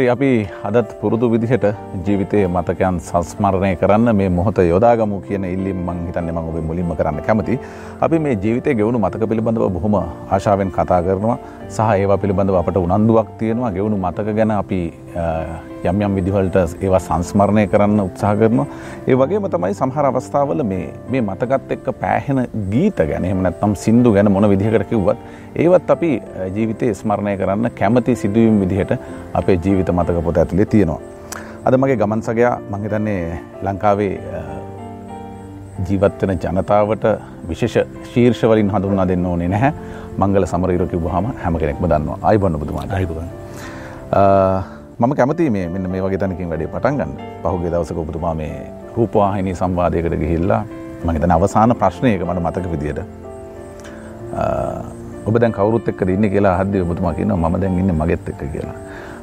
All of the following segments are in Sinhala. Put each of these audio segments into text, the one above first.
හරි අපි අදත් පුරුදු විදිහට ජීවිතයේ මතකයන් සංස්මරණය කරන්න මේ මොහොත යොදාගමු කියන ඉල්ලීම මං හිතන්නේ මම ඔබේ මුලින්ම කරන්න කැමති. අපි මේ ජීවිතයේ ගෙවුණු මතක පිළිබඳව බොහොම ආශාවෙන් කතා කරනවා සහ ඒවා පිළිබඳව අපට උනන්දුවක් තියෙනවා ගෙවුණු මතක ගැන අපි යම් යම් විදිහවලට ඒවා සංස්මරණය කරන්න උත්සාහ කරනවා. ඒ වගේම තමයි සමහර අවස්ථාවල මේ මේ මතකත් එක්ක පෑහෙන ගීත ගැන එහෙම නැත්නම් සින්දු ගැන මොන විදිහකට කිව්වත් ඒවත් අපි ජීවිතේ ස්මරණය කරන්න කැමති සිදුවීම් විදිහට අපේ ජීවිත මතක පොත ඇතුලේ තියෙනවා. අද මගේ ගමන් සගයා මං හිතන්නේ ලංකාවේ ජීවත් වෙන ජනතාවට විශේෂ ශීර්ෂ වලින් හඳුන්වා දෙන්න ඕනේ නැහැ. මංගල සමරවීර කිව්වහම හැම කෙනෙක්ම දන්නවා. ආයිබෝන් ඔබතුමාට. ආයිබෝන්. මම කැමති මේ මෙන්න මේ වගේ තැනකින් වැඩේ පටන් ගන්න. පහුගිය දවසක ඔබතුමා මේ රූපවාහිනී සංවාදයකට ගිහිල්ලා මම හිතන්නේ අවසාන ප්‍රශ්නයක මට මතක විදියට ඔබ දැන් කවුරුත් එක්කද ඉන්නේ කියලා අහද්දී ඔබතුමා කියනවා මම දැන් ඉන්නේ මගෙත් එක්ක කියලා.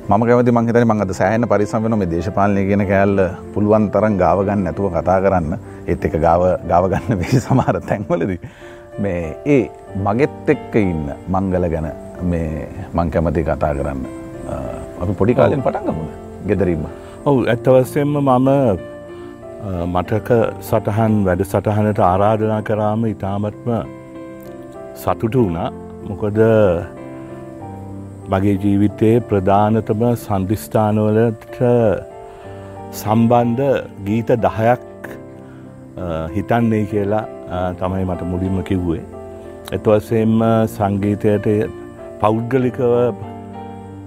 මම කැමති මං හිතන්නේ මං අද සෑහෙන පරිස්සම් වෙනවා මේ දේශපාලනය කියන කෑල්ල පුළුවන් තරම් ගාව ගන්න නැතුව කතා කරන්න. ඒත් එක ගාව ගාව ගන්න වෙයි සමහර තැන්වලදී. මේ ඒ මගෙත් එක්ක ඉන්න මංගල ගැන මේ මං කැමති කතා කරන්න. අපි පොඩි කාලෙන් පටන් ගමුද? ගෙදරින්ම. ඔව් ඇත්ත වශයෙන්ම මම මතක සටහන් වැඩ සටහනට ආරාධනා කරාම ඉතාමත්ම සතුටු වුණා. මොකද මගේ ජීවිතයේ ප්‍රධානතම සන්ධිස්ථානවලට සම්බන්ධ ගීත දහයක් හිතන්නේ කියලා තමයි මට මුලින්ම කිව්වේ. එතුවසෙන්ම සංගීතයට පෞද්ගලිකව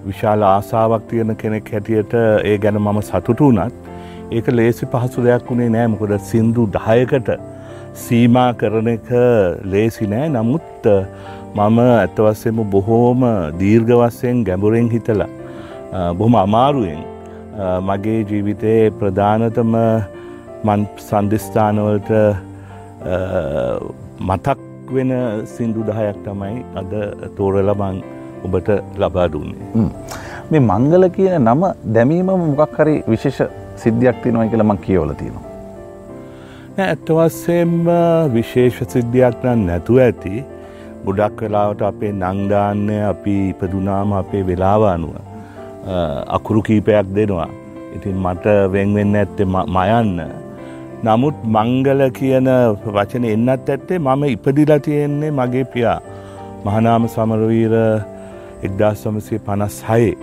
විශාල ආසාාවක් තියෙන කෙනෙක් හැටියට ඒ ගැන මම සතුටු වනත් ඒක ලේසි පහසු දෙයක් වුණේ නෑ. මොකද සින්දු දහයකට සීමා කරන එක ලේසි නෑ. නමුත් මම ඇත්තවස්සෙම බොහෝම දීර්ඝ වස්සයෙන් ගැඹුරෙන් හිතලා බොහොම අමාරුවෙන් මගේ ජීවිතයේ ප්‍රධානතම මන් සන්ධස්ථානවලට මතක් වෙන සින්දු දහයක් තමයි අද තෝරලබං ඔබට ලබා දුන්නේ. මේ මංගල කියන නම දැමීම මොකක් හරි විශේෂ සිද්ධියක් තියෙනවා කියලා මං කියවල තියෙනවා. ඇත්තවස්සෙන්ම විශේෂ සිද්ධියක් නම් නැතුව ඇති ගොඩක් වෙලාවට අපේ නංදාන්න අපි ඉපදුනාම අපේ වෙලාව අනුව අකුරු කීපයක් දෙනවා. ඉතින් මට වෙන්වෙන්න ඇත්තේ මයන්න. නමුත් මංගල කියන වචන එන්නත් ඇත්තේ මම ඉපදිලා තියෙන්නේ මගේ පියා. මහනාම සමරවීර එක්දා සමසය පනස් හයේ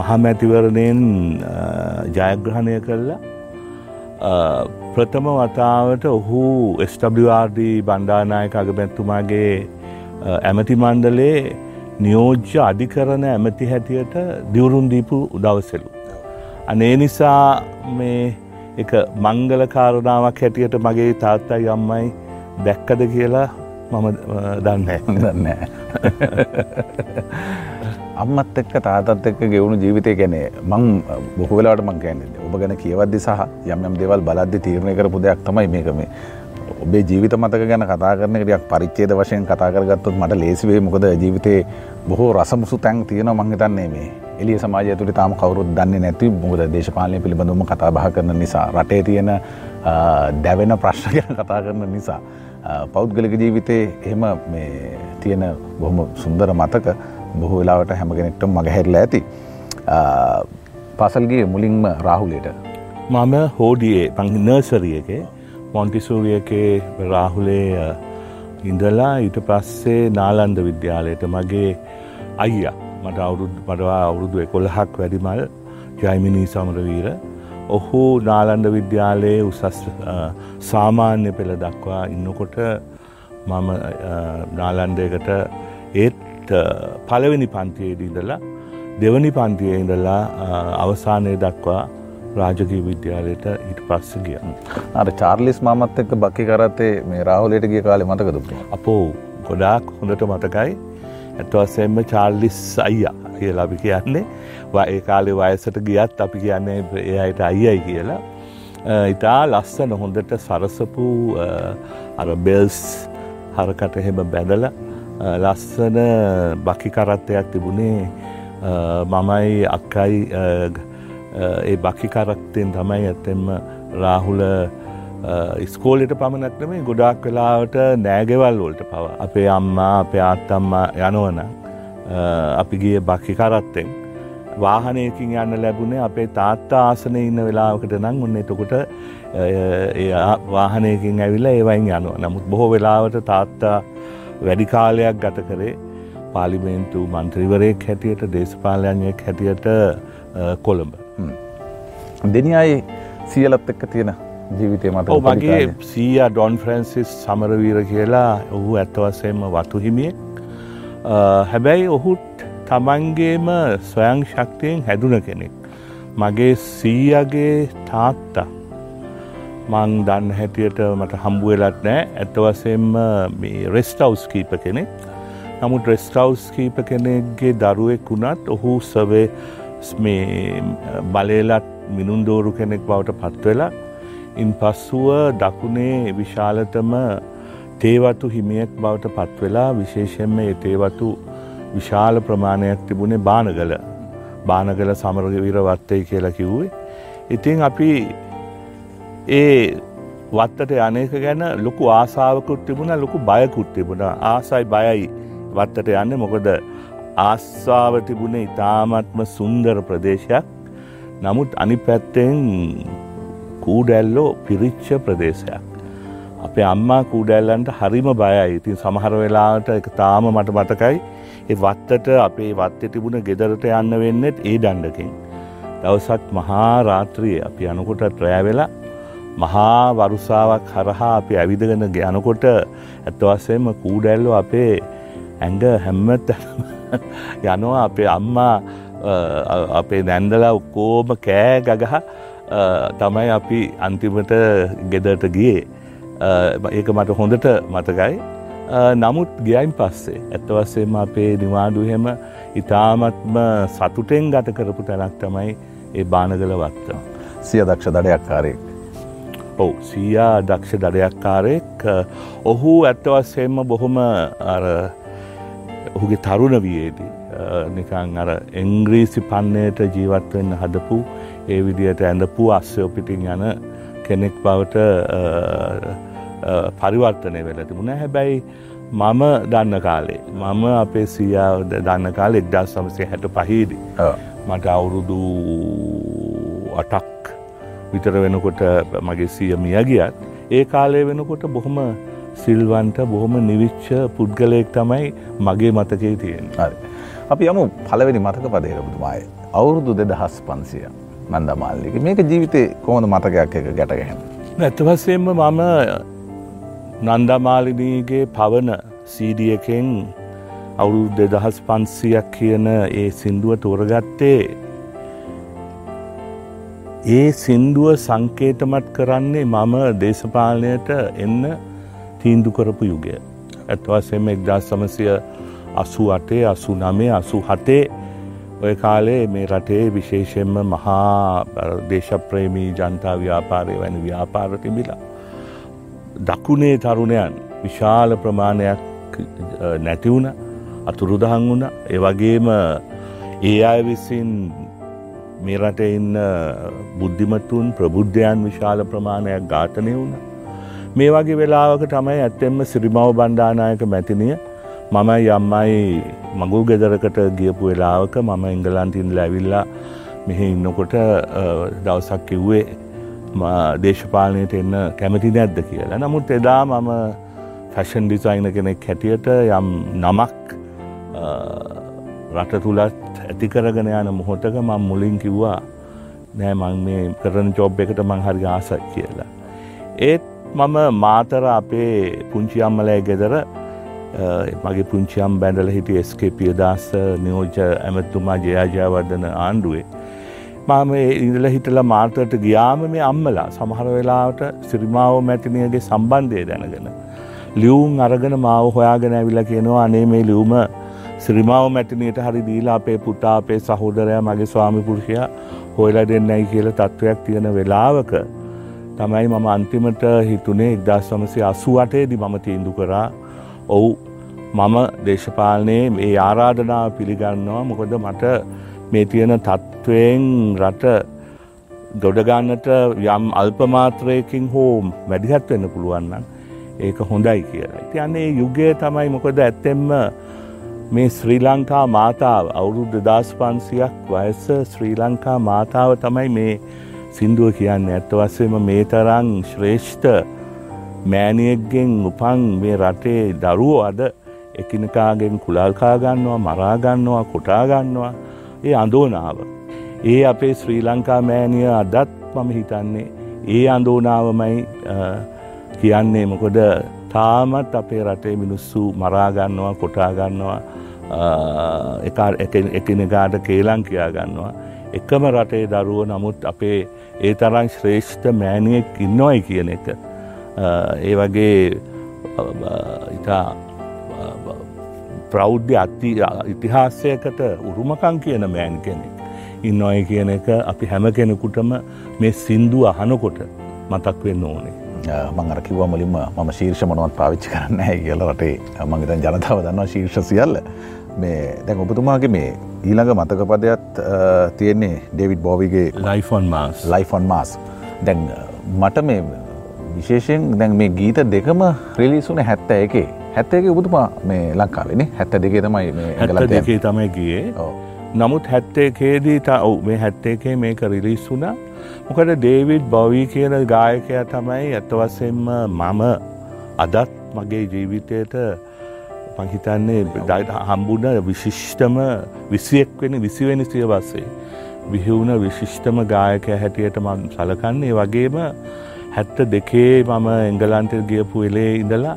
මහමැතිවරණයෙන් ජයග්‍රහණය කරලා ප්‍රථම වතාවට ඔහු ස්WRD බණ්ඩානායක අගමැත්තුමාගේ ඇමති මණ්ඩලේ නියෝජ්‍ය අධිකරණ ඇමති හැටියට දිවුරුන් දීපු දවසලු. අනේ නිසා මේ එක මංගල කාරණාවක් හැටියට මගේ තාත්තයි අම්මයි දැක්කද කියලා මම දන්න දන්න අම්මත් එක්ක තාතත් එක්ක ගෙවුණු ජීවිතය ගැනේ මං බොහෝ වෙලාට මං කියන්නේ ඔබ ගැන කියවද්දි සහ යම් යම් දේවල් බලද්දි තීරණය කරපු දෙයක් තමයි මේක. මේ ඔබේ ජීවිත මතක ගැන කතා කරන එක ටිකක් පරිච්ඡේද වශයෙන් කතා කරගත්තොත් මට ලේසි වෙයි. මොකද ජීවිතේ බොහෝ රසමුසු තැන් තියෙනවා මං හිතන්නේ මේ. එළිය සමාජය ඇතුලේ තාම කවුරුත් දන්නේ නැති. මොකද දේශපාලනය පිළිබඳවම කතා බහ කරන නිසා රටේ තියෙන දැවෙන ප්‍රශ්න ගැන කතා කරන නිසා. පෞද්ගලික ජීවිතේ එහෙම මේ තියෙන බොහොම සුන්දර මතක බොහෝ වෙලාවට හැම කෙනෙක්ටම මගහැරලා ඇති. පසල්ගේ මුලින්ම රාහුලයට. මම හෝඩියේ පං නර්සරියගේ මොන්ටිසූරියකේ රාහුලේ ඉඳලා ඊට පස්සේ නාලන්ද විද්‍යාලයට මගේ අයියා මට අවුරුදු මටවා අවුරුදු එකොළහක් වැඩිමල් ජයිමිනී සමරවීර ඔහු නාලන්ඩ විද්‍යාලයේ උසස් සාමාන්‍ය පෙළ දක්වා ඉන්නකොට මම නාලන්ඩයකට ඒත් පළවෙනි පන්තියේදී ඉඳලා දෙවනි පන්තියේ ඉඳලා අවසානය දක්වා රාජකී විද්‍යාලයට ඊට පස්ස ගිය. අර චාර්ලිස් මාමත් එක්ක බක්කි කරත්තේ මේ රාහුලයට ගිය කාලේ මතකද? අපෝ ගොඩාක් හොඳට මතකයි. ඇත්ත වශයෙන්ම චාර්ලිස් අයියා කියලා අපි කියන්නේ. ඒ කාලේ වයසට ගියත් අපි කියන්නේ ඒ අයට අයියයි කියලා. ඉතා ලස්සන හොඳට සරසපු අර බෙල්ස් හරකට එහෙම බැඳල ලස්සන බකි කරත්තයක් තිබුණේ මමයි අක්කයි ඒ බකි කරක්තයෙන් තමයි ඇත්තෙම රාහුල ස්කෝලට පමණක් නෙමේ ගොඩාක් වෙලාවට නෑගෙවල් වලට පව. අපේ අම්මා අපේ ආත්තම්මා යනවන අපි ගිය බක්කි කරත්තෙන්. වාහනයකින් යන්න ලැබුණේ අපේ තාත්තා ආසන ඉන්න වෙලාවකට නම් ඔන්න එතකොට වාහනයකින් ඇවිල්ලා ඒවයින් යනවා. නමුත් බොහෝ වෙලාවට තාත්තා වැඩි කාලයක් ගත කරේ පාලිමේන්තු මන්ත්‍රීවරයෙක් හැටියට දේශපාලයන්යෙක් හැටියට කොළඹ. දෙනියයි සියලත් එක්ක තියෙන ජීවිතය මත මගේ සීය ඩොන් ෆ්‍රන්සිස් සමරවීර කියලා. ඔහු ඇත්තවසයෙන්ම වතු හිමියෙක් හැබැයි ඔහුත් තමන්ගේම ස්වයං ශක්තියෙන් හැදුන කෙනෙක්. මගේ සීයගේ තාත්තා. මං දන්න හැටියට මට හම්බුවෙලත් නෑ. ඇත්තවසෙන්ම මේ රෙස්ටවස් කීප කෙනෙක්. නමුත් රෙස්ටවස් කීප කෙනෙක්ගේ දරුවෙක් වුණත් ඔහු සවේ මේ බලේලත් මිනුන්දෝරු කෙනෙක් බවට පත්වෙලා ඉන් පස්සුව දකුණේ විශාලතම තේවතු හිමියෙක් බවට පත්වෙලා විශේෂයෙන්ම ඒ තේවතු විශාල ප්‍රමාණයක් තිබුණේ බානගල බානගල සමරගවීර වත්තයි කියලා කිව්වේ. ඉතින් අපි ඒ වත්තට යනක ගැන ලොකු ආසාාවකුත් තිබුණ ලොකු බයකුත් තිබුණ ආසයි බයයි වත්තට යන්න මොකද ආස්සාාව තිබුණේ ඉතාමත්ම සුන්දර ප්‍රදේශයක් නමුත් අනි පැත්තෙන් කූඩැල්ලෝ පිරිච්ච ප්‍රදේශයක්. අපේ අම්මා කූඩැල්ලන්ට හරිම බයයි. ඉතින් සමහර වෙලාට එක තාම මට මතකයි. ඒ වත්තට අපේ වත්ත තිබුණ ගෙදරට යන්න වෙන්නෙත් ඒ දණ්ඩකින්. දවසත් මහා රාත්‍රිය අපි යනකොට ට්‍රෑවෙලා මහා වරුසාවක් හරහා අපි ඇවිදගෙන යනකොට ඇත්තවසේම කූඩැල්ලෝ අපේ ඇඟ හැම්මත් යනවා. අපේ අම්මා අපේ නැන්දලා ඔක්කෝම කෑ ගගහ තමයි අපි අන්තිමට ගෙදට ගියේ. ඒක මට හොඳට මතකයි නමුත් ගියයින් පස්සේ ඇත්තවස්සේම අපේ නිවාඩුහෙම ඉතාමත්ම සතුටෙන් ගත කරපු තැනක් තමයි ඒ බානගල වත්ත. සිය දක්ෂ දඩයක්කාරයෙක්. ඔවු සීයා දක්ෂ දඩයක්කාරයෙක් ඔහු ඇත්තවස්සෙන්ම බොහොම ඔහුගේ තරුණ වියේදී නිකං අර එංග්‍රීසි පන්නයට ජීවත්වෙන්න හදපු ඒ විදියට ඇඳපු අස්යෝ පිටින් යන කෙනෙක් බවට පරිවර්තනය වෙල තිබුණ හැබැයි මම දන්න කාලේ මම අපේ සියාව දන්න කාල එක්දා සමසය හැට පහිදී මට අවුරුදු අටක් විතර වෙනකොට මගේ සිය මිය ගියත් ඒ කාලය වෙනකොට බොහොම සිල්වන්ට බොහොම නිවිච්ච පුද්ගලයෙක් තමයි මගේ මතකේ තියෙන. හරි. අපි යමු පළවෙනි මතක පදේරබුතුමාය. අවුරුදු දෙදහස් පන්සිය නන්දමාල්ලික මේක ජීවිතේ කොහොඳ මතකයක් එක ගැටගැහෙන. ඇත්තවසයෙන්ම මම නන්දමාලිනීගේ පවන සීඩියකෙන් අවුරුදු දෙදහස් පන්සියක් කියන ඒ සින්දුව තෝරගත්තේ ඒ සින්දුව සංකේතමත් කරන්නේ මම දේශපාලනයට එන්න තීන්දු කරපු යුගය. ඇත්වසෙම එක්දා සමසය අසු අටේ අසු නමේ අසු හතේ ඔය කාලේ මේ රටේ විශේෂෙන්ම මහා දේශප්‍රේමී ජනතා ව්‍යාපාරය වැනි ව්‍යාපාර තිබිලා. දකුණේ තරුණයන් විශාල ප්‍රමාණයක් නැතිවුණ අතුරුදහන් වුණ ඒවගේම ඒ අය විසින් මේ රට ඉන්න බුද්ධිමතුන් ප්‍රබුද්ධයන් විශාල ප්‍රමාණයක් ඝාතනය වුණ. මේ වගේ වෙලාවක තමයි ඇත්තෙන්ම සිරිමව බණ්ඩානායක මැතිනිය මම යම්මයි මගුල් ගෙදරකට ගියපු වෙලාවක මම ඉංගලන්තින් ලැවිල්ලා මෙහි ඉන්නකොට දවසක් කිව්වේ දේශපාලනයට එන්න කැමති නැද්ද කියලා. නමුත් එදා මම ෆැෂන් ඩිසයින කෙනෙක් හැටියට යම් නමක් රට තුළත් ඇතිකරගෙන යන මොහොතක මං මුලින් කිව්වා නෑ මං මේ කරන ජොබ් එකට මං හරි ආසයි කියලා. ඒත් මම මාතර අපේ පුංචි අම්මලෑ ගෙදර මගේ පුංචියම් බැඳල හිටි එස්කේ පියදස් නියෝජ ඇමතුමා ජයාජයවර්ධන ආණ්ඩුවේ. මම ඉඳල හිටල මාර්තයට ගියාම මේ අම්මලා සමහර වෙලාවට සිරිමාව මැතිනියගේ සම්බන්ධය දැනගෙන. ලියවුම් අරගෙන මාව හොයාගෙන ඇවිල කියනවා අනේ මේ ලියවම ශ්‍රීමාව මැටිනයට හරි දීලා අපේ පුතා අපේ සහෝදරයා මගේ ස්වාමිපුරුෂයා හොයලා දෙන්නයි කියල තත්ත්වයක් තියෙන වෙලාවක තමයි මම අන්තිමට හිතුනේ එක්දස් සමසේ අසුවටේදි මම තීන්දු කරා ඔවු මම දේශපාලනයේ ඒ ආරාධනාව පිළිගන්නවා මොකද මට මේ තියෙන තත්ත්වයෙන් රට ගොඩගන්නට යම් අල්පමාත්‍රයකින් හෝ මැඩිහත් වෙන්න පුළුවන්න ඒක හොඳයි කියලා. ඉති අන්නේ යුගය තමයි මොකද ඇත්තෙම්ම මේ ශ්‍රී ලංකා මාතාව අවුරුදු දස් පන්සියක් වයස ශ්‍රී ලංකා මාතාව තමයි මේ සින්දුව කියන්න ඇත්ත වස්සේම මේ තරං ශ්‍රේෂ්ඨ මෑනියෙක්ගෙන් උපන් මේ රටේ දරුවෝ අද එකිනකාගෙන් කුලල්කා ගන්නවා මරාගන්නවා කොටාගන්නවා ඒ අඳෝනාව. ඒ අපේ ශ්‍රී ලංකා මෑනිය අදත් මම හිතන්නේ ඒ අඳෝනාවමයි කියන්නේ මොකොද තාමත් අපේ රටේ මිනිස්සු මරාගන්නවා කොටාගන්නවා එකිනෙකාට කේලං කියා ගන්නවා. එකම රටේ දරුව නමුත් අපේ ඒ තරං ශ්‍රේෂ්ඨ මෑනියෙක් ඉන්නවයි කියන එක. ඒ වගේ ඉතා ප්‍රෞද්ධ අති ඉතිහාසයකට උරුමකං කියන මෑන් කෙනෙක්. ඉන්නොය කියන එක අපි හැම කෙනෙකුටම මේ සින්දු අහනකොට මතක් වෙන්න ඕනේ. මං අර කිව්වා මුලින්ම මම ශීර්ෂ මොනවත් පාවිච්චි කරන්න හැ කියලා රටේ. මං හිතන් ජනතාව දන්නවා ශීර්ෂ සියල්ල. මේ දැන් ඔබතුමාගේ මේ ඊළඟ මතක පදයක් තියෙන්නේ ඩේවිඩ් බෝවිගේ ලයිෆොන් මාස් ලයිෆොන් මාස් දැන් මට මේ විශේෂයෙන් දැන් මේ ගීත දෙකම රිලිසුන හැත්ත එකේ හැත්තේක ඔබතුමා මේ ලංකාවෙන හැත්ත දෙකේ තමයි හැත්ත දෙකේ තමයි ගියේ. නමුත් හැත්තේකේදී ඔව් මේ හැත්තේකේ මේක රිලිස් වුණා. මොකට ඩේවිඩ් බවී කියන ගායකයා තමයි ඇත්තවසෙන්ම මම අදත් මගේ ජීවිතයට පහිතන්නේ හම්බුණ විශිෂ්ටම විසියෙක් වෙන විසිවෙනි සියවස්සේ. විහිවුණ විශිෂ්ටම ගායකය හැටියට මන් සලකන්නේ. වගේම හැත්ත දෙකේ මම එංගලන්තෙල් ගියපු එලේ ඉඳලා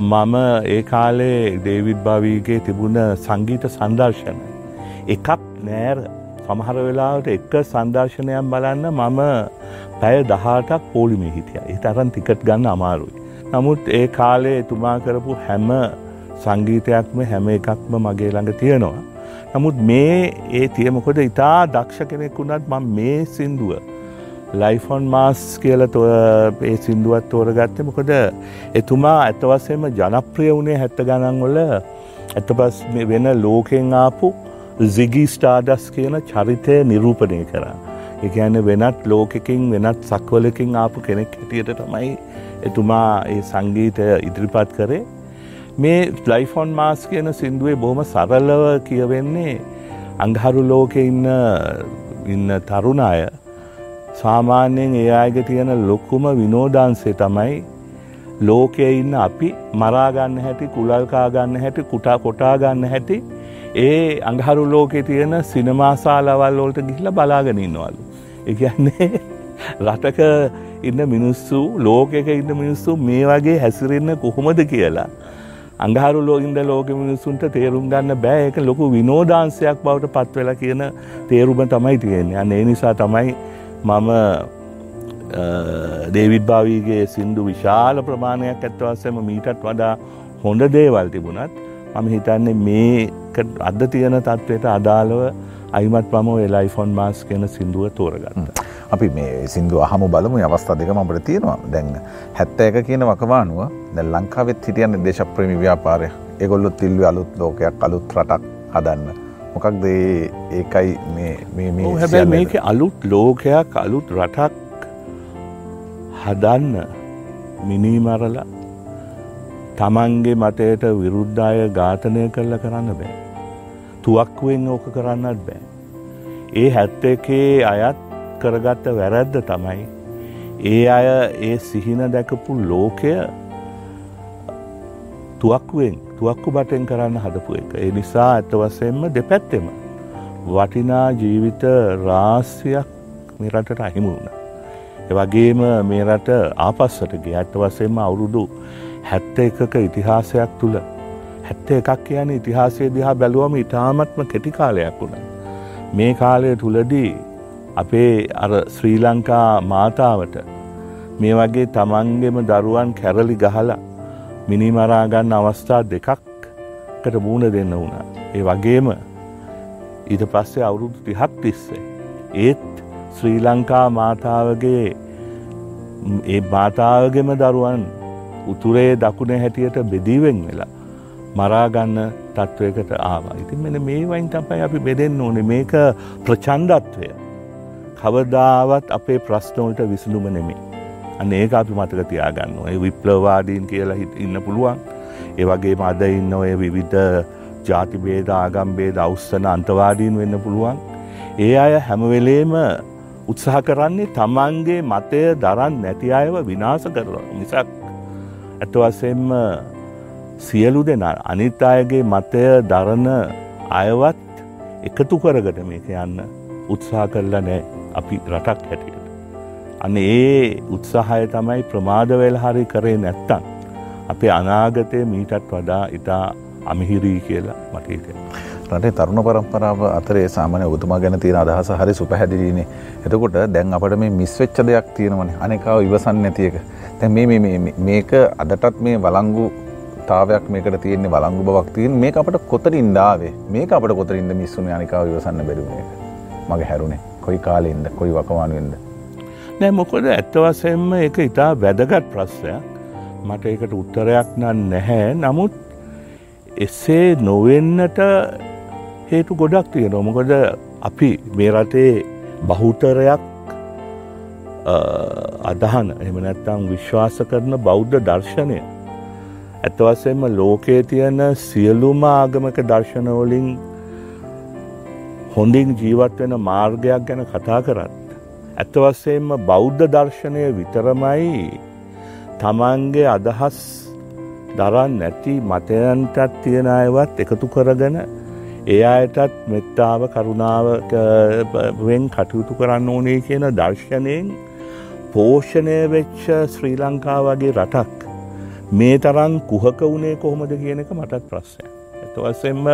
මම ඒ කාලේ ඩේවිඩ් භාවීගේ තිබුණ සංගීත සංදර්ශන. එකක් නෑර සමහර වෙලාවට එක සංදර්ශනයක් බලන්න මම පැය දහටක් පෝලිමේ හිටිය ඒ තරන් ටිකට් ගන්න අමාරුයි. නමුත් ඒ කාලේ එතුමා කරපු හැම සංගීතයක්ම හැම එකක්ම මගේ ළඟ තියෙනවා. නමුත් මේ ඒ තියමකොද ඉතා දක්ෂ කෙනෙක් වුණත් ම මේ සින්දුව ලයිෆොන් මාස් කියල ඒ සින්දුවත් තෝරගත්ත මොකොද එතුමා ඇතවසේම ජනප්‍රිය වුණේ හැත්ත ගණන්වල ඇත පස් වෙන ලෝකෙන් ආපු සිගී ස්ටාඩස් කියන චරිතය නිරූපණය කරා. එකඇන වෙනත් ලෝකකින් වෙනත් සක්වලකින් ආපු කෙනෙක් හැටියට තමයි එතුමා ඒ සංගීතය ඉදිරිපත් කරේ මේ ලයිෆොන් මාස් කියන සින්දුවේ බොහොම සරල්ලව කියවෙන්නේ අංහරු ලෝකෙ ඉන්න ඉන්න තරුණ අය සාමාන්‍යයෙන් ඒ අයග තියෙන ලොක්කුම විනෝධන්සේ තමයි ලෝකයේ ඉන්න අපි මරාගන්න හැටි කුලල්කාගන්න හැටි කුටා කොටාගන්න හැටි ඒ අංහරු ලෝකෙ තියෙන සිනමාසාලවල් වෝල්ට ගිහිල බලාගෙන ඉන්නවලු. එකන්නේ රටක ඉන්න මිනිස්සු ලෝකෙක ඉන්න මිනිස්සු මේ වගේ හැසිරෙන්න කොහොමද කියලා අඟහරු ලෝගින්ද ලෝක මිනිස්සුන්ට තේරුම් ගන්න බෑ එක ලොකු විනෝදාන්සයක් බවට පත්වෙලා කියන තේරුම තමයි තියෙන්නේ අන්න ඒ නිසා තමයි මම දේවිඩ් භාවීගේ සින්දු විශාල ප්‍රමාණයක් ඇත්වස්සම මීටත් වඩා හොඳ දේවල් තිබුණත් මම හිතන්නේ මේ අද තියෙන තත්ත්වයට අදාළව අයිමත් පම වෙලයිෆොන් මාස් කියන සිින්දුව තෝරගන්න. අපි මේ සිින්දු අහම බලමු. අවස්ථා දෙකම අපට තියෙනවා. දැන් හැත්ත එක කියන වකවානුව දැ ලංකාවෙත් හිටියන්න දේශප්‍රමි ව්‍යාපාරය. එගොල්ලොත් තිල්ව අලුත් ලෝකයක් අලුත් රටක් හදන්න. මොකක්ද ඒකයි හැබැ මේක අලුත් ලෝකයක් අලුත් රටක් හදන්න මිනීමරලා තමන්ගේ මතයට විරුද්ධාය ඝාතනය කරල කරන්න බෑ. තුවක්වෙන් ඕක කරන්නත් බෑ. ඒ හැත්ත එකේ අයත් කරගත්ත වැරැද්ද තමයි ඒ අය ඒ සිහින දැකපු ලෝකය තුවක්ුවෙන් තුවක්කු බටෙන් කරන්න හදපු එක. ඒ නිසා ඇත වසයෙන්ම දෙපැත්තෙම වටිනා ජීවිත රාස්්‍යයක් මේ රටට අහිමු වුණ. එවගේම මේ රට ආපස්සටගේ ඇත්ත වසයෙන්ම අවුරුදු හැත්ත එකක ඉතිහාසයක් තුළ හැත්ත එකක් කියන ඉතිහාසය දිහා බැලුවම ඉතාමත්ම කෙටි කාලයක් වුණ. මේ කාලය තුළදී අපේ අර ශ්‍රී ලංකා මාතාවට මේ වගේ තමන්ගෙම දරුවන් කැරලි ගහලා මිනිමරාගන්න අවස්ථා දෙකක්කට මූුණ දෙන්න වුණා. ඒ වගේම ඊට පස්සේ අවුරුදු තිහක් තිස්සේ. ඒත් ශ්‍රී ලංකා මාතාවගේ ඒ මාතාවගෙම දරුවන් උතුරේ දකුණ හැටියට බෙදීවෙන් වෙලා මරාගන්න තත්ත්වයකට ආවා. ඉතින් මෙන මේ වයින් තමයි අපි බෙදෙන්න ඕනේ මේක ප්‍රචන්්ඩත්වය. කවදාවත් අපේ ප්‍රශ්නෝලට විසඳුම නෙමේ. අන්න ඒක අපි මතක තියාගන්න ඒ විප්ලවාදීන් කියලා ඉන්න පුළුවන්. ඒ වගේම අද ඉන්න ඔය විවිධ ජාතිබේද ආගම්බේද අවස්සන අන්තවාදීන් වෙන්න පුළුවන්. ඒ අය හැමවෙලේම උත්සාහ කරන්නේ තමන්ගේ මතය දරන් නැති අයව විනාස කරලා මිසක් ඇතවසෙන්ම සියලු දෙන අනිත් අයගේ මතය දරන අයවත් එකතු කරගට මේක යන්න උත්සාහ කරලා නෑ අපි රටක් හැටියට. අන්න ඒ උත්සාහය තමයි ප්‍රමාද වෙල හරි කරේ නැත්තන්. අපේ අනාගතය මීටත් වඩා ඉතා අමිහිරී කියලා මට හිතෙන. රටේ තරුණ පරම්පරාව අතරේ සාමාන්‍ය ඔබතුමා ගැන තියෙන අදහස හරි සුපැහැදිලිනේ. එතකොට දැන් අපිට මේ මිස් වෙච්ච දෙයක් තියෙනවනේ. අනේකාව ඉවසන්නේ නැති එක. දැන් මේ මේ මේක අදටත් මේ වළංගු තාවයක් මේකට තියෙන්නේ වළංගු බවක් තියෙන මේක අපට කොතනින්ද ආවේ මේක අපට කොතනින්ද මිස්සුනේ අනිකාව ඉවසන්න බැරි මේක මගේ හැරුණේ කොයි කාලෙන්ද කොයි වකවානුවෙන්ද නෑ මොකද ඇත්ත වශයෙන්ම ඒක ඉතා වැදගත් ප්‍රශ්නයක්. මට ඒකට උත්තරයක් නම් නැහැ. නමුත් එසේ නොවෙන්නට හේතු ගොඩක් තියෙනවා. මොකද අපි මේ රටේ බහුතරයක් අදහන එම නැත්තම් විශ්වාස කරන බෞද්ධ දර්ශනය. ඇත්තවසෙන්ම ලෝකයේ තියෙන සියලුම ආගමක දර්ශනවලින් හොඳින් ජීවත් වෙන මාර්ගයක් ගැන කතා කරත්. ඇත්තවස්සයෙන්ම බෞද්ධ දර්ශනය විතරමයි තමන්ගේ අදහස් දරන් නැති මතයන්ටත් තියෙන අයවත් එකතු කරගෙන ඒ අයටත් මෙත්තාව කරුණාවෙන් කටයුතු කරන්න ඕනේ කියන දර්ශනයෙන් පෝෂණය වෙච්ච ශ්‍රී ලංකා වගේ රටක් මේ තරන් කුහක වුණේ කොහොමද කියන එක මටත් ප්‍රශ්නය. ඇතවස්සෙන්ම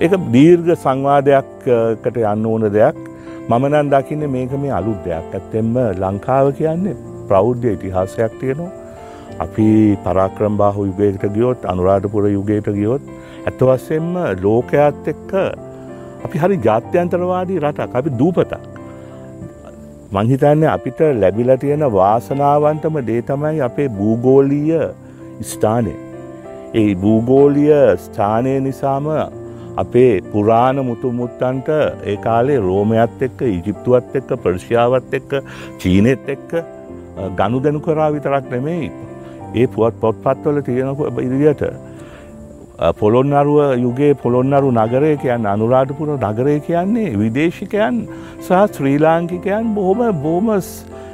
එක දීර්ඝ සංවාදයක්කට යන්න ඕන දෙයක් මම නම් දකින්න මේක මේ අලුත් දෙයක් ඇත්තෙම ලංකාව කියන්නේ ප්‍රෞද්ධ ඉතිහාසයක් තියෙනවා. අපි පරාක්‍රම් බාහු යුගයකට ගියොත් අනුරාධපුර යුගයට ගියොත් ඇත්තවස්සෙන්ම ලෝකයාත් එක්ක අපි හරි ජාත්‍යන්තරවාදී රටක් අපි දූපතක්. මංහිතන්නේ අපිට ලැබිල තියෙන වාසනාවන්තම දේ තමයි අපේ භූගෝලීය ස්ථානය. ඒ භූගෝලිය ස්ථානය නිසාම අපේ පුරාණ මුතුමුත්තන්ට ඒ කාලේ රෝමයත් එක්ක ඉජිප්තුවත් එක්ක ප්‍රශාවත් එක්ක චීනෙත් එක්ක ගණු දැනු කරා විතරක් නෙමෙයි. ඒ පුවත් පොත්පත්වල තියෙනක ඉදිරියට පොළොන්නරුව යුගේ පොළොන්නරු නගරය කියන්න අනුරාධපුර නගරය කියන්නේ විදේශිකයන් සහ ශ්‍රී ලාංකිකයන් බොහොම බෝම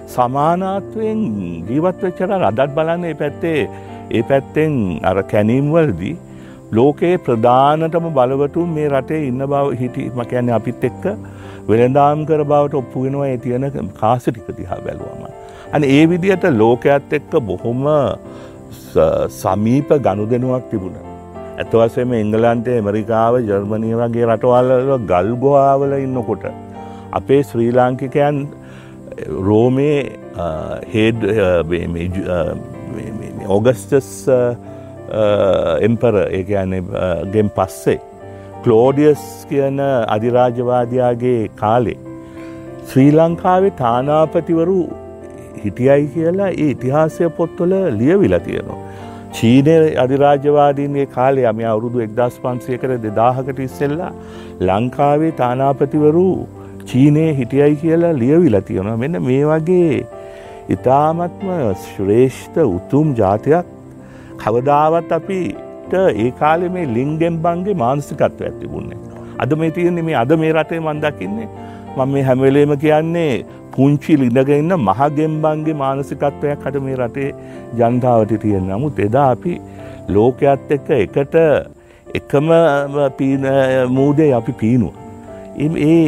සමානාත්වයෙන් ජීවත් වෙච්චර රදත් බලන්න ඒ පැත්තේ ඒ පැත්තෙන් අර කැනීම්වලදී ලෝකයේ ප්‍රධානටම බලවතුන් මේ රටේ ඉන්න බව හිටි මකයන්න අපිත් එක්ක වෙළඳාම් කර බවට ඔප්පු වෙනවා ඒ තියෙන කාසිටික දිහා බැලුවම. අන ඒ විදිහට ලෝකයත් එක්ක බොහොම සමීප ගණු දෙනුවක් තිබුණ. ඇතවසම එංගලන්තේ ඇමරිකාව ජර්මනය වගේ රටවල්ල ගල්ගොවාවල ඉන්නකොට. අපේ ශ්‍රී ලාංකිකයන් රෝමේ හේඩ් ඔගස්ටස් Uh, එම්පර ඒ uh, ගෙන් පස්සේ කලෝඩියස් කියන අධිරාජවාදයාගේ කාලේ. ශ්‍රී ලංකාවේ තානාපතිවරු හිටියයි කියලා ඒ ඉතිහාසය පොත්වල ලියවිලා තියෙනවා. චීනය අධිරාජවාදීන්ගේ කාලේ අම අවුරුදු එක්දස් පන්සයකර දෙදාහකට ඉස්සෙල්ලා ලංකාවේ තානාපතිවරු චීනය හිටියයි කියලා ලියවිලා තියෙනවා මෙන්න මේ වගේ ඉතාමත්ම ශ්‍රේෂ්ඨ උතුම් ජාතියක් කවදාවත් අපිට ඒ කාලෙ මේ ලිංගෙම්බන්ගේ මානසිකත්ව ඇතිබුන්නේ. අද මේ තියෙන්නේ මේ අද මේ රටේ මන්දකින්නේ මම මේ හැමවෙලේම කියන්නේ පුංචි ලිඳගන්න මහගෙම්බන්ගේ මානසිකත්වයක් හට මේ රටේ ජනතාවට තියෙන නමුත් එදා අපි ලෝකයත් එක්ක එකට එකම මූදේ අපි පීනුව. ඒ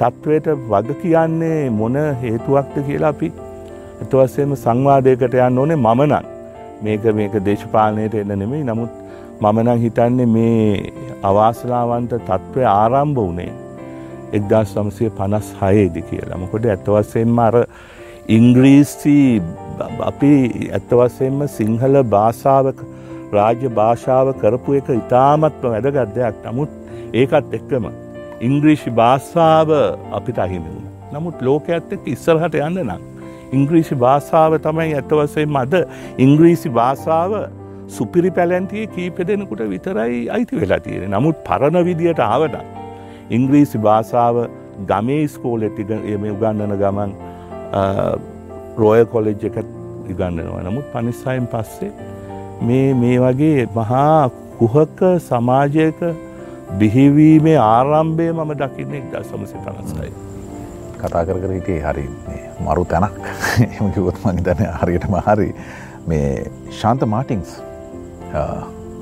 තත්ත්වයට වග කියන්නේ මොන හේතුවක්ද කියලා අපි ඇතවස්සේම සංවාදයකට යන්න ඕනේ මමනන් මේක මේක දේශපාලනයට එන්න නෙමෙයි නමුත් මම නම් හිතන්නේ මේ අවාසනාවන්ත තත්ත්වය ආරම්භ වුණේ එක්දා සමසය පනස් හයේදි කියලා මොකොට ඇත්තවස්සෙන්ම අර ඉංග්‍රීසි අපි ඇත්තවස්සෙන්ම සිංහල භාෂාව රාජ්‍ය භාෂාව කරපු එක ඉතාමත්ම වැදගත් දෙයක් නමුත් ඒකත් එක්කම ඉංග්‍රීෂි භාෂාව අපිට අහිමි වුණ. නමුත් ලෝකඇත් එක්ක ඉස්සරහට යන්න නම්. ඉංග්‍රීෂි භාෂාව තමයි ඇත්තවසයෙන් අද ඉංග්‍රීසි භාෂාව සුපිරි පැලැන්තිය කීප දෙෙනකුට විතරයි අයිති වෙලා තියෙන. නමුත් පරණ විදියට ආවන. ඉංග්‍රීසි භාෂාව ගමේ ස්කෝලෙටි එම උගන්නන ගමන් රෝය කොලෙජ් එක ඉගන්නනවා. නමුත් පනිස්සායෙන් පස්සේ මේ මේ වගේ මහා කුහක සමාජයක බිහිවීමේ ආරම්භය මම දකින්න එක් දසමසි පනස්සයි. කතා කර කර හිටේ හරි මරු තැනක්. එම කිවොත් මහිතන හරියටම හරි. මේ ශාන්ත මාටිංස්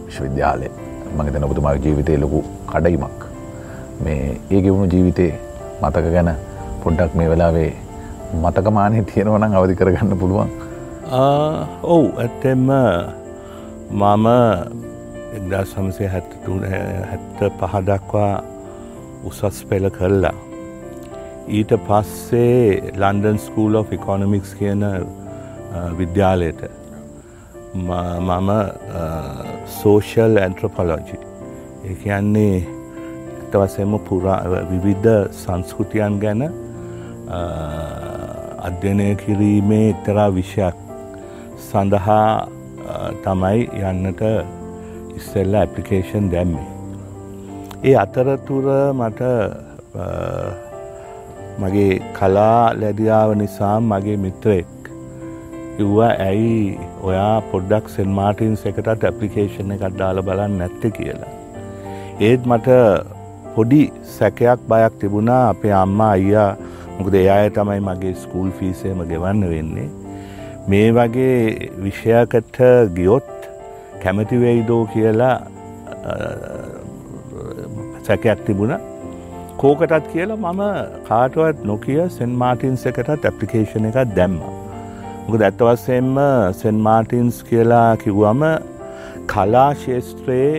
විශ්වවිද්‍යාලය. මගතන ඔබතුමා ජීවිතය ලොකු කඩයිමක්. මේ ඒ ගෙවුණු ජීවිතේ මතක ගැන පොඩ්ඩක් මේ වෙලාවේ මතකමානය තියෙනවනම් අවධි කරගන්න පුළුවන්. ඔවු ඇත්තෙම මම එක්දා සමසය හැත්තතුන හැත්ත පහදක්වා උසස් පෙළ කරලා. ඊට පස්සේ ලන්ඩන් ස්කූල් of ඉකොනොමික්ස් කියන විද්‍යාලයට මම සෝෂල් ඇන්ට්‍රපොලෝජි ඒ කියන්නේ ඇතවසෙම පුරා විවිධ සංස්කෘතියන් ගැන අධ්‍යනය කිරීමේ එක්තරා විෂයක් සඳහා තමයි යන්නට ඉස්සෙල්ල ඇපලිකේෂන් දැම්මේ. ඒ අතරතුර මට මගේ කලා ලැඩියාව නිසා මගේ මිත්‍රෙක් කිව්වා ඇයි ඔයා පොඩ්ඩක් සෙන් මාටින්ස් එකටත් ඇපලිකේෂන් එකත් දාල බලන්න නැත්ත කියලා. ඒත් මට පොඩි සැකයක් බයක් තිබුණා අපේ අම්මා අයියා මොකද එයාය තමයි මගේ ස්කූල් ෆීසේම ගෙවන්න වෙන්නේ. මේ වගේ විෂයකට ගියොත් කැමතිවෙයිදෝ කියලා සැකයක් තිබුණ කෝකටත් කියලා මම කාටවත් නොකිය සෙන් මාටින්ස් එකටත් ඇප්ලිකේෂන එකක් දැම්ම. මොකද ඇත්තවස්සෙන්ම සෙන් මාටින්ස් කියලා කිව්වම කලා ශේෂත්‍රයේ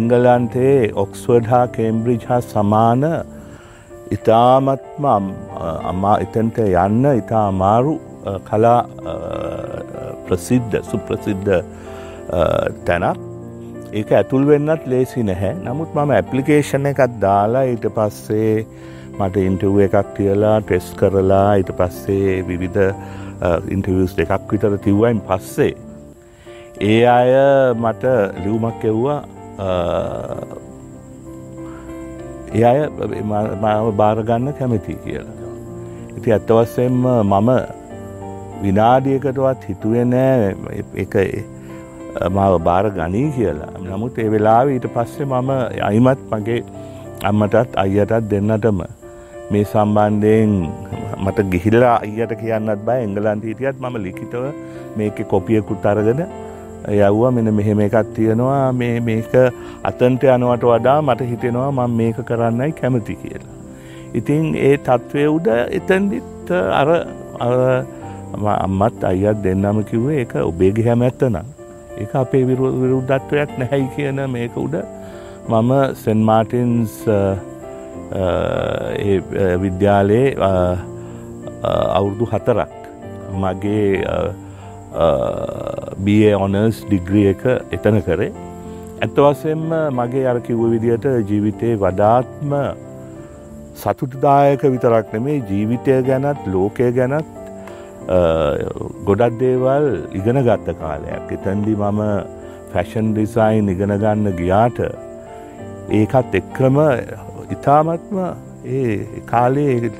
එංගලන්තයේ ඔක්ස්වඩ් හා කේම්බ්‍රිජ් හා සමාන ඉතාමත්ම අම්මා එතන්ට යන්න ඉතා අමාරු කලා ප්‍රසිද්ධ සුප්‍රසිද්ධ තැනක් ඒක ඇතුල් වෙන්නත් ලේසි නැහැ නමුත් මම ඇපලිකේෂණ එකත් දාලා ඊට පස්සේ මට ඉන්ටව එකක් තියලා ටෙස් කරලා ඊට පස්සේ විවිධ ඉන්ටවියස් දෙකක් විතර තිව්වයින් පස්සේ ඒ අය මට ලියවමක් එව්වා ඒ අය මාව භාරගන්න කැමති කියලා. ඉති ඇත්තවස්සෙන්ම මම විනාඩියකටවත් හිතුවේ නෑ එක මාව බාර ගනී කියලා. නමුත් ඒ වෙලා ඊට පස්සේ මම අයිමත් මගේ අම්මටත් අයියටත් දෙන්නටම මේ සම්බන්ධයෙන් මට ගිහිල්ලා අයියට කියන්නත් බෑ එංගලන්ත හිටියත් මම ලිකිතව මේක කොපියකුත් අරගෙන යව්වා මෙන මෙහෙම එකක් තියෙනවා මේ මේක අතන්ට යනවට වඩා මට හිතෙනවා මං මේක කරන්නයි කැමති කියලා. ඉතින් ඒ තත්ත්වය උඩ එතැන්දිත් අර අම්මත් අයිත් දෙන්නම කිව්වේ එක ඔබේගි හැම ඇත්තනම් එක අපේ විරුද්ධත්වයක් නැහැයි කියන මේක උඩ මම සෙන්මාටින්ස් විද්‍යාලයේ අවුරුදු හතරක් මගේ බේ ඔනර්ස් ඩිග්‍රිය එක එතන කරේ. ඇත්තවසෙන්ම මගේ අර කිව්ව විදියට ජීවිතයේ වඩාත්ම සතුටදායක විතරක් නෙමේ ජීවිතය ගැනත් ලෝකය ගැනත් ගොඩක් දේවල් ඉගෙන ගත්ත කාලයක් එතැන්දි මම ෆැෂන් ඩිසයින් ඉගෙන ගන්න ගියාට ඒකත් එක්කම ඉතාමත්ම ඒ කාලේ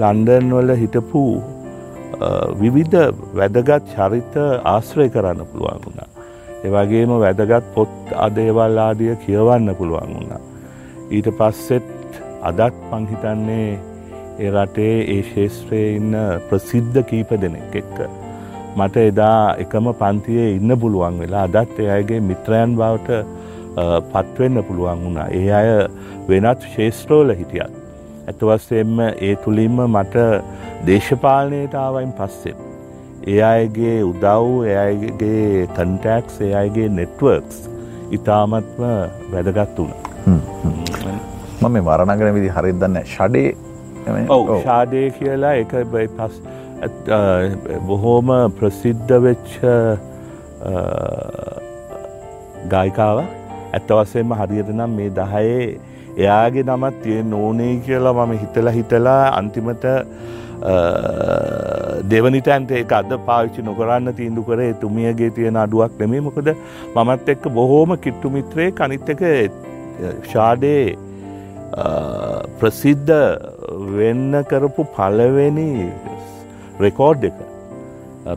ලන්ඩන් වල හිටපු විවිධ වැදගත් චරිත ආශ්‍රය කරන්න පුළුවන් වුණා. ඒවගේම වැදගත් පොත් අදේවල් ආදිය කියවන්න පුළුවන් වුණා. ඊට පස්සෙත් අදත් පංහිතන්නේ ඒ රටේ ඒ ශේෂත්‍රයේ ඉන්න ප්‍රසිද්ධ කීප දෙනෙක් එක්ක. මට එදා එකම පන්තියේ ඉන්න පුළුවන් වෙලා අදත් ඒ අයගේ මිත්‍රයන් බවට පත්වෙන්න පුළුවන් වුණා. ඒ අය වෙනත් ශේෂත්‍රෝල හිටියත්. ඇතවස්සෙන්ම ඒ තුළින්ම මට දේශපාලනයට ආවයින් පස්සෙත්. ඒ අයගේ උදව් එයගේ කන්ටැක්ස් ඒ අයගේ නෙට්වර්ක්ස් ඉතාමත්ම වැදගත් වුණ. මම මේ වරණගන විදි හරිත් දන්න ෂඩේ ඔව. ෂාඩය කියලා එක පස් බොහෝම ප්‍රසිද්ධ වෙච්ච ගායිකාව. ඇත්ත වසයෙන්ම හරියට නම් මේ දහයේ එයාගේ නමත් තියෙන් ඕනේ කියලා මම හිතලා හිතලා අන්තිමට දෙවනිතන්ට ඒ අද පාවිච්චි නොකරන්න තීන්දු කර තුමියගේ තියෙන අඩුවක් නෙමේ මොකද මමත් එක්ක බොහෝම කිට්ටු මිත්‍රයේ කනිත්තක ෂාඩේ ප්‍රසිද්ධ වෙන්න කරපු පලවෙනි රෙකෝඩ් එක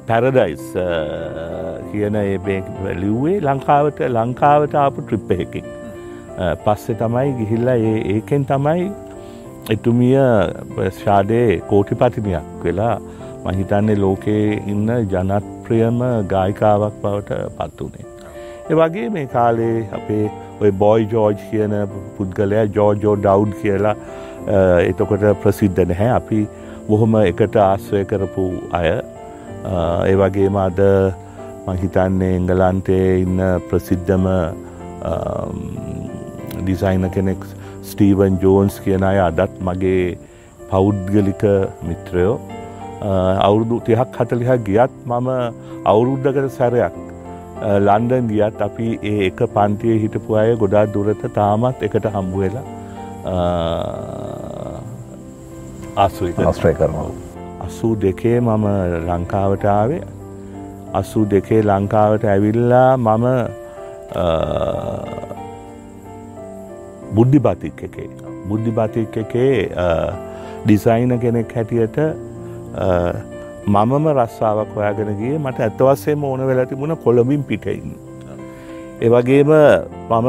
පැරඩයිස් uh, කියන ලිව්වේ ලංකාවට ලංකාවට ආපු ට්‍රිප්ප එකකින් uh, පස්සෙ තමයි ගිහිල්ලා ඒකෙන් තමයි එතුමිය ශාඩේ කෝටිපතිනියක් වෙලා මහිතන්නේ ලෝකයේ ඉන්න ජනත්ප්‍රියම ගායිකාවක් බවට පත් වනේ. ඒ වගේ මේ කාලේ අපේ ඔය බොයි ජෝර්ජ් කියන පුද්ගලයා ජෝජෝ ඩව් කියලා එතකොට ප්‍රසිද්ධ නැහැ අපි බොහොම එකට ආශ්‍රය කරපු අය ඒ වගේම අද මහිතන්නේ එංගලන්තයේ ඉන්න ප්‍රසිද්ධම ඩිසයින කෙනෙක් ස්ටීවන් ජෝන්ස් කියන අය අදත් මගේ පෞද්ගලික මිත්‍රයෝ අවුරුදු තිහක් හතලිහක් ගියත් මම අවුරුද්ධකට සැරයක් ලන්ඩන් ගියත් අපි ඒ එක පන්තිය හිටපු අය ගොඩා දුරත තාමත් එකට හම්බුවෙලා ආශ්‍රය කරනවා. අසූ දෙකේ මම ලංකාවට ආවේ. අසූ දෙකේ ලංකාවට ඇවිල්ලා මම බුද්ධි බතික් එකේ. බුද්ධි බතික් එකේ ඩිසයින කෙනෙක් හැටියට මමම රස්සාාවක් හොයාගෙන ගිය මට ඇත්තවස්සේම ඕන වෙලා තිබුණ කොළඹින් පිටයින්න. ඒවගේම මම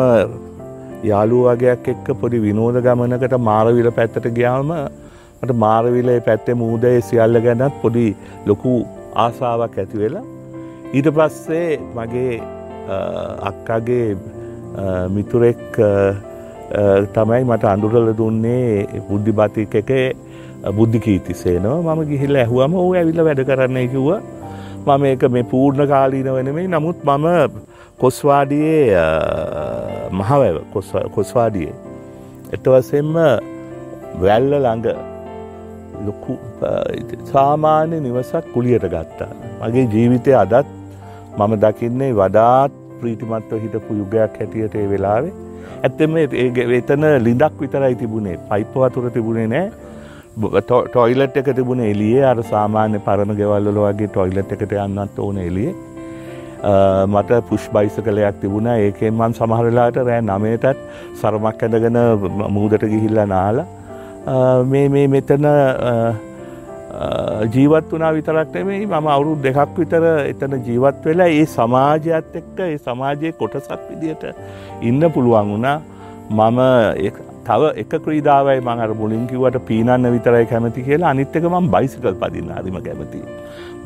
යාලු වගේයක් එක්ක පොඩි විනෝද ගමනකට මාරවිල පැත්තට ගියාම මට මාරවිලේ පැත්තේ මූදේ සියල්ල ගැනත් පොඩි ලොකු ආසාාවක් ඇති වෙලා ඊට පස්සේ මගේ අක්කාගේ මිතුරෙක් තමයි මට අඳුරල දුන්නේ බුද්ධි බතික එකේ බුද්ධි කීතිසේනවා මම ගිහිල්ල ඇහුවම ඕ ඇවිල්ල වැඩ කරන්න කිව්ව. මම ඒක මේ පූර්ණ කාලීන වනමේ නමුත් මම කොස්වාඩියේ මහවැව කොස්වාඩියේ. එතවසෙන්ම වැල්ල ළඟ ලොකු සාමාන්‍ය නිවසක් කුලියට ගත්තා. මගේ ජීවිතය අදත් මම දකින්නේ වඩාත් ප්‍රීතිමත්ව හිටපු යුගයක් හැටියට ඒ වෙලාවේ. ඇත්තම එතන ලිඳක් විතරයි තිබුණේ. පයිප්ප වතුර තිබුණේ නෑ. ටොයිලට් එක තිබුණ එලියේ අර සාමාන්‍ය පරණ ගෙවල්ල වගේ ටොයිලට් එකට යන්නත් ඕන එලිය මට පුෂ් බයිස කලයක් තිබුණ. ඒකෙන් මන් සමහරලාට රෑ නමයටත් සරමක් ඇඳගෙන මූදට ගිහිල්ල නාලා. මේ මේ මෙතන ජීවත් වනා විතරක් නෙමෙයි. මම අවුරුදු දෙකක් විතර එතන ජීවත් වෙලා ඒ සමාජයත් එක්ක ඒ සමාජයේ කොටසක් විදියට ඉන්න පුළුවන් වුණා. මම තව එක ක්‍රීඩාවයි මං අර මුලින් කිව්වට පීනන්න විතරයි කැමති කියලා අනිත් එක මම බයිසිකල් පදින්න හරිම කැමතියි.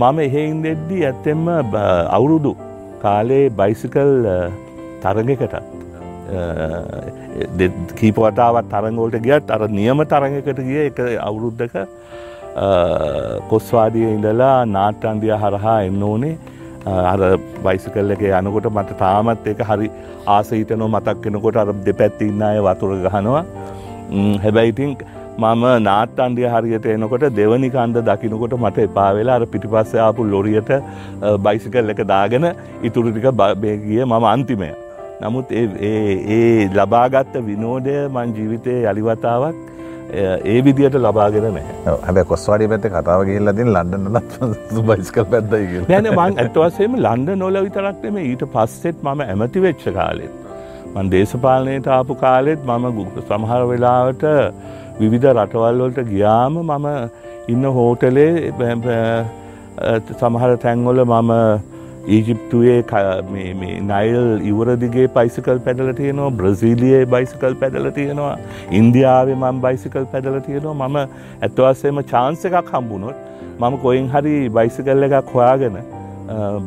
මම එහෙයින් දෙද්දී ඇත්තෙන්ම අවුරුදු කාලේ බයිසිකල් තරගකටත් කීපවතාවත් තරංගෝලට ගියත් අර නියම තරඟකට ගිය එක අවුරුද්ධක කොස්වාදිය ඉඳලා නාට්‍යන්දිය හරහා එන්න ඕනේ අර බයිසිකල් එක යනකොට මට තාමත් එක හරි ආසහිතනෝ මතක් කෙනකොට අර දෙපැත්ති ඉන්න අය වතුර ගහනවා හැබැයිතින් මම නාට්ටන්ඩිය හරියට එනකොට දෙවනි කන්ද දකිනකොට මට එපා වෙලා අර පිටිපස්ස ආපු ලොරියට බයිසිකල් එක දාගෙන ඉතුරුටික බේගිය මම අන්තිමය. නමුත් ඒ ලබාගත්ත විනෝඩය මං ජීවිතය යළිවතාවක් ඒ විදියට ලබාගෙන නෑ හැබ කොස්වාඩි පැත්ත කතාව කියල්ලතින් ලන්ඩනලත් බයිස්කල් පැත්තයි නැන මං ඇත්වසේම ලන්ඩ නොල විතරක්නෙම ඊට පස්සෙත් මම ඇමති වෙච්ච කාලෙත්. මන් දේශපාලනයට ආපු කාලෙත් මම ගුප සමහර වෙලාවට විවිධ රටවල්වලට ගියාම මම ඉන්න හෝටලේ සමහර තැන්වල මම ඊජිප්තුවේ නයිල් ඉවරදිගේ පයිසිකල් පැඩල තියෙනවා බ්‍රසීලියයේ බයිසිකල් පැඩල තියෙනවා ඉන්දියාවේ මම් බයිසිකල් පැඩල තියෙනවා මම ඇත්වස්සේම චාන්ස එකක් හම්බුණොත් මම කොයින් හරි බයිසිකල් එකක් හොයාගෙන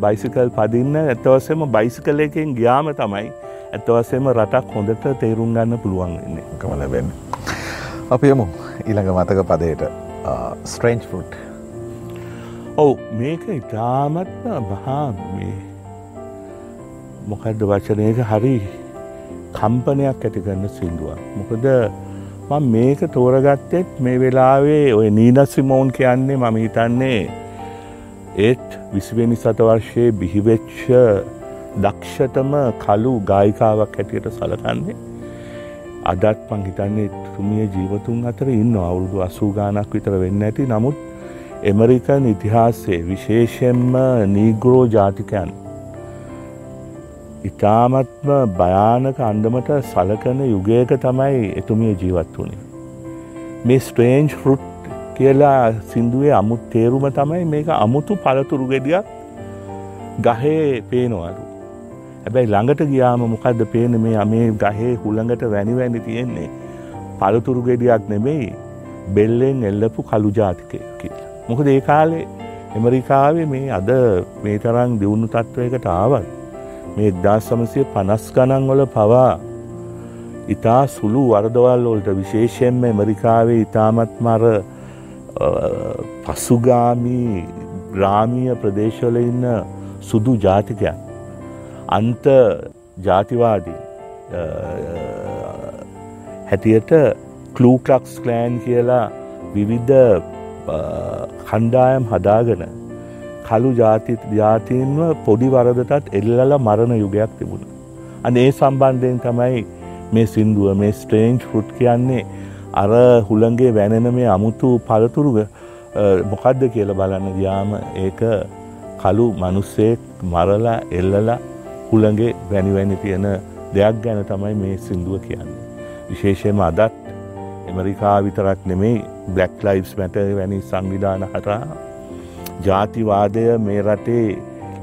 බයිසිකල් පදින්න ඇත්තවස්සේම බයිසිකල් එකෙන් ගියාම තමයි ඇත්තවස්සේම රටක් හොඳට තේරුම් ගන්න පුළුවන් වෙන්නේ කමලබෙන්. අපි යමු ඊළඟ මතක පදයට ස්ට්‍රේන්ජ් ෆුට් ඔවු මේක ඉතාමත්ම මහා මේ. මොකක්ද වචනයක හරි කම්පනයක් ඇතිගන්න සිින්දුවක්. මොකද මං මේක තෝරගත්තෙත් මේ වෙලාවේ ඔය නීනස්සිමෝන් කියන්නේ මම හිතන්නේ ඒත් විසිවෙනි සතවර්ශයේ බිහිවෙච්ච දක්ෂතම කලු ගායිකාවක් හැටියට සලකන්නේ. අදත් මං හිතන්නේ තුමිය ජීවතුන් අතර ඉන්න අවුරුදු අසූ ගානක් විතර වෙන්න ඇති. නමුත් එමරිකන් ඉතිහාසයේ විශේෂෙන්ම නීග්‍රෝ ජාතිකයන් ඉතාමත්ම භයානක අන්දමට සලකන යුගයක තමයි එතුමිය ජීවත් වුණේ. මේ ස්ට්‍රේන්ජ් ෆෘට් කියලා සින්දුවේ අමුත් තේරුම තමයි මේක අමුතු පළතුරු ගෙඩියක් ගහේ පේනවලු. හැබැයි ළඟට ගියාම මොකක්ද පේන මේ මේ ගහේ හුළඟට වැනි වැනි තියෙන්නේ පළතුරු ගෙඩියක් නෙමෙයි බෙල්ලෙන් එල්ලපු කළු ජාතිකය කියලා. මොකද ඒ කාලේ ඇමරිකාවේ මේ අද මේ තරම් දියුණු තත්ත්වයකට ආවත් මේ එක්දා සමසය පනස් ගණන් වල පවා ඉතා සුළු වරදවල් වලට විශේෂයෙන්ම ඇමරිකාවේ ඉතාමත් මර පසුගාමී ග්‍රාමීය ප්‍රදේශවල ඉන්න සුදු ජාතිකයන් අන්ත ජාතිවාදී හැටියට කලූකලක්ස් කලෑන් කියලා විවිධ කණ්ඩායම් හදාගෙන කළු ජාති ජාතීන්ව පොඩි වරදටත් එල්ලල මරණ යුගයක් තිබුණ. අන ඒ සම්බන්ධයෙන් තමයි මේ සින්දුව මේ ස්ට්‍රේන්ජ් ෆෘට් කියන්නේ අර හුළන්ගේ වැනෙන මේ අමුතු පළතුරුග මොකක්ද කියල බලන්න ගියාම ඒක කළු මනුස්සෙක් මරලා එල්ලලා හුළඟේ වැනිවැනි තියෙන දෙයක් ගැන තමයි මේ සින්දුව කියන්නේ. විශේෂයම අදත් එමරිකා විතරක් නෙමෙයි බ්ලක් ලයිස් මැට වැනි සංවිධාන හරා ජාතිවාදය මේ රටේ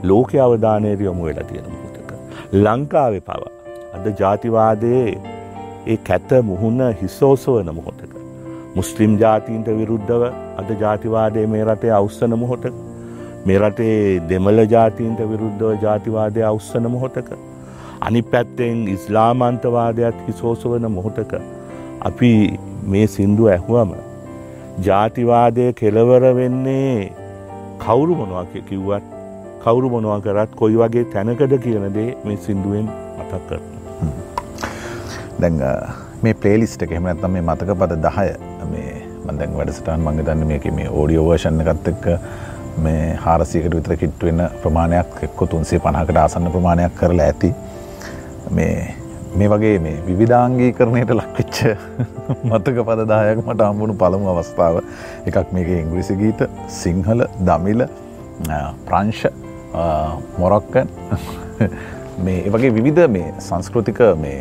ලෝක අවධානයට යොමු වෙලා තියෙන මුහතක. ලංකාවෙ පවා. අද ජාතිවාදයේ ඒ කැත මුහුණ හිස්සෝසවන මොහොතක. මුස්ලිම් ජාතීන්ට විරුද්ධව අද ජාතිවාදය මේ රටේ අවස්සන මොහොතක. මේ රටේ දෙමළ ජාතීන්ට විරුද්ධව ජාතිවාදය අවස්සන මොහොතක. අනි පැත්තෙන් ඉස්ලාමන්තවාදයක් හිසෝසවන මොහොතක. අපි මේ සින්දු ඇහුවම ජාතිවාදය කෙලවර වෙන්නේ. කවුරු මොනවා කිව්වත් කවුරු මොනවා කරත් කොයි වගේ තැනකද කියනදේ මේ සින්දුවෙන් මතක් කරන. දැන් මේ පලේලිස්ට එහෙම නැත්නම් මේ මතක පද දහය මේ මන්දැන් වැඩසටන් මංග දන්න මේක මේ ඕඩියෝ වර්ෂණ එකත් එක්ක මේ හාරසියකට විතර කිට්ටුවෙන ප්‍රමාණයක් එක්කො තුන්සේ පණහකට ආසන්න ප්‍රමාණයක් කරලා ඇති. මේ මේ වගේ මේ විවිධාංගී කරණයට ලක්විච්ච මතක පදදායක මට අම්බුණු පළමු අවස්ථාව එකක් මේක ඉංග්‍රිසි ගීත සිංහල දමිල ප්‍රංශ මොරක්කන් මේ වගේ විවිධ මේ සංස්කෘතික මේ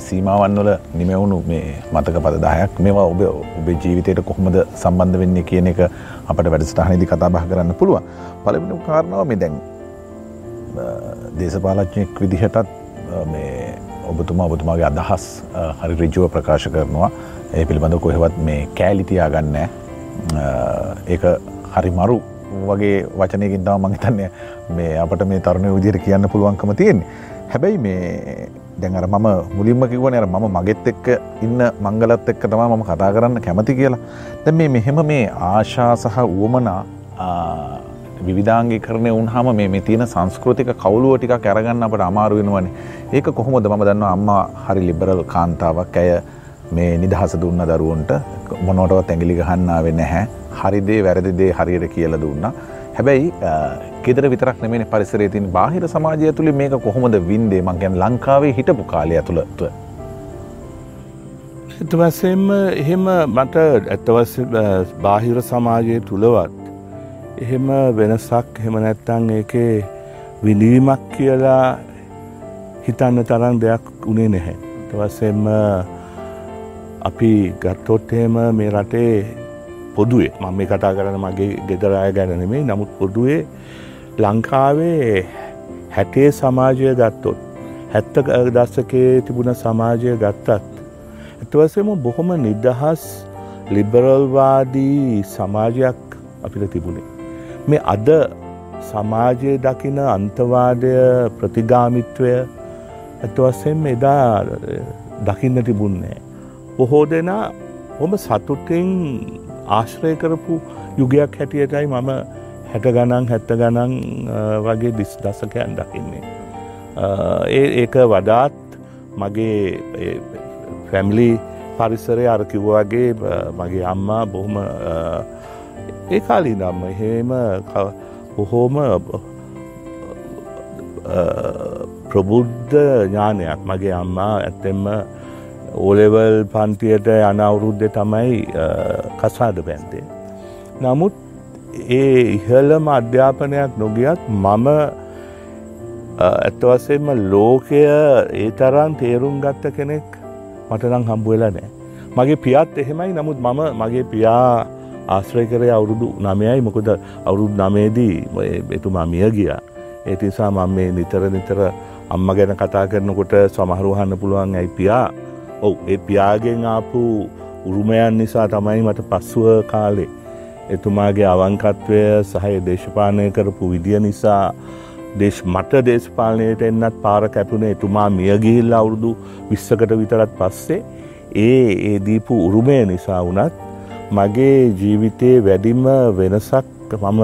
සීමාවන් වල නිමවුණු මේ මතක පද දායක් මේවා ඔබ ඔබේ ජීවිතයට කොහොමද සම්බන්ධ වෙන්නේ කියන එක අපට වැඩසටහනේදී කතා බහ කරන්න පුළුවන්. පළවෙනි කාරණාව මේ දැන් දේශපාලඥයෙක් විදිහටත් මේ ඔබතුමා ඔබතුමාගේ අදහස් හරි රිජුව ප්‍රකාශ කරනවා. ඒ පිළිබඳ කොහෙවත් මේ කෑලිතියා ගන්න ඒක හරි මරු වගේ වචනයකින් තම මහිතන්නේ මේ අපට මේ තරුණය විදිහයට කියන්න පුළුවන්කම තියෙන්නේ. හැබැයි මේ දැන් අර මම මුලින්ම කිව්වන අර මම මගෙත් එක්ක ඉන්න මංගලත් එක්ක තමා මම කතා කරන්න කැමති කියලා දැ මේ මෙහෙම මේ ආශා සහ වුවමනා විධාංගි කරනය උන්හම මේ තියෙන සංස්කෘතික කවුලුව ටික කැරගන්න අපට අමාරු වෙනවනේ. ඒක කොහොමද? මම දන්න අම්මා හරි ලිබරල් කාන්තාවක්. ඇය මේ නිදහස දුන්න දරුවන්ට මොනොටවත් ඇඟිලි ගහන්නා වෙන්න හැ හරිදේ වැරදිදේ හරියට කියල දුන්නා. හැබැයි ගෙදර විතරක් නෙමෙන පරිසරේ තින් බාහිර සමාජය තුළි මේක කොහොමද වින්දේ? මං ගැන ලංකාවේ හිටපු කාලය ඇතුළත්ව. ඇතවසෙන්ම එහෙම මට ඇත්තවස බාහිර සමාජය තුළවත් එහෙම වෙනසක් හෙම නැත්තං ඒකේ විඳීමක් කියලා හිතන්න තරන් දෙයක් උනේ නැහැ. තවසෙන්ම අපි ගත්තොත්තේම මේ රටේ පොදුවේ මම මේ කතා කරන මගේ ගෙදරය ගැනනෙමේ නමුත් පොදුවේ ලංකාවේ හැටේ සමාජය ගත්තොත් හැත්ත දස්සකේ තිබුණ සමාජය ගත්තත්. ඇතවසම බොහොම නිදහස් ලිබරල්වාදී සමාජයක් අපිට තිබුණේ. මේ අද සමාජය දකින අන්තවාදය ප්‍රතිගාමිත්වය ඇතවස්සෙන් එදා දකින්න තිබුන්නේ. බොහෝ දෙනා හොම සතුටින් ආශ්‍රය කරපු යුගයක් හැටියටයි මම හැට ගණන් හැත්ත ගණන් වගේ දිස් දසකයන් දකින්නේ. ඒ ඒක වඩාත් මගේ ෆැමිලි පරිසරය අරකිව්වාගේ මගේ අම්මා බොහොම ඒ කාලී නම්ම එහෙම බොහෝම ප්‍රබුද්ධ ඥානයක් මගේ අම්මා ඇත්තෙම ඕලෙවල් පන්තියට යන අවුරුද්ධ තමයි කසාද බැන්තේ. නමුත් ඒ ඉහළම අධ්‍යාපනයක් නොගියත් මම ඇත්තවසෙන්ම ලෝකය ඒ තරන් තේරුම් ගත්ත කෙනෙක් මටනම් හම්බුවෙලා නෑ. මගේ පියත් එහෙමයි නමුත් මම මගේ පියා ආශ්‍රය කරය අවුරුදු නමයයි මොකද අවුරුදු නමේදී එතුමා මිය ගියා. ඒ නිසා මම මේ නිතර නිතර අම්ම ගැන කතා කරනකොට සමහරුවහන්න පුළුවන් ඇයි පියා? ඔව් ඒ පියාගෙන් ආපු උරුමයන් නිසා තමයි මට පස්සුව කාලේ. එතුමාගේ අවංකත්වය සහය දේශපාලනය කරපු විදිය නිසා දේශ මට දේශපාලනයට එන්නත් පාර කැපුණ එතුමා මියගිහිල් අවුරුදු විස්සකට විතරත් පස්සේ. ඒ ඒ දීපු උරුමය නිසා වනත් මගේ ජීවිතයේ වැඩිම වෙනසක් මම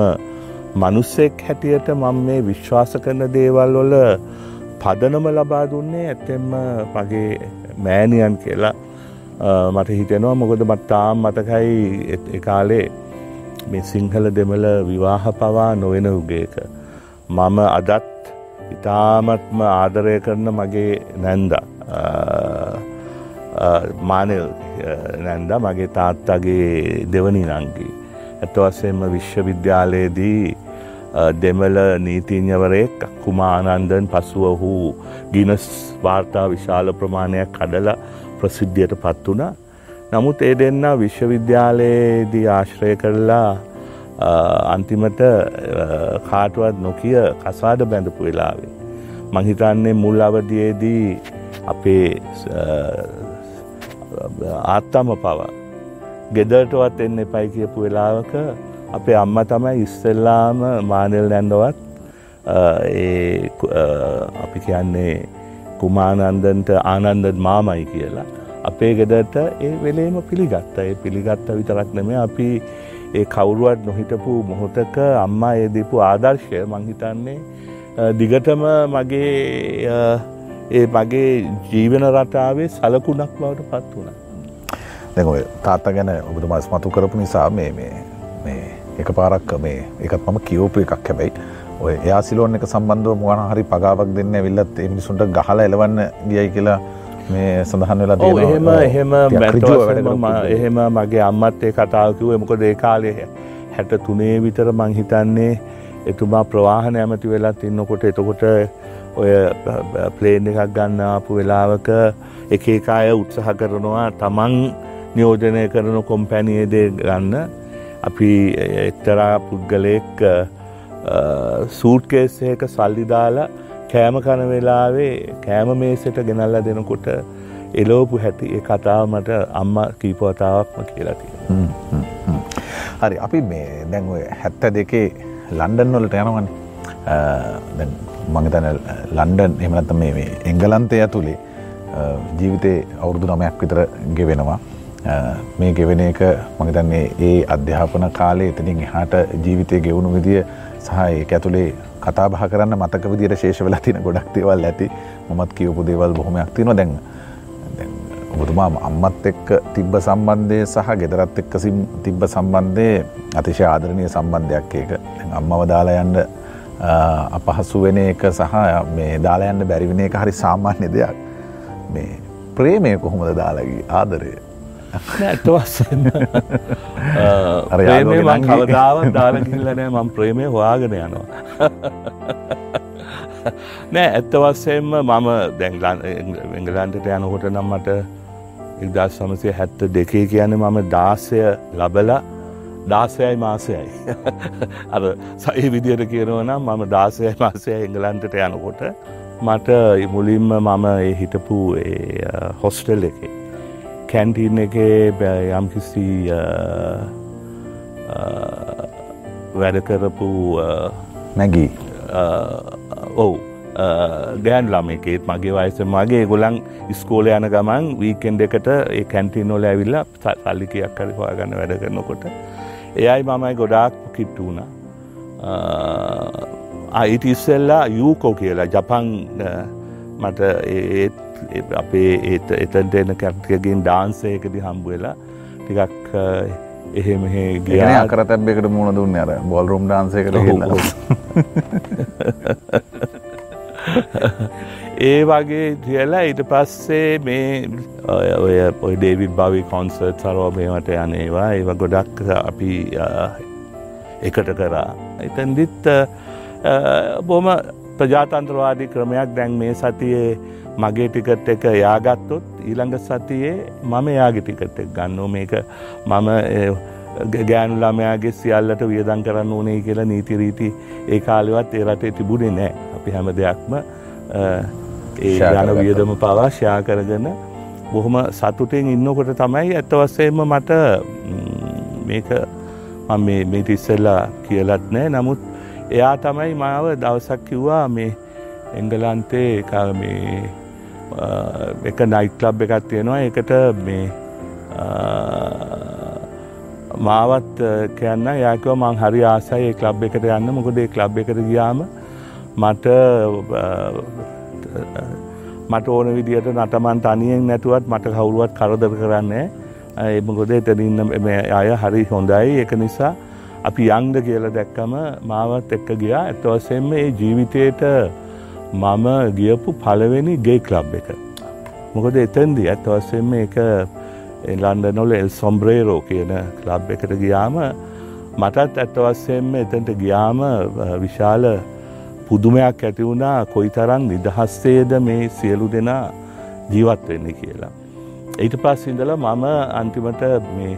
මනුස්සෙක් හැටියට මම මේ විශ්වාස කරන දේවල් වල පදනම ලබා දුන්නේ ඇත්තෙම මගේ මෑනියන් කියලා. මට හිතෙනවා මොකද මත් තාම් මතකයි කාලේ මේ සිංහල දෙමළ විවාහ පවා නොවෙන උගේක. මම අදත් ඉතාමත්ම ආදරය කරන මගේ නැන්ද. මානල්. නැන්ද මගේ තාත්තගේ දෙවනි නංගී. ඇතවස්සෙම විශ්වවිද්‍යාලයේදී දෙමළ නීතිඥවරයෙක් කුමානන්දන් පසුව ඔහු ගිනස් වාර්තා විශාල ප්‍රමාණයක් කඩලා ප්‍රසිද්ධියට පත් වුණා. නමුත් ඒ දෙන්න විශ්වවිද්‍යාලයේදී ආශ්‍රය කරලා අන්තිමට කාටුවත් නොකිය කසාද බැඳපු වෙලාවේ. මහිතන්නේ මුල් අවදියේදී අපේ ආත්තම පවා ගෙදරටවත් එන්න එපයි කියපු වෙලාවක අපේ අම්ම තමයි ඉස්සෙල්ලාම මානෙල් නැන්දවත් අපි කියන්නේ කුමානන්දන්ට ආනන්ද මාමයි කියලා. අපේ ගෙදට ඒ වෙලේම පිළිගත්ත ඒ පිළිගත්ත විතරක් නෙමේ අපි ඒ කවුරුවත් නොහිටපු මොහොතක අම්මා ඒ දීපු ආදර්ශය මංහිතන්නේ දිගටම මගේ ඒ මගේ ජීවන රටාවේ සලකුණක් බවට පත් වුණ. ඔය තාත්තා ගැන ඔබතුමා ස්මතු කරපු නිසා මේ මේ එක පාරක් මේ එකත් මම කියවපු එකක්. හැබැයි ඔය එයා සිලෝන් එක සම්බන්ධව මොන හරි පගාවක් දෙන්න ඇවිල්ලත් ඒ මිනිසුන්ට ගහලා එලවන්න ගියයි කියලා මේ සඳහන් වෙලා එහෙම එහෙම එහෙම මගේ අම්මත් ඒ කතාව කිව්වේ මොකද ඒ කාලේ 63 විතර මං හිතන්නේ එතුමා ප්‍රවාහන ඇමති වෙලත් ඉන්නකොට. එතකොට ඔය ප්ලේන් එකක් ගන්න ආපු වෙලාවක එක එක අය උත්සාහ කරනවා තමන් නියෝජනය කරන කොම්පැනියදේ ගන්න. අපි එක්තරා පුද්ගලයෙක් සූට්කේසයක සල්ලි දාලා කෑම කන වෙලාවේ කෑම මේසට ගෙනල්ල දෙනකොට එලෝපු හැටි ඒ කතාව මට අම්ම කීපවතාවක්ම කියලා තියෙන. හරි අපි මේ දැන් ඔය හැත්ත දෙකේ ලන්ඩන් වලට යනවන. මඟතන ලන්ඩන් එමනත මේ එංගලන්තය ඇතුළේ ජීවිතේ අවුරුදු නමයක් විතර ගෙවෙනවා. මේ ගෙවෙන එක මගතන්නේ ඒ අධ්‍යාපන කාලේ එතනින් එහාට ජීවිතය ගෙවුණු විදිය සහ ඒක ඇතුළේ කතා බහ කරන්න මතක විදියට ශේෂ වෙලා තින ගොඩක් දේවල් ඇති. මමත් කියවපු දේවල් බොහොමයක් තියෙනවා. දැන් ඔබතුමා අම්මත් එක්ක තිබ්බ සම්බන්ධය සහ ගෙදරත් එක්ක තිබ්බ සම්බන්ධය අතිශය ආදරණය සම්බන්ධයක් ඒක. අම්මව දාලා යන්න අපහසු වෙන එක සහ මේ දාලා යන්න බැරිවෙන එක හරි සාමාන්‍ය දෙයක්. මේ ප්‍රේමය කොහොමද දාලගේ ආදරය. මං කවදාව දාලකිල්ලනෑ මං ප්‍රේමය හොයාගෙන යනවා. නෑ ඇත්තවස්සයෙන්ම මම දැන්ලන් එංගලන්ටට යනකොට නම් මට ඉදස් සමසය හැත්ත දෙකේ කියන මම දාසය ලබලා දාසයයි මාසයයි. අර සයි විදියට කියනවනම් මම දාසයයි මාසය එංගලන්ටට යනකොට මට මුලින්ම මම හිටපු හොස්ටල් එකේ කැන්ටීන් එක යම්කිසි වැඩ කරපු නැගී. ඔවු ගෑන් ළමයකේත් මගේ වයස මගේ ගොලන් ස්කෝල යන ගමන් වීකෙන්ඩ එකට ඒ කැන්ටින් නොල ඇවිල්ල සල්ලිකයක් කර හොයාගන්න වැඩ කරනකොට එයයි මමයි ගොඩාක් කිට්ටු වුණ. අයිට ඉස්සෙල්ලා යූකෝ කියලා ජපන් මට ඒත් අපේ ඒත එතන්ට එන කැප්කගෙන් ඩාන්සයකද හම්බ වෙලා ටිකක් එහෙ මෙහෙ ගෙන අකරතැබ්බෙකට මුණ දුන්න අර බොල්රුම් ඩාන්සයකට ඒ වගේ කියලා ඊට පස්සේ මේ ඔය පොයි ඩේවිඩ් බවි කොන්සර්ට් සරෝ මේවට යනේවා ඒව ගොඩක් අපි එකට කරා. එතැන්දිත් බොම ප්‍රජාතන්ත්‍රවාදී ක්‍රමයක් දැන් මේ සතියේ මගේ ටිකට් එක යාගත්තොත් ඊළඟ සතියේ මම යාගේ ටිකට් එක් ගන්න මේක මම ගෑනු ළමයාගේ සියල්ලට වියදන් කරන්න ඕනේ කියලා නීතිරීති ඒ කාලෙවත් ඒ රටේ තිබුණේ නෑ අපි හැම දෙයක්ම ඒ යන වියදම පවා ෂයා කරගෙන බොහොම සතුටෙන් ඉන්නකොට තමයි ඇත්ත වස්සයෙන්ම මට මේක මේට ඉස්සෙල්ලා කියලත් නෑ. නමුත් එයා තමයි මාව දවසක් කිව්වා මේ එංගලන්තේ මේ එක නයිට් ලබ් එකක් තියෙනවා. එකට මේ මාවත් කියන්න. යාකව මං හරි ආසයි ඒ කලබ් එකට යන්න. මොකද ඒ කලබ් එකට ගියාම මට මට ඕන විදියට නටමන් තනියෙන් නැතුවත් මට කවුරුවත් කරදර කරන්නේ එමකොද එතනඉන්න අය හරි හොඳයි. එක නිසා අපි යංද කියල දැක්කම මාවත් එක්ක ගියා. ඇතවසෙන්ම ඒ ජීවිතයට මම ගියපු පළවෙනි ගේ කලබ් එක. මොකද එතන්දි ඇත්වසෙන්ම එක ලන්ඩනොල එල් සොම්බ්‍රේරෝ කියන කලබ් එකට ගියාම මටත් ඇත්තවස්සයෙන්ම එතන්ට ගියාම විශාල පුදුමයක් ඇති වුණා කොයි තරන් නිදහස්සේද මේ සියලු දෙනා ජීවත් වෙන්න කියලා. ඊට පස් ඉඳලා මම අන්තිමට මේ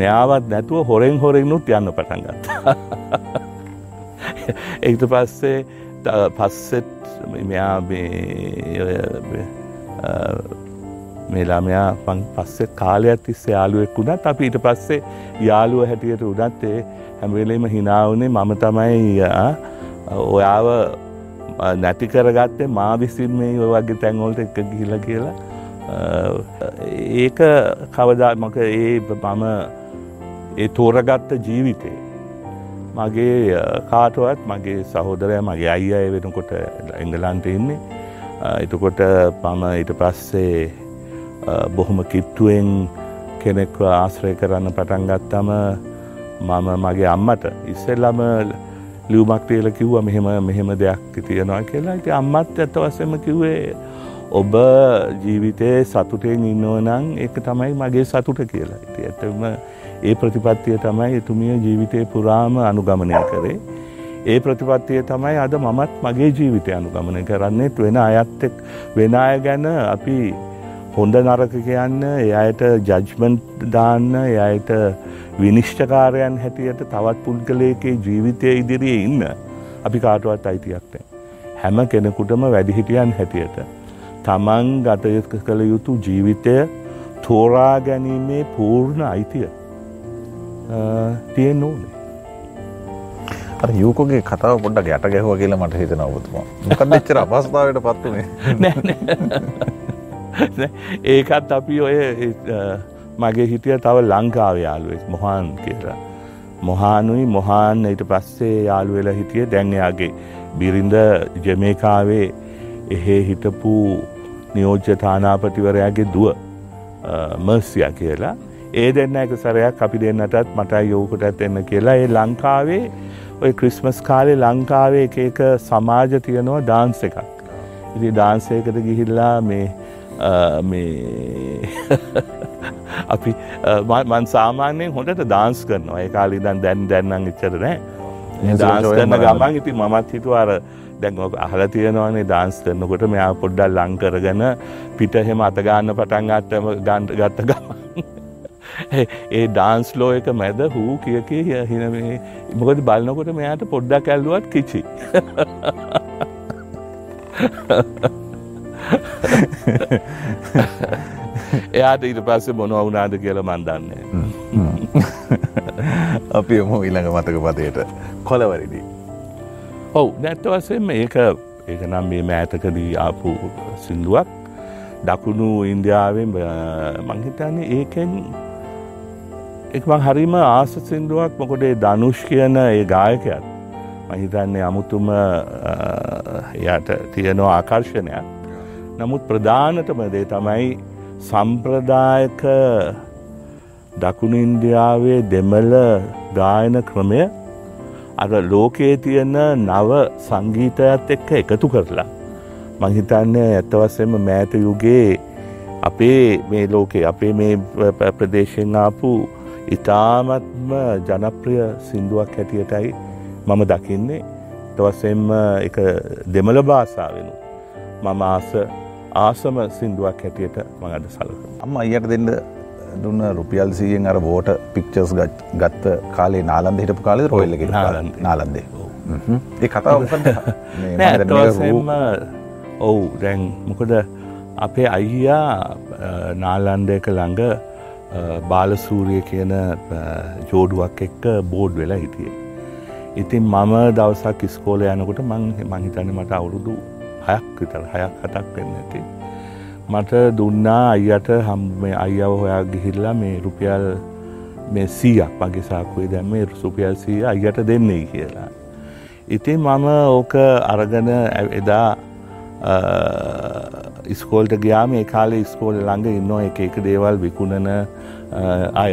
මෙයාවත් නැතුව හොරෙන් හොරෙන්නුත් යන්න පටන් ගත්තා. ඒට පස්සේ පස්සෙත් මෙයා මේ ළමයා පං පස්සේ කාලයක් තිස්සේ යාළුවෙක් වුණත් අපි ඊට පස්සේ යාළුව හැටියට උනත් ඒ හැමවෙලේම හිනාවනේ මම තමයි ඔයාව නැති කරගත්තේ මා විසින් මේ වගේ තැන්වලට එක ගිහිල කියලා. ඒක කවදා මක ඒ මම ඒ තෝරගත්ත ජීවිතේ මගේ කාටුවත් මගේ සහෝදරය මගේ අයි අය වෙනකොට එංගලන්ට ඉන්නේ. එතකොට පම ඊට පස්සේ බොහොම කිට්ටුවෙන් කෙනෙක්ව ආශ්‍රය කරන්න පටන් ගත්තම මම මගේ අම්මට ඉස්සෙල්ලම ලියවමක් තියල කිව්ව මෙහෙම මෙහෙම දෙයක් තියෙනවා කියලා. ඉති අම්මත් ඇත්ත වසම කිව්වේ ඔබ ජීවිතයේ සතුටෙන් ඉන්නවනං ඒක තමයි මගේ සතුට කියලා. ඉති ඇතම ඒ ප්‍රතිපත්තිය තමයි එතුමිය ජීවිතය පුරාම අනුගමනය කරේ. ඒ ප්‍රතිපත්තිය තමයි අද මමත් මගේ ජීවිතය අනුගමනය කරන්නෙත් වෙන අයත්තෙක් වෙන අය ගැන අපි හොඳ නරක කියන්න එයට ජජ්මන්ට් දාන්න එයට විනිශ්්ඨකාරයන් හැටියට තවත් පුද්ගලයකේ ජීවිතය ඉදිරියේ ඉන්න අපි කාටුවත් අයිතියක් නෑ. හැම කෙනෙකුටම වැඩිහිටියන් හැටියට. තමන් ගතයක කළ යුතු ජීවිතය තෝරා ගැනීමේ පූර්ණ අයිතිය තියෙන් ඕනේ. යුකගේ කතාව පොඩ්ඩක් යට ගැහුව කියලා මට හිතන ඔබතුමා මොකද එච්චර අපස්ථාවට පත්වනේ ඒකත් අපි ඔය මගේ හිටිය තව ලංකාව යාළුවෙක් මොහන් කියලා. මොහානුයි මොහාන් ඊට පස්සේ යාළු වෙලා හිටිය දැන් එයාගේ බිරිඳ ජමේකාවේ එහෙ හිටපු නියෝජ්‍ය තානාපතිවරයාගේ දුව මර්සිය කියලා ඒ දෙන්න එක සරයක් අපි දෙන්නටත් මට යෝකටත් එන්න කියලා ඒ ලංකාවේ ඔය ක්‍රිස්මස් කාලේ ලංකාවේ එක එක සමාජ තියනවා ඩාන්ස එකක්. ඉති ඩාන්සයකට ගිහිල්ලා මේ මේ අපි මන් සාමාන්‍යයෙන් හොඳට දාන්ස් කරනවා. ඒ කාලි දන් දැන් දැන්නම් ඉච්චර නෑ. දාන්ස් කරන ගමන් ඉති මමත් හිතුවාර දැන් අහල තියෙනවානේ දාන්ස් කරනකොට මෙයා පොඩ්ඩල් ලං කරගෙන පිට එහෙම අතගාන්න පටන් අත්තම ගන්ට ගත්ත ගමන්. ඒ ඩාන්ස් ලෝ එක මැද හූ කියකේ හින මොකද බලනකොට මෙයාට පොඩ්ඩක් ඇල්ලුවත් කිචි එයාට ඊට පස්සේ මොනව වුණාද කියලා මන් දන්නේ. අපි යමු ඊළඟ මතක පදයට. කොලවරිදි. ඔව් වශයෙන්ම ඒක ඒක නම් මේ මෑතකදී ආපු සින්දුවක්. දකුණු ඉන්දියාවෙන් මං හිතන්නේ ඒකෙන් එක් මං හරිම ආස සින්දුවක්. මොකද ධනුෂ් කියන ඒ ගායකයත් මහිතන්නේ අමුතුම එයට තියෙනවා ආකර්ශණයක් නමුත් ප්‍රධානතම දේ තමයි සම්ප්‍රදායක දකුණු ඉන්දියාවේ දෙමළ ගායන ක්‍රමය. අර ලෝකයේ තියෙන නව සංගීතයත් එක්ක එකතු කරලා මංහිතන්නේ ඇත්තවස්සෙම මෑත යුගේ අපේ මේ ලෝකේ අපේ මේ ප්‍රදේශයෙන් ආපු ඉතාමත්ම ජනප්‍රිය සින්දුවක් හැටියටයි මම දකින්නේ. තවස්සෙන්ම එක දෙමළ භාසාාවෙනු මම ආස ආසම සින්දුවක් හැටියට මඟට සලක. අම්ම අයට දෙන්න දුන්න රුපියල් සීයෙන් අර බෝට පික්චර්ස් ගත්ත කාලේ නාලන්ද හිටපු කාලේ? රොයල්ල නාලන්දේ. ඒ කතාව ඇත්වසෙන්ම ඔවු දැන් මොකද අපේ අයියා නාලන්දයක ළඟ බාලසූරිය කියන ජෝඩුවක් එක්ක බෝඩ් වෙලා හිටියේ. ඉතින් මම දවසක් ස්කෝල යනකොට මං මහිතන්න මට අවුරුදු හයක් විතර හයක් හටක් වෙන්න ඇති. මට දුන්නා අයියට හම් මේ අයියව හොයා ගිහිල්ලා මේ රුපියල් මේ සීයක් මගේ සාකුවේ දැම් මේ රුපියල් සීය අයියට දෙන්නේ කියලා. ඉතින් මම ඕක අරගන එදා ඉස්කෝල්ට ගයාම ඒ කාලේ ස්කෝල ළඟ ඉන්න එක එක දේවල් විකුණන අය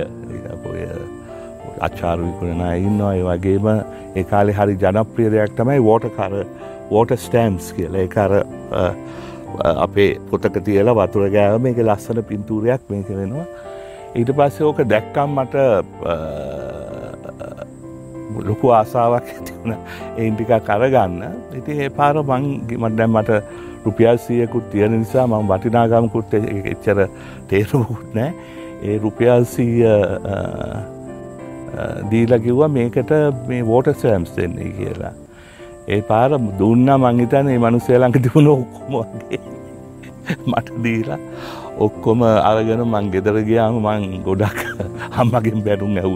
අච්චාර විකුණන ඉන්නවා ඒ වගේම ඒ කාලේ හරි ජනප්‍රිය දෙයක් තමයි වෝටකර වෝට ස්ටෑම්ස් කියල. එකර අපේ පොතක තියල වතුර ගෑවම එක ලස්සන පින්තූරයක් මේක වෙනවා. ඊට පස්සේ ඕක දැක්කම් මට ලොකු ආසාාවක් ඇතිවුණ ඒන්ටික කරගන්න ඉති ඒ පාර මං මට දැම් මට රුපියල් සියකුත් තියෙන නිසා මම වටිනාගමකුත් එච්චර තේරුමුකුත් නෑ. ඒ රුපියල් සීය දීලා කිව්වා මේකට මේ වෝට සෑම්ස් දෙන්නේ කියලා. ඒ පාර දුන්න මංහිතන ඒ මනුස්සය ළඟ තිබුණ ඔක්කොමගේ මට දීලා ඔක්කොම අරගෙන මං ගෙදර ගයාම මං ගොඩක් හම්මගෙන් බැරුම් ඇව්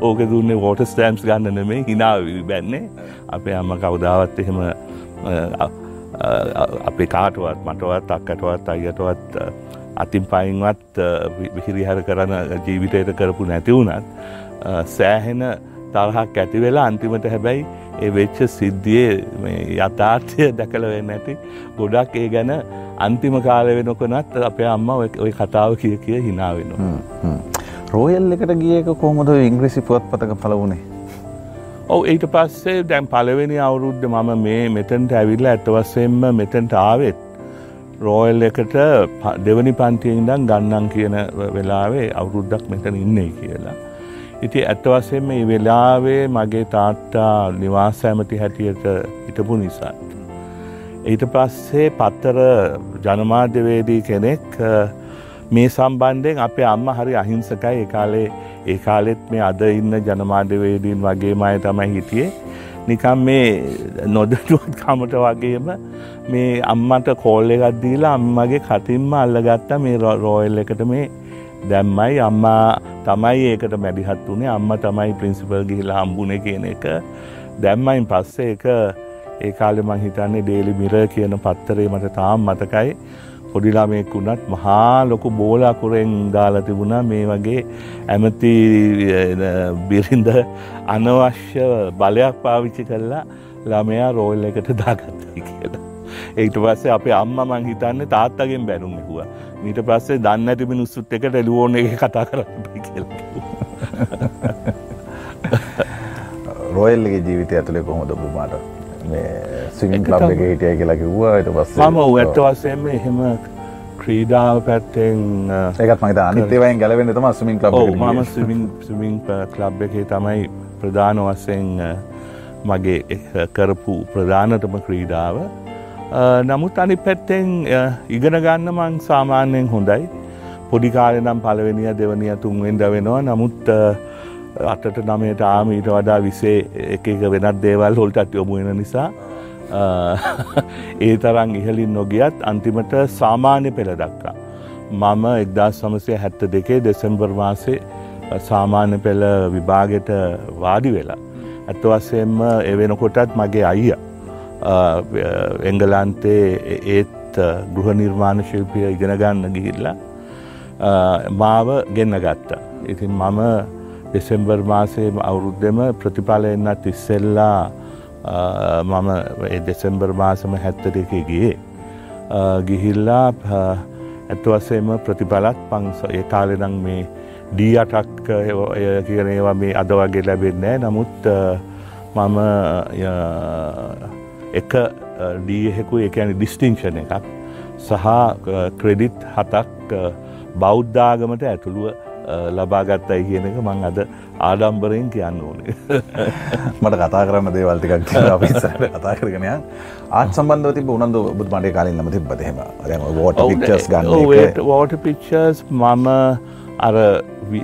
ඕක දුන්නේ වෝට ස්ටෑම්ස් ගන්න නෙමේ හිනාව බැන්නේ. අපේ අම්ම කවදාවත් එහෙම අපේ කාටුවත් මටවත් අක්කටවත් අයටවත් අතින් පයින්වත් විහිරිහර කරන ජීවිතයට කරපු නැති වුණත් සෑහෙන තරහක් ඇති වෙලා අන්තිමට හැබැයි ඒ වෙච්ච සිද්ධියේ යථාර්ථය දැකල වෙන්න ඇති ගොඩක් ඒ ගැන අන්තිම කාල වෙනකොනත් අපේ අම්ම ඔය කතාව කිය කිය හිනාවෙනවා. රෝයල් එකට ගියක කොහොමද ඉංග්‍රීසි පුවත් පතක පලවුණේ. ඔව ඊට පස්සේ දැන් පළවෙනි අවුරුද්ධ මම මේ මෙතැන්ට ඇවිල්ල ඇත්තවස්සෙන්ම මෙතැන්ට ආවෙත්. රෝයල් එකට දෙවනි පන්තියෙන්දන් ගන්නන් කියන වෙලාවේ අවුරුද්දක් මෙතන ඉන්නේ කියලා. ඉති ඇත්තවසෙන් මේ වෙලාවේ මගේ තාත්තා නිවාස ඇමති හැටියට හිටපු නිසාත්. ඊට පස්සේ පත්තර ජනමාධ්‍යවේදී කෙනෙක් මේ සම්බන්ධයෙන් අපේ අම්ම හරි අහිංසකයි. ඒකාලේ ඒ කාලෙත් මේ අද ඉන්න ජනමාධ්‍යවේදීන් වගේ මය තමයි හිටියේ. නිකම් මේ නොදටුවත් කමට වගේම මේ අම්මට කෝල් එකක් දීලා අම්මගේ කතින්ම අල්ලගත්තා. මේ රෝයල් එකට මේ දැම්මයි අම්මා තමයි ඒකට මැදිහත් වුණේ අම්ම තමයි ප්‍රින්සිපල් ගිහිලා හම්බුනේ කියන එක. දැම්මයින් පස්සේ එක ඒ කාලෙ මං හිතන්නේ ඩේලි මිර කියන පත්තරේ මට තාම් මතකයි. පොඩිලාමයෙක් වුණත් මහා ලොකු බෝලාකුරෙන් දාලා තිබුණා. මේ වගේ ඇමති බිරිඳ අනවශ්‍ය බලයක් පාවිච්චි කරලා ළමයා රෝල් එකට දාගත්තයි කියලා. ඒට පස්සේ අපේ අම්ම මං හිතන්න තාත්තගෙන් බැනුම් හුව මීට පස්සේ දන්න ඇති මිනිස්සුත් එකට එලුවෝන එක කතා කරන්න කියල. රෝයල්ලගේ ජීවිතය ඇතුළේ කොහොමද බුමාට සිමින් ලබ් එක හිටිය කියලා කිව්වා ට පස්ස මම ඇත්ත වසයෙන්ම එහෙම ක්‍රීඩාව පැත්තෙන් ඒකත් මහිත අනිතේවයින් ගැලවෙන්න තම ස්මින් ලබ් මම ස්මින් කලබ් එකේ තමයි ප්‍රධාන වසයෙන් මගේ කරපු ප්‍රධානතම ක්‍රීඩාව නමුත් අනි පැත්තෙන් ඉගෙන ගන්න මං සාමාන්‍යයෙන් හොඳයි පොඩිකාල නම් පලවෙනිය දෙවනිය තුන්වෙන්ද වෙනවා නමුත් අටට නමයට ආම ඊට වඩා විසේ එක එක වෙනත් දේවල් හොල්ටත් යොමුුවෙන නිසා ඒ තරං ඉහලින් නොගියත් අන්තිමට සාමාන්‍ය පෙළ දක්කා. මම එක්දා සමසය හැත්ත දෙකේ දෙසැම්බර් මාසේ සාමාන්‍ය පෙළ විභාගෙට වාඩි වෙලා. ඇත්ත වස්සයෙන්ම එවෙනකොටත් මගේ අයිය එංගලන්තේ ඒත් ගෘහ නිර්මාණ ශිල්පිය ඉගෙනගන්න ගිහිල්ලා මාව ගෙන්න ගත්තා. ඉතින් මම දෙසෙම්බර් මාසේ අවුරුද්ධම ප්‍රතිඵල එන්නත් ඉස්සෙල්ලා මම දෙසෙම්බර් මාසම හැත්ත දෙක ගියේ. ගිහිල්ලා ඇත්වසේම ප්‍රතිඵලත් පංස ඒ කාලෙනං මේ ඩී අටක් කියන ඒවා මේ අද වගේ ලැබෙන්නේ නමුත් මම එක ඩියහෙකු එක ඇනි ඩිස්ටිංෂණ එකක්. සහ ක්‍රෙඩිට් හතක් බෞද්ධාගමට ඇතුළුව ලබාගත්තයි කියන එක මං අද ආඩම්බරයෙන් කියන්න ඕනේ. මට කතා කරන්න දේවල්ටිකක් කතා කරගෙනය ආත් සම්බන්ධව තිබ උනන්ද බුද් මටේ කාලින් නම තිබ දෙහෙම ෝට පික්චස් ගන්න වෝට පික්චර්ස් මම අර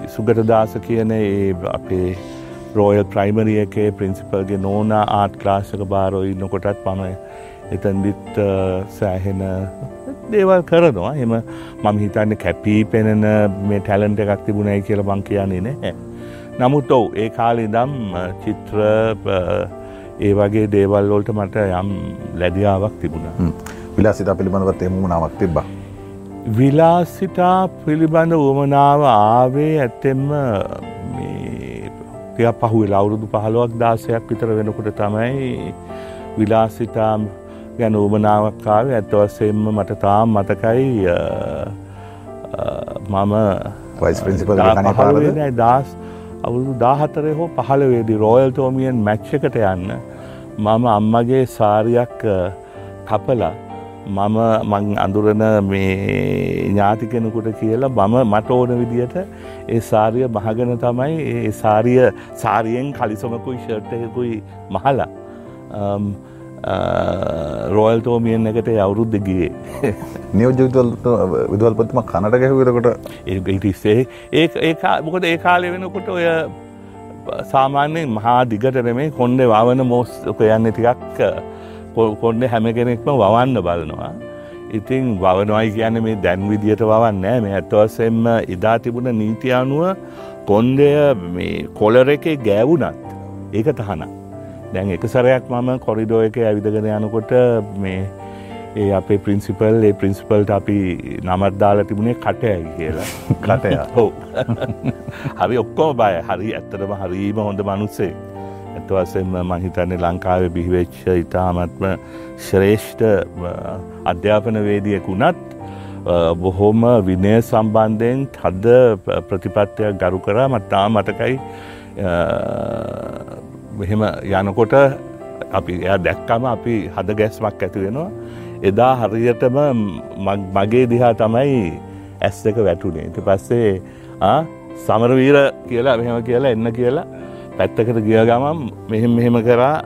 සුගටදාස කියන ඒ අපේ රෝයල් ප්‍රයිමරිය එකේ ප්‍රින්සිපල්ගේ නෝන ආට් ක්ලාශක බාරෝ ඉන්නකොටත් පම එතන්දිත් සෑහෙන දේවල් කරනවා එම මම හිතන්න කැපී පෙනෙන මේ ටැලන්ට එකක් තිබුණයි කියල බං කියන්නේ නෑ. නමුත් ඔව් ඒ කාලෙ දම් චිත්‍ර ඒ වගේ දේවල්වලට මට යම් ලැදියාවක් තිබුණ. විලා සිතා පිළිබඳවත් එමුණාවක් තිබ්බා. විලාසිතා පිළිබඳ උවමනාව ආවේ ඇත්තෙන්ම තිය පහුවෙලා අවුරුදු පහළුවක් දාසයක් විතර වෙනකොට තමයි විලාසිතා ගැන උමනාවක්කාව ඇත්තවසයෙන්ම මට තාම් මතකයි මම වයිස් පින්සිපල් දස් අවුරුදු දාහතරය හෝ පහළවේදි රෝයල් තෝමියන් මැච්චකට යන්න මම අම්මගේ සාරියක් කපලා මම මං අඳුරන මේ ඥාති කෙනෙකුට කියලා මම මට ඕන විදියට ඒ සාරිය මහගෙන තමයි ඒ සාරිය සාරියෙන් කලිසමකුයි ෂර්ටයකුයි මහලා. රෝයල් තෝමියෙන් එකට අවුරුද්ධ ගියේ. නියෝජ විදවල්පත්ම කනට ගැහවිරකොට ඒටිස්සේ ඒ මොකද ඒ කාලය වෙනකොට ඔය සාමාන්‍යයෙන් මහා දිගට නෙමේ කොන්්ඩ වවන මෝස් යන්න ටිකක් කොන්ඩ හැම කෙනෙක්ම වවන්න බලනවා. ඉතින් වවනොයි කියන්න මේ දැන් විදියට වවන්නෑ මේ ඇත්වසෙන්ම ඉදා තිබුණ නීතියානුව කොන්්ඩය මේ කොලර එකේ ගෑවුනත් ඒක තහනම්. දැන් එක සරයක් මම කොරිඩෝ එක ඇවිදගෙන යනකොට මේ ඒ අපේ ප්‍රින්සිපල් ඒ ප්‍රින්සිපල්ට අපි නමත් දාලා තිබුණේ කටයයි කියලා. කටය. හෝ හරි ඔක්කෝ බය හරි ඇත්තටම හරීම හොඳ මනුස්සේ ඇතවසෙන්ම මහිතන්නේ ලංකාවේ බිහිවෙච්ච ඉතාමත්ම ශ්‍රේෂ්ඨ අධ්‍යාපන වේදියකුණත් බොහොම විනය සම්බන්ධයෙන් හද ප්‍රතිපත්තියක් ගරු කරා. මත්තා මතකයි මෙහෙම යනකොට අපි එය දැක්කම අපි හද ගැස්මක් ඇති වෙනවා. එදා හරියටම මගේ දිහා තමයි ඇස් දෙක වැටුනේ. ඉති පස්සේ සමරවීර කියලා මෙහෙම කියලා එන්න කියලා. පැත්තකට ගිය ගමම් මෙහෙම මෙහෙම කරා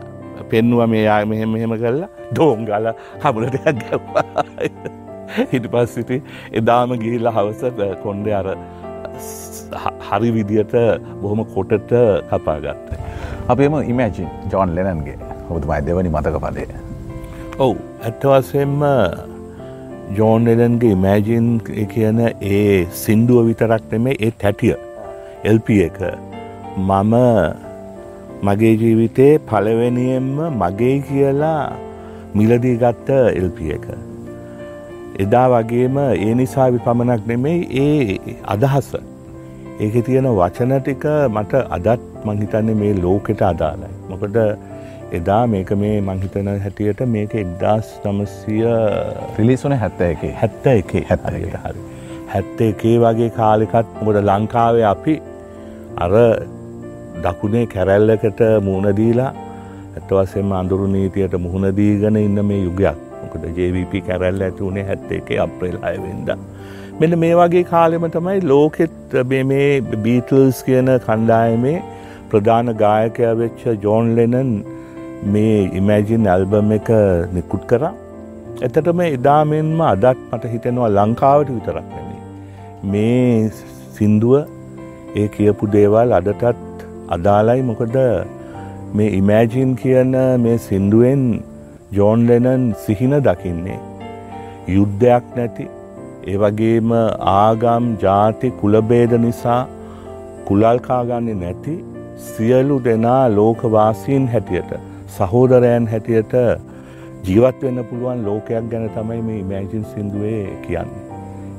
පෙන්නුව මේ යා මෙහෙම මෙහෙම කරලා දෝංගල හමුලට ගැව්වා හිට පස් සිටි එදාම ගිහිල්ලා හවස කොන්්ඩ අර හරි විදියට බොහොම කොටට කපාගත්ත. අපේම ඉමෑජින් ජෝන් ලෙනන්ගේ ඔබතුමයි දෙවනි මතක පදේ. ඔවු ඇත්තවසෙන්ම ජෝන් ලෙනන්ගේ ඉමෑජින් කියන ඒ සින්දුව විතරක් නෙමේ ඒ තැටිය එල්ප එක මම මගේ ජීවිතේ පළවෙනියෙන්ම මගේ කියලා මිලදී ගත්ත එල්ප එක. එදා වගේම ඒ නිසා විපමණක් නෙමෙයි ඒ අදහස. ඒක තියෙන වචන ටික මට අදත් මංහිතන්නේ මේ ලෝකෙට අදාලයි. මොකට එදා මේක මේ මංහිතන හැටියට මේක එක්දස් නමසිය රිලිසුන හැත්ත එක හැත්ත එක හැත්තයට හරි. හැත්ත එකේ වගේ කාලෙකත් මොකට ලංකාවේ අපි අර දකුණේ කැරැල්ලකට මුණදීලා ඇත්තවසෙන්ම අඳුරු නීතියට මුහුණදීගන ඉන්න මේ යුගයක් මොකද ජවිප කැරැල්ල ඇති වුණේ හැත්ත එක අප්‍රේල් අයවෙන්ද. මෙන්න මේ වගේ කාලෙම තමයි ලෝකෙත් මේ බීටල්ස් කියන කණ්ඩායමේ ප්‍රධාන ගායකය වෙච්ච ජෝන් ලෙනන් මේ ඉමෑජින් ඇල්බම් එක නිකුට් කරා එතටම එදාමෙන්ම අදත් මට හිතෙනවා ලංකාවට විතරක් නෙමේ. මේ සින්දුව ඒ කියපු දේවල් අදටත් අදාලයි මොකද මේ ඉමෑජින් කියන මේ සින්දුවෙන් ජෝන් ලෙනන් සිහින දකින්නේ. යුද්ධයක් නැති ඒ වගේම ආගම් ජාති කුලබේද නිසා කුලල්කාගන්නේ නැති සියලු දෙනා ලෝකවාසීන් හැටියට සහෝදරයන් හැටියට ජීවත් වෙන්න පුළුවන් ලෝකයක් ගැන තමයි මේ ඉමෑජින් සිින්දුවේ කියන්නේ.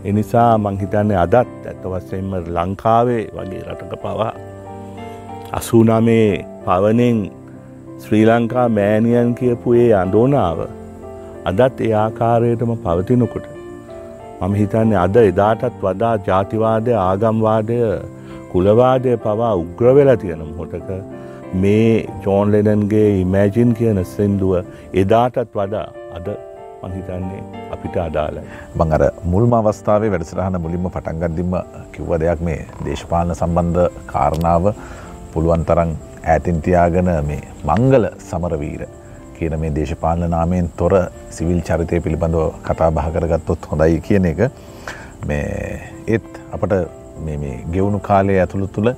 එනිසා මංහිතන්නේ අදත් ඇත්ත වස්සෙන්ම ලංකාවේ වගේ රටක පවා අසූනමේ පවනෙන් ශ්‍රී ලංකා මෑනියන් කියපු ඒ අඳෝනාව අදත් ඒ ආකාරයටම පවතිනකොට මම හිතන්නේ අද එදාටත් වඩා ජාතිවාදය ආගම්වාදය කුලවාදය පවා උග්‍රවෙලා තියෙන මොහොටක මේ ජෝන් ලෙනන්ගේ ඉමෑජින් කියන සින්දුව එදාටත් වඩා අද මහිතන්නේ අපිට අදාලයි. මං අර මුල්ම අවස්ථාවේ වැඩසටහන මුලින්ම පටන්ගත්දිම කිව්ව දෙයක් මේ දේශපාලන සම්බන්ධ කාරණාව පුළුවන් තරන් ඇතින්තියාගන මේ මංගල සමරවීර කියන මේ දේශපාලන නාමයෙන් තොර සිවිල් චරිතය පිළිබඳව කතා බහ කරගත්තොත් හොඳයි කියන එක මේ ඒත් අපට ගෙවුණු කාලය ඇතුළු තුළ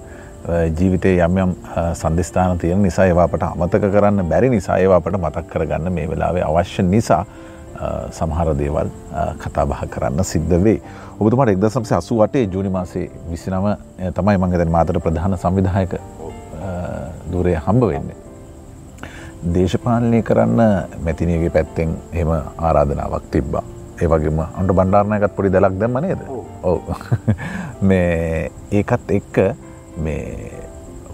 ජීවිතය යම් යම් සන්ධස්ථාන තියෙන නිසා ඒවාපට අමතක කරන්න බැරි නිසා ඒවාපට මතක් කරගන්න මේ වෙලාවේ අවශ්‍ය නිසා සමහර දේවල් කතාබහ කරන්න සිද්ධ වේ. ඔබතුමට එක්දසම්සේ අසු වටේ ජූනි මාසේ විසිනම තමයි මංගදැන් මාතර ප්‍රධාන සංවිධායක දුරය හම්බ වෙන්නේ. දේශපාලනය කරන්න මැතිනියගේ පැත්තෙන් එම ආරාධනාවක් තිබ්බා. ඒවගේම අන්ට බණ්ඩාරණයකත් පොඩි දලක් දැම නේද? ඔව. මේ ඒකත් එක්ක මේ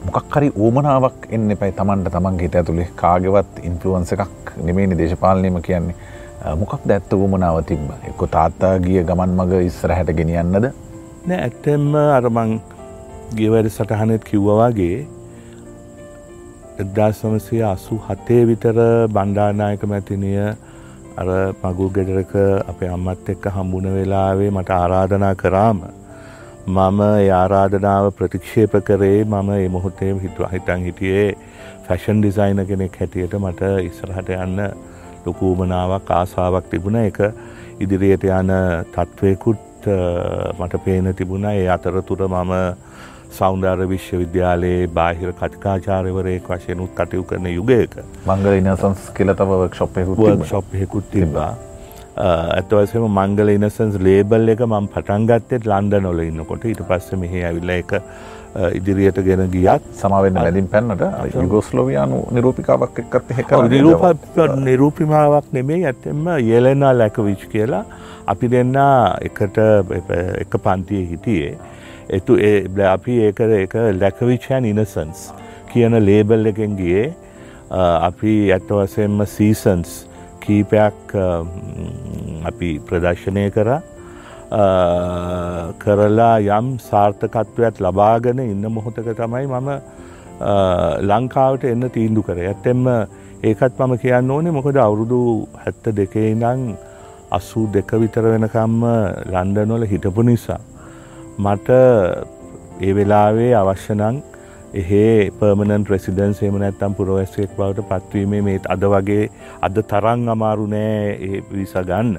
මොකක්හරි ඕමනාවක් එන්න පැයි තමන්ට තමන් හිත ඇතුළේ කාගෙවත් ඉන්ෆලුවන්ස එකක් නෙමේනි දේශපාලනයම කියන්නේ. මොකක් දැත්ත වුමනාව තිබ්බ? එක්කො තාත්තා ගිය ගමන් මග ඉස්සරහැට ගෙනියන්නද? නෑ ඇත්තෙම්ම අරමං ගියවැඩ සටහනෙත් කිව්වවාගේ එදදා සමසය අසු හතේ විතර බණ්ඩානායක මැතිනිය අර මගුල් ගෙඩරක අපේ අම්මත් එක්ක හම්බුණ වෙලාවේ මට ආරාධනා කරාම මම ආරාධනාව ප්‍රතික්ෂේප කරේ මම ඒ මොහොතේ හිතුව හිතන් හිටියේ ෆැෂන් ඩිසයින කෙනෙක් හැටියට මට ඉස්සරහට යන්න ලොකූමනාවක් ආසාාවක් තිබුණ. එක ඉදිරියට යන තත්ත්වයකුත් මට පේන තිබුණ. ඒ අතරතුර මම සෞන්දර්ය විශ්වවිද්‍යාලයේ බාහිර කතිකාචාරවරයෙක් වශයෙන් උත් කටයු කරන යුගයක මංගල ඉනසන්ස් කියලතව ක්ෂොප් ෂොප්හෙකුත් තිබා ඇතවසම මංගල ඉනසන්ස් ලේබල් එක මම පටන්ගත්තෙත් ලන්ඩ නොල ඉන්නකොට. ඊට පස්ස මෙහ ඇවිල්ල එක ඉදිරියට ගෙන ගියත් සමාවෙන්න මැදින් පැන්නට යුගෝස්ලෝවයානු නිරූපිකාවක් එක්කත් හෙක නිරූපිමාවක් නෙමේ ඇත්තෙම යෙලෙනා ලැකවිච් කියලා. අපි දෙන්න එකට එක පන්තිය හිටියේ එතු අපි ඒක ඒක ලැකවිචයන් ඉනසන්ස් කියන ලේබල් එකෙන් ගියේ. අපි ඇත්ත වසයෙන්ම සීසන්ස් කීපයක් අපි ප්‍රදර්ශනය කරා. කරලා යම් සාර්ථකත්වයක් ලබාගෙන ඉන්න මොහොතක තමයි මම ලංකාවට එන්න තීන්දු කර. ඇත්තෙම ඒකත් මම කියන්න ඕනේ මොකද අවුරුදු හැත්ත දෙකේ නං අසූ දෙක විතර වෙනකම්ම ලන්ඩනොල හිටපු නිසා. මට ඒ වෙලාවේ අවශ්‍යනං එහෙ පර්මණන් ප්‍රසිඩන් සේම නැත්තම් පුරවැස්සෙක් බවට පත්වීමේ මේ අද වගේ අද තරං අමාරු නෑ ඒ විස ගන්න.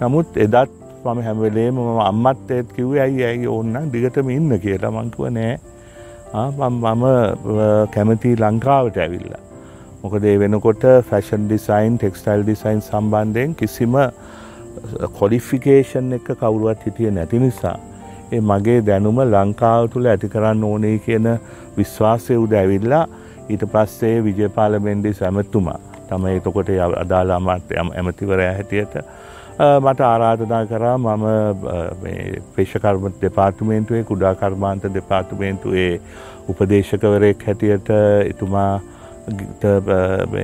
නමුත් එදත් මම හැමවෙලේ මම අම්මත් ඒත් කිව්වේ ඇයි ඇයි ඕන්න දිගටම ඉන්න කියලා මංකුව නෑ මම කැමති ලංකාවට ඇවිල්ලා. මොකද ඒ වෙනකොට ෆැෂන් ඩිසයින් ටෙක්ස්ටයිල් ඩිසයින් සම්බන්ධයෙන් කිසිම කොඩිෆිකේෂන් එක කවුරුවත් හිටිය නැති නිසා. ඒ මගේ දැනුම ලංකාව තුළ ඇති කරන්න ඕනේ කියන විශ්වාසය උද ඇවිල්ලා ඊට පස්සේ විජයපාල මෙන්ඩිස් ඇමතුමා තමයි එතකොට අදාලාමත් ඇමතිවරය හැටියට මට ආරාධනා කරා මම පේෂකර්ම දෙපාර්තුමේන්තුවේ කුඩා කර්මාන්ත දෙපාර්තුමේන්තුවේ උපදේශකවරයෙක් හැටියට එතුමා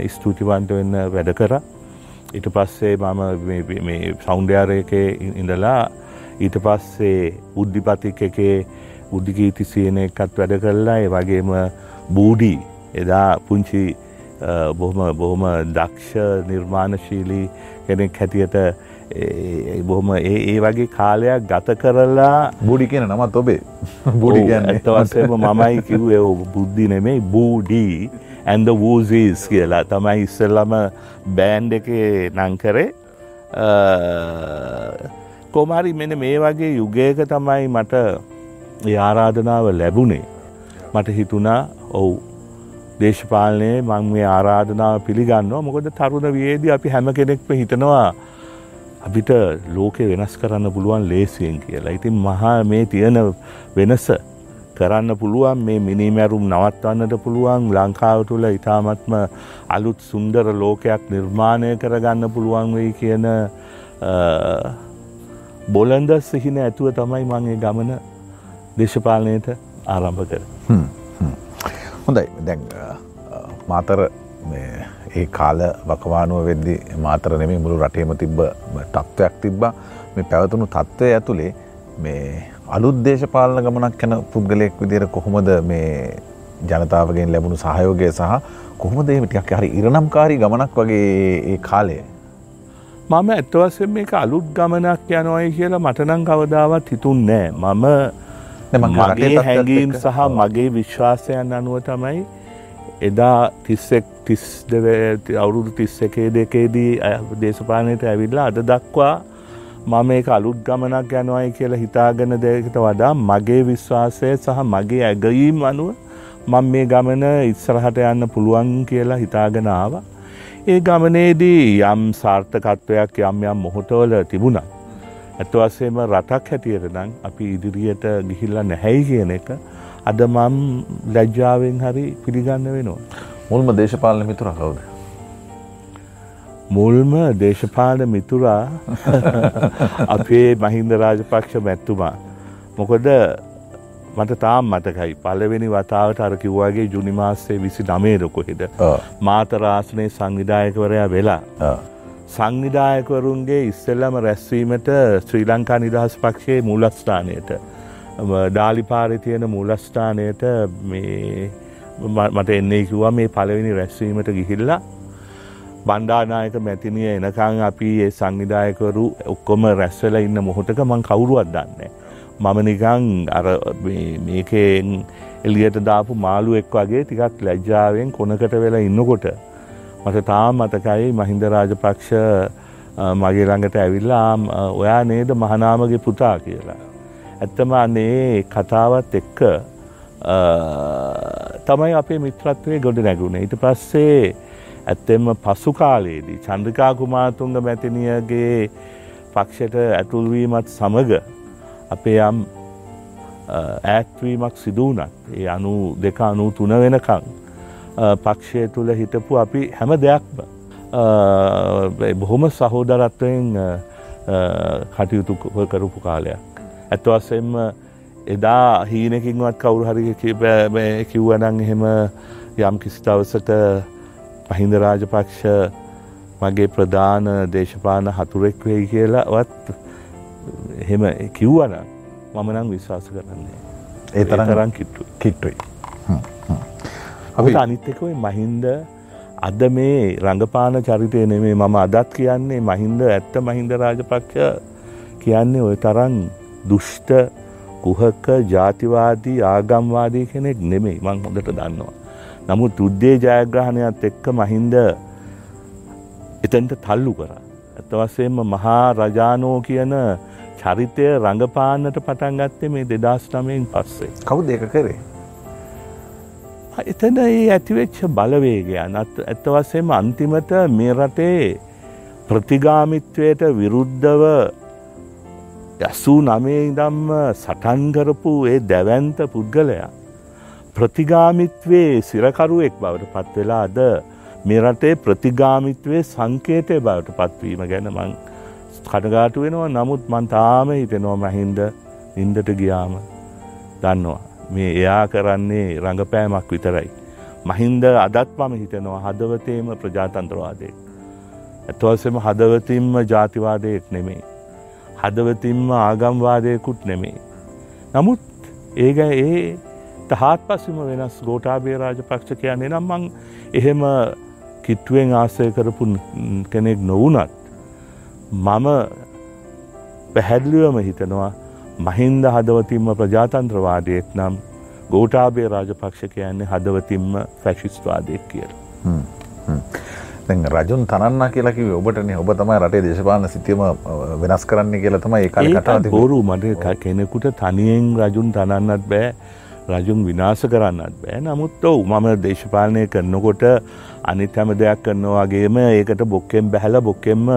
ස්තුතිවන්ත වෙන්න වැඩ කර. ඊට පස්සේ මම සෞන්ඩ්‍යාරයකේ ඉඳලා ඊට පස්සේ බුද්ධිපතික් එකේ බුද්ධිකීති සියන එකත් වැඩ කරලා ඒ වගේම බූඩි එදා පුංචි බොහොම බොහොම දක්ෂ නිර්මාණශීලී කෙනෙක් හැටියට බොහොම ඒ ඒ වගේ කාලයක් ගත කරලා බුඩි කියන නමත් ඔබේ. බුඩි ඇත්තවසේම මමයි කිව්වේ බුද්ධි නෙමෙයි බූඩී ඇන්ද වූසීස් කියලා. තමයි ඉස්සල්ලම බෑන්් එක නංකරේ කොමහරි මෙන මේ වගේ යුගයක තමයි මට ආරාධනාව ලැබුණේ මට හිතුණා ඔවු දේශපාලනය මං මේ ආරාධනාව පිළිගන්නවා මොකද තරුණ වයේදී අපි හැම කෙනෙක්ම හිතනවා අපිට ලෝකෙ වෙනස් කරන්න පුළුවන් ලේසියෙන් කියලා. ඉතින් මහා මේ තියෙන වෙනස කරන්න පුළුවන් මේ මිනිමැරුම් නවත්වන්නට පුළුවන් ලංකාව තුළ ඉතාමත්ම අලුත් සුන්දර ලෝකයක් නිර්මාණය කරගන්න පුළුවන් වෙයි කියන බොලන්ද සිහින ඇතුව තමයි මගේ ගමන දේශපාලනයට ආරම්භ කර. හොඳයි දැන් මාතර ඒ කාල වකවානුව වෙද්දි මාතර නෙමේ මුළු රටේම තිබ්බ තත්ත්වයක් තිබ්බා මේ පැවතුණු තත්ත්වය ඇතුළේ මේ අලුත් දේශපාලන ගමනක් යන පුද්ගලයෙක් විදිර කොහොමද මේ ජනතාවගෙන් ලැබුණු සහයෝගය සහ කොහොමද එහෙම ටිකක් හරි ඉරණම්කාරී ගමනක් වගේ ඒ කාලය. මම ඇත්තවසෙන් මේක අලුත් ගමනක් යනොයි කියලා මටනම් කවදාවත් හිතුන් නෑ මම මගේ හැඟීම් සහ මගේ විශ්වාසයන් අනුව තමයි එදා තිස්සෙක් තිස් අවුරුදු තිස්ස එකේ දෙකේදී දේශපානයට ඇවිල්ලා අද දක්වා මම ඒක අලුත් ගමනක් යනවයි කියලා හිතාගෙන දෙකට වඩා මගේ විශ්වාසය සහ මගේ ඇගීම් අනුව මම මේ ගමන ඉස්සරහට යන්න පුළුවන් කියලා හිතාගෙන ආවා. ඒ ගමනේදී යම් සාර්ථකත්වයක් යම් යම් මොහොතවල තිබුණා. ඇත්ත වශයෙන්ම රටක් හැටියට නම් අපි ඉදිරියට ගිහිල්ලා නැහැයි කියන එක අද මම ලැජ්ජාවෙන් හරි පිළිගන්න වෙනවා. මුල්ම දේශපාලන මිතුරා කවුද? මුල්ම දේශපාලන මිතුරා අපේ මහින්ද රාජපක්ෂ මැත්තුමා. මොකද මට තාම් මතකයි. පලවෙනි වතාවට අර කිව්වාගේ ජුනි මාස්සේ විසි නමේද කොහෙද මාතරාසනය සංවිධායකවරයා වෙලා. සංවිධායකවරුන්ගේ ඉස්සෙල්ලම රැස්වීමට ශ්‍රී ලංකා නිදහස් පක්ෂයේ මූලස්ථානයට ඩාලිපාරි තියෙන මූලස්ථානයට මේ මට එන්නේ කිව්වා මේ පළවෙනි රැස්වීමට ගිහිල්ලා. බණ්ඩානායක මැතිනිය එනකං අපි ඒ සංවිධායකරු ඔක්කොම රැස්වල ඉන්න මොහොතක මං කවුරුවත් දන්නේ. මම නිකං අර මේකෙන් එලියට දාපු මාළුවෙක් වගේ ටිකක් ලැජ්ජාවෙන් කොනකට වෙලා ඉන්නකොට. මට තාම මතකයි මහින්ද රාජපක්ෂ මගේ ළඟට ඇවිල්ලා ඔයා නේද මහනාමගේ පුතා කියලා. ඇත්තම අනේ කතාවත් එක්ක තමයි අපේ මිත්‍රත්වය ගොඩ නැගුණ. ඊට පස්සේ ඇත්තෙම පසු කාලයේදී චන්ද්‍රිකා කුමාතුංග මැතිනියගේ පක්ෂයට ඇතුල්වීමත් සමග අපේ යම් ඈත්වීමක් සිදුවනත් ඒ අනු දෙක අනු තුන වෙනකං පක්ෂය තුළ හිටපු අපි හැම දෙයක්ම බොහොම සහෝදරත්වයෙන් කටයුතු කරපු කාලයක්. ඇත්වසෙන්ම එදා හීනකින්වත් කවුරු හරි කිව්වනං එහෙම යම් කිසි දවසට පහින්ද රාජපක්ෂ මගේ ප්‍රධාන දේශපාන හතුරෙක් වෙයි කියලාවත් එහෙම කිව්වන මම නම් විශ්වාස කරන්නේ ඒ තරම් තරම් කිට්ටු කිට්ටුයි අපි අනිත්තකයි මහින්ද අද මේ රඟපාන චරිතය නෙමේ මම අදත් කියන්නේ මහින්ද ඇත්ත මහින්ද රාජපක්ෂ කියන්නේ ඔය තරන් දුෂ්ට කුහක ජාතිවාදී ආගම්වාදී කෙනෙක් නෙමෙයි මං හොඳට දන්නවා. නමුත් උද්දේ ජයග්‍රහණයත් එක්ක මහින්ද එතැන්ට තල්ලු කර. ඇතවසේම මහා රජානෝ කියන චරිතය රඟපාන්නට පටන් ගත්තේ මේ දෙදස් නමයෙන් පස්සේ. කවු දෙක කරේ. එතන ඒ ඇතිවෙච්ච බලවේගයන් ඇත්තවසේම අන්තිමට මේ රටේ ප්‍රතිගාමිත්වයට විරුද්ධව යසූ නමේ ඉදම්ම සටන්කරපු ඒ දැවන්ත පුද්ගලයා. ප්‍රතිගාමිත්වේ සිරකරුවෙක් බවට පත්වෙලා අද මේ රටේ ප්‍රතිගාමිත්වේ සංකේතය බවට පත්වීම ගැන මං කටගාටු වෙනවා නමුත් මන් තාම හිතෙනවා මහින්ද ඉන්දට ගියාම දන්නවා. මේ එයා කරන්නේ රඟපෑමක් විතරයි. මහින්ද අදත් මම හිතෙනවා හදවතේම ප්‍රජාතන්ත්‍රවාදය. ඇත්වසම හදවතින්ම ජාතිවාදයෙක් නෙමෙයි. හදවතින්ම ආගම්වාදයකුත් නෙමේ. නමුත් ඒක ඒ තහත් පස්සම වෙනස් ගෝටාබේ රාජපක්ෂ කියන්නේ නම් මං එහෙම කිට්ටුවෙන් ආසය කරපු කෙනෙක් නොවනත්. මම පැහැදිලිවම හිතනවා මහින්ද හදවතින්ම ප්‍රජාතන්ත්‍රවාදයෙක් නම් ගෝටාබේ රාජපක්ෂ කියන්නේ හදවතින්ම ෆැශිස්වාදයක් කියලා. රජුන් තනන්න කියලා කිව්වේ ඔබටනේ ඔබ තමයි රටේ දේශපාලන සිතියම වෙනස් කරන්න කියලා තමයි ඒ කාලේ කතාව තිබුණේ. බොරු මට කෙනෙකුට තනියෙන් රජුන් තනන්නත් බෑ. රජුන් විනාශ කරන්නත් බෑ. නමුත් ඔව් මම දේශපාලනය කරනකොට අනිත් හැම දෙයක් කරනවා වගේම ඒකට බොක්කෙන් බැහැලා බොක්කෙන්ම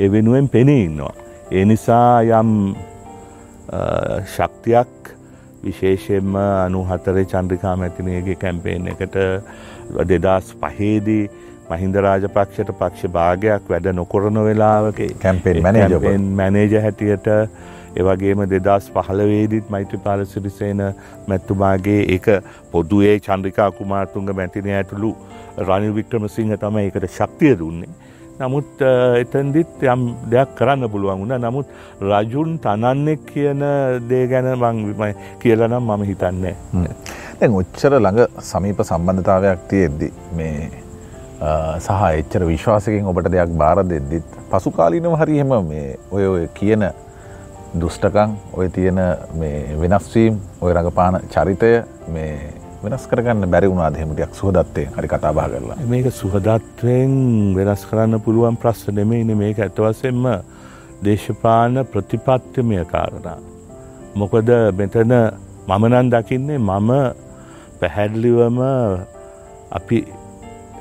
ඒ වෙනුවෙන් පෙනී ඉන්නවා. ඒ නිසා යම් ශක්තියක් විශේෂයෙන්ම අනු හතරේ චන්ද්‍රිකා මැතිනයගේ කැම්පේෙන් එකට දෙදස් පහේදී මහින්ද රාජපක්ෂට පක්ෂ භාගයක් වැඩ නොකොරන වෙලාවක කැම්පෙන් මැනේජ හැටියට ඒවගේම දෙදස් පහළවේදිත් මෛත්‍රපාල සිරිසේන මැත්තුමාගේ එක පොදුවේ චන්ද්‍රිකා කුමාර්තුන්ග මැතිනය ඇතුළු රනිල් වික්‍රමසිංහ තම එකට ශක්තිය දුන්නේ. නමුත් එතන්දිත් යම් දෙයක් කරන්න පුළුවන් වුණ නමුත් රජුන් තනන්නෙක් කියන දේ ගැන මං කියලනම් මම හිතන්නේ. දැන් ඔච්චර ළඟ සමීප සම්බන්ධතාවයක් තියෙද්දි මේ සහ එච්චර විශ්වාසකින් ඔබට දෙයක් බාර දෙද්දිත් පසුකාලීනව හරිහෙම මේ ඔය ඔය කියන දුෂ්ටකං ඔය තියෙන වෙනස්වීම් ඔය රඟපාන චරිතය මේ වෙනස් කරගන්න බැරි වුණා දෙහෙමටයක් සුහදත්තේ හරි කතාබා කරලා මේක සුහදත්වයෙන් වෙනස් කරන්න පුළුවන් ප්‍රශ්න නෙමෙයින මේක ඇතවසෙන්ම දේශපාන ප්‍රතිපත්තිමය කාරණා. මොකද මෙතන මමනන් දකින්නේ මම පැහැඩලිවම අපි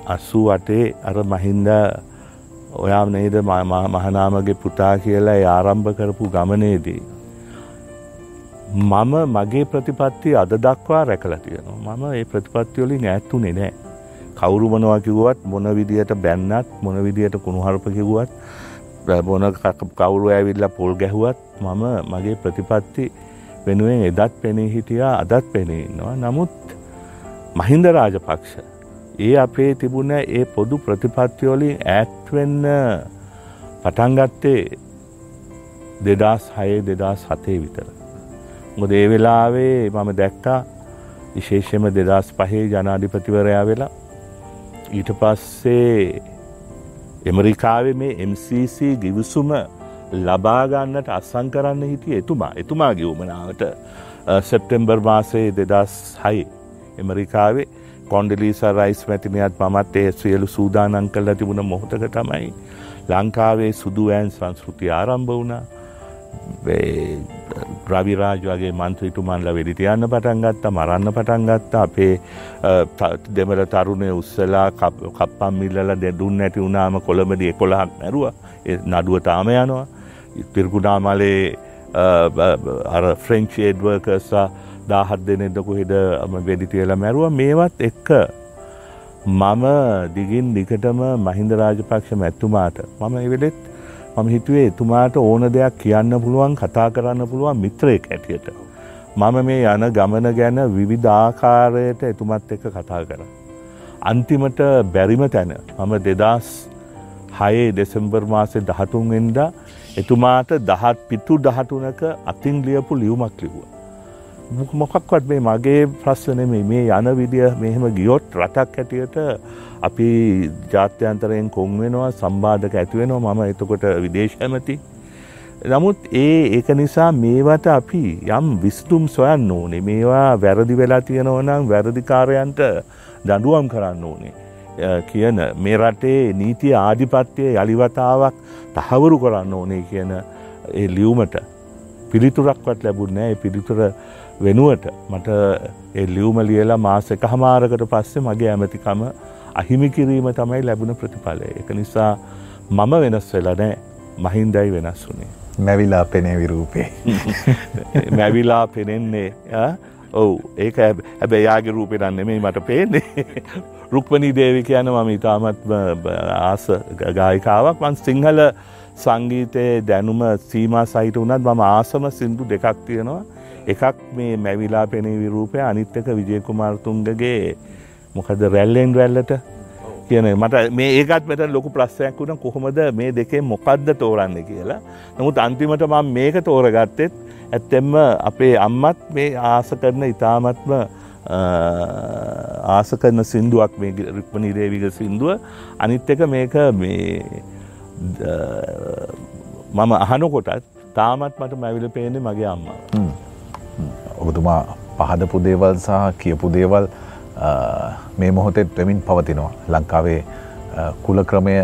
අස්සූ අටේ අර මහින්ද ඔයා නේද මහනාමගේ පුතා කියලා ආරම්භ කරපු ගමනේදී. මම මගේ ප්‍රතිපත්ති අද දක්වා රැකල තියෙනවා මම ඒ ප්‍රතිපත්තිවලින් ඇත්තුනේ නෑ. කවුරු මොනවා කිව්වත් මොන විදියට බැන්නත් මොන විදියට කුණුහරප කිව්වත් බොන කවුරු ඇවිල්ල පොල් ගැහුවත් මම මගේ ප්‍රතිපත්ති වෙනුවෙන් එදත් පෙනී හිටියා අදත් පෙනීන්නවා නමුත් මහින්ද රාජපක්ෂ ඒ අපේ තිබුණ ඒ පොදු ප්‍රතිපත්තිවලින් ඇත්වෙන්න පටන්ගත්තේ දෙදස් හයේ දෙදස් හතේ විතර. මොද ඒ වෙලාවේ මම දැක්කා විශේෂම දෙදස් පහේ ජනාධිපතිවරයා වෙලා. ඊට පස්සේ එමරිකාවේ මේ MCC ගිවිසුම ලබාගන්නට අත්සං කරන්න හිටිය එතුමා. එතුමා ගිවමනාවට සෙප්ටෙම්බර් මාසේ දෙදස් හයි එමරිකාවේ කොන්ඩිලිස රයිස් මැතිනියත් මමත් ඒ සියලු සූදානන් කල්ල තිබුණ මොහොතක තමයි ලංකාවේ සුදුවෑන් සංස්කෘති ආරම්භ වුණා. රවිරාජ වගේ මන්ත්‍රීතුමන්ල වෙඩි තියන්න පටන් ගත්තා මරන්න පටන් ගත්තා. අපේ දෙමල තරුණය උත්සලා කප්පම් මිල්ලල දෙදුන් නැති වුණාම කොළඹඩි එකොළහක් මැරුව. නඩුව තාම යනවා. පිර්කුණාමලේ අර ෆ්‍රෙන්ච් ඒඩ්වර්කසා දාහත් දෙනෙදකු හෙද වෙඩි තියලා මැරුව. මේවත් එක්ක මම දිගින් දිකටම මහින්ද රාජපක්ෂ මැත්තුමාට මම එවෙලෙත් මම හිතුවේ එතුමාට ඕන දෙයක් කියන්න පුළුවන් කතා කරන්න පුළුවන් මිත්‍රයෙක් ඇටියට. මම මේ යන ගමන ගැන විවිධාකාරයට එතුමත් එක්ක කතා කර. අන්තිමට බැරිම තැන මම දෙදස් හයේ දෙසම්බර් මාසේ දහතුන්ෙන්ද එතුමාට දහත් පිටු දහටුනක අතින් ලියපු ලියවමක් ලිව්ව. මොකක්වත් මේ මගේ ප්‍රශ්න මේ යන විදිය මෙහෙම ගියොත් රටක් ඇටියට අපි ජාත්‍යන්තරයෙන් කොන් වෙනවා සම්බාධක ඇතිවෙනවා මම එතකොට විදේශ ඇමති. නමුත් ඒ ඒක නිසා මේවට අපි යම් විස්තුම් සොයන්න ඕනේ. මේවා වැරදි වෙලා තියෙනවනම් වැරදිකාරයන්ට දඩුවම් කරන්න ඕනේ. කියන මේ රටේ නීතිය ආධිපත්‍යය යළිවතාවක් තහවුරු කරන්න ඕනේ කියන ඒ ලියවමට පිළිතුරක්වත් ලැබුන්නෑ පිළිතුර වෙනුවට මට ඒ ලියවම ලියලා මාස එක හමාරකට පස්සේ මගේ ඇමතිකම අහිමි කිරීම තමයි ලැබුණ ප්‍රතිඵලය. එක නිසා මම වෙනස් වෙලා නෑ මහින්දයි වෙනස් වුනේ. මැවිලා පෙනේ විරූපේ. මැවිලා පෙනෙන්නේ ඔවු ඒක හැබැ යාගේ රූපෙනන්න මේ මට පේන්නේ. රුක්මණී දේවි කියන මම ඉතාමත්ම ආස ගායිකාවක් වන් සිංහල සංගීතයේ දැනුම සීම සහිට වනත් මම ආසම සිින්දු දෙකක් තියෙනවා එකක් මේ මැවිලා පෙනේ විරූපය අනිත්තක විජයකුමාර්තුන්ගගේ මොකද රැල්ලෙන් රැල්ලට කියන මට මේ ඒකත් මෙත ලොකු ප්‍රශ්යක් වුණ කොහොමද මේ දෙකේ මොකක්ද තෝරන්න කියලා. නමුත් අන්තිමට මම මේක තෝරගත්තෙත් ඇත්තෙම්ම අපේ අම්මත් මේ ආස කරන ඉතාමත්ම ආස කරන සිින්දුවක් මේ රික්මණී දේවික සිින්දුව අනිත් එක මේක මේ මම අහනකොටත් තාමත් මට මැවිල පේනෙ මගේ අම්මා. ඔබතුමා පහදපු දේවල් සහ කියපු දේවල් මේ මොහොතෙත් වෙමින් පවතිනවා. ලංකාවේ කුල ක්‍රමය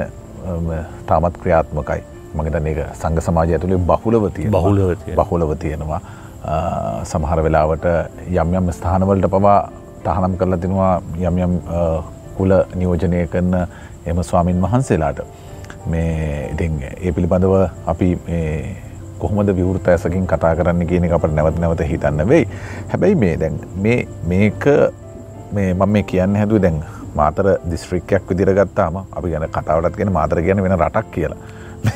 තාමත් ක්‍රියාත්මකයි. මගේත ඒක සංග සමාජය ඇතුළේ බහුලවතිය බහුලවතිය බහුලව තියෙනවා. සමහර වෙලාවට යම් යම් ස්ථානවලට පවා තහනම් කරලා තිනවා යම් යම් කුල නියෝජනය කරන එම ස්වාමින් වහන්සේලාට. මේ ඉතින් ඒ පිළිබඳව අපි කොහොමද විවෘත ඇසකින් කතා කරන්න කියන අපට නැවත නැවත හිතන්න වෙයි හැබැයි මේ දැන් මේ මේක මේ මම මේ කියන්න හැදුව දැන් මාතර දිස්ත්‍රික්කයක් විදිර ගත්තාම අපි ගැන කතාවටත් ගෙන මාතර කියන වෙන රටක් කියලා.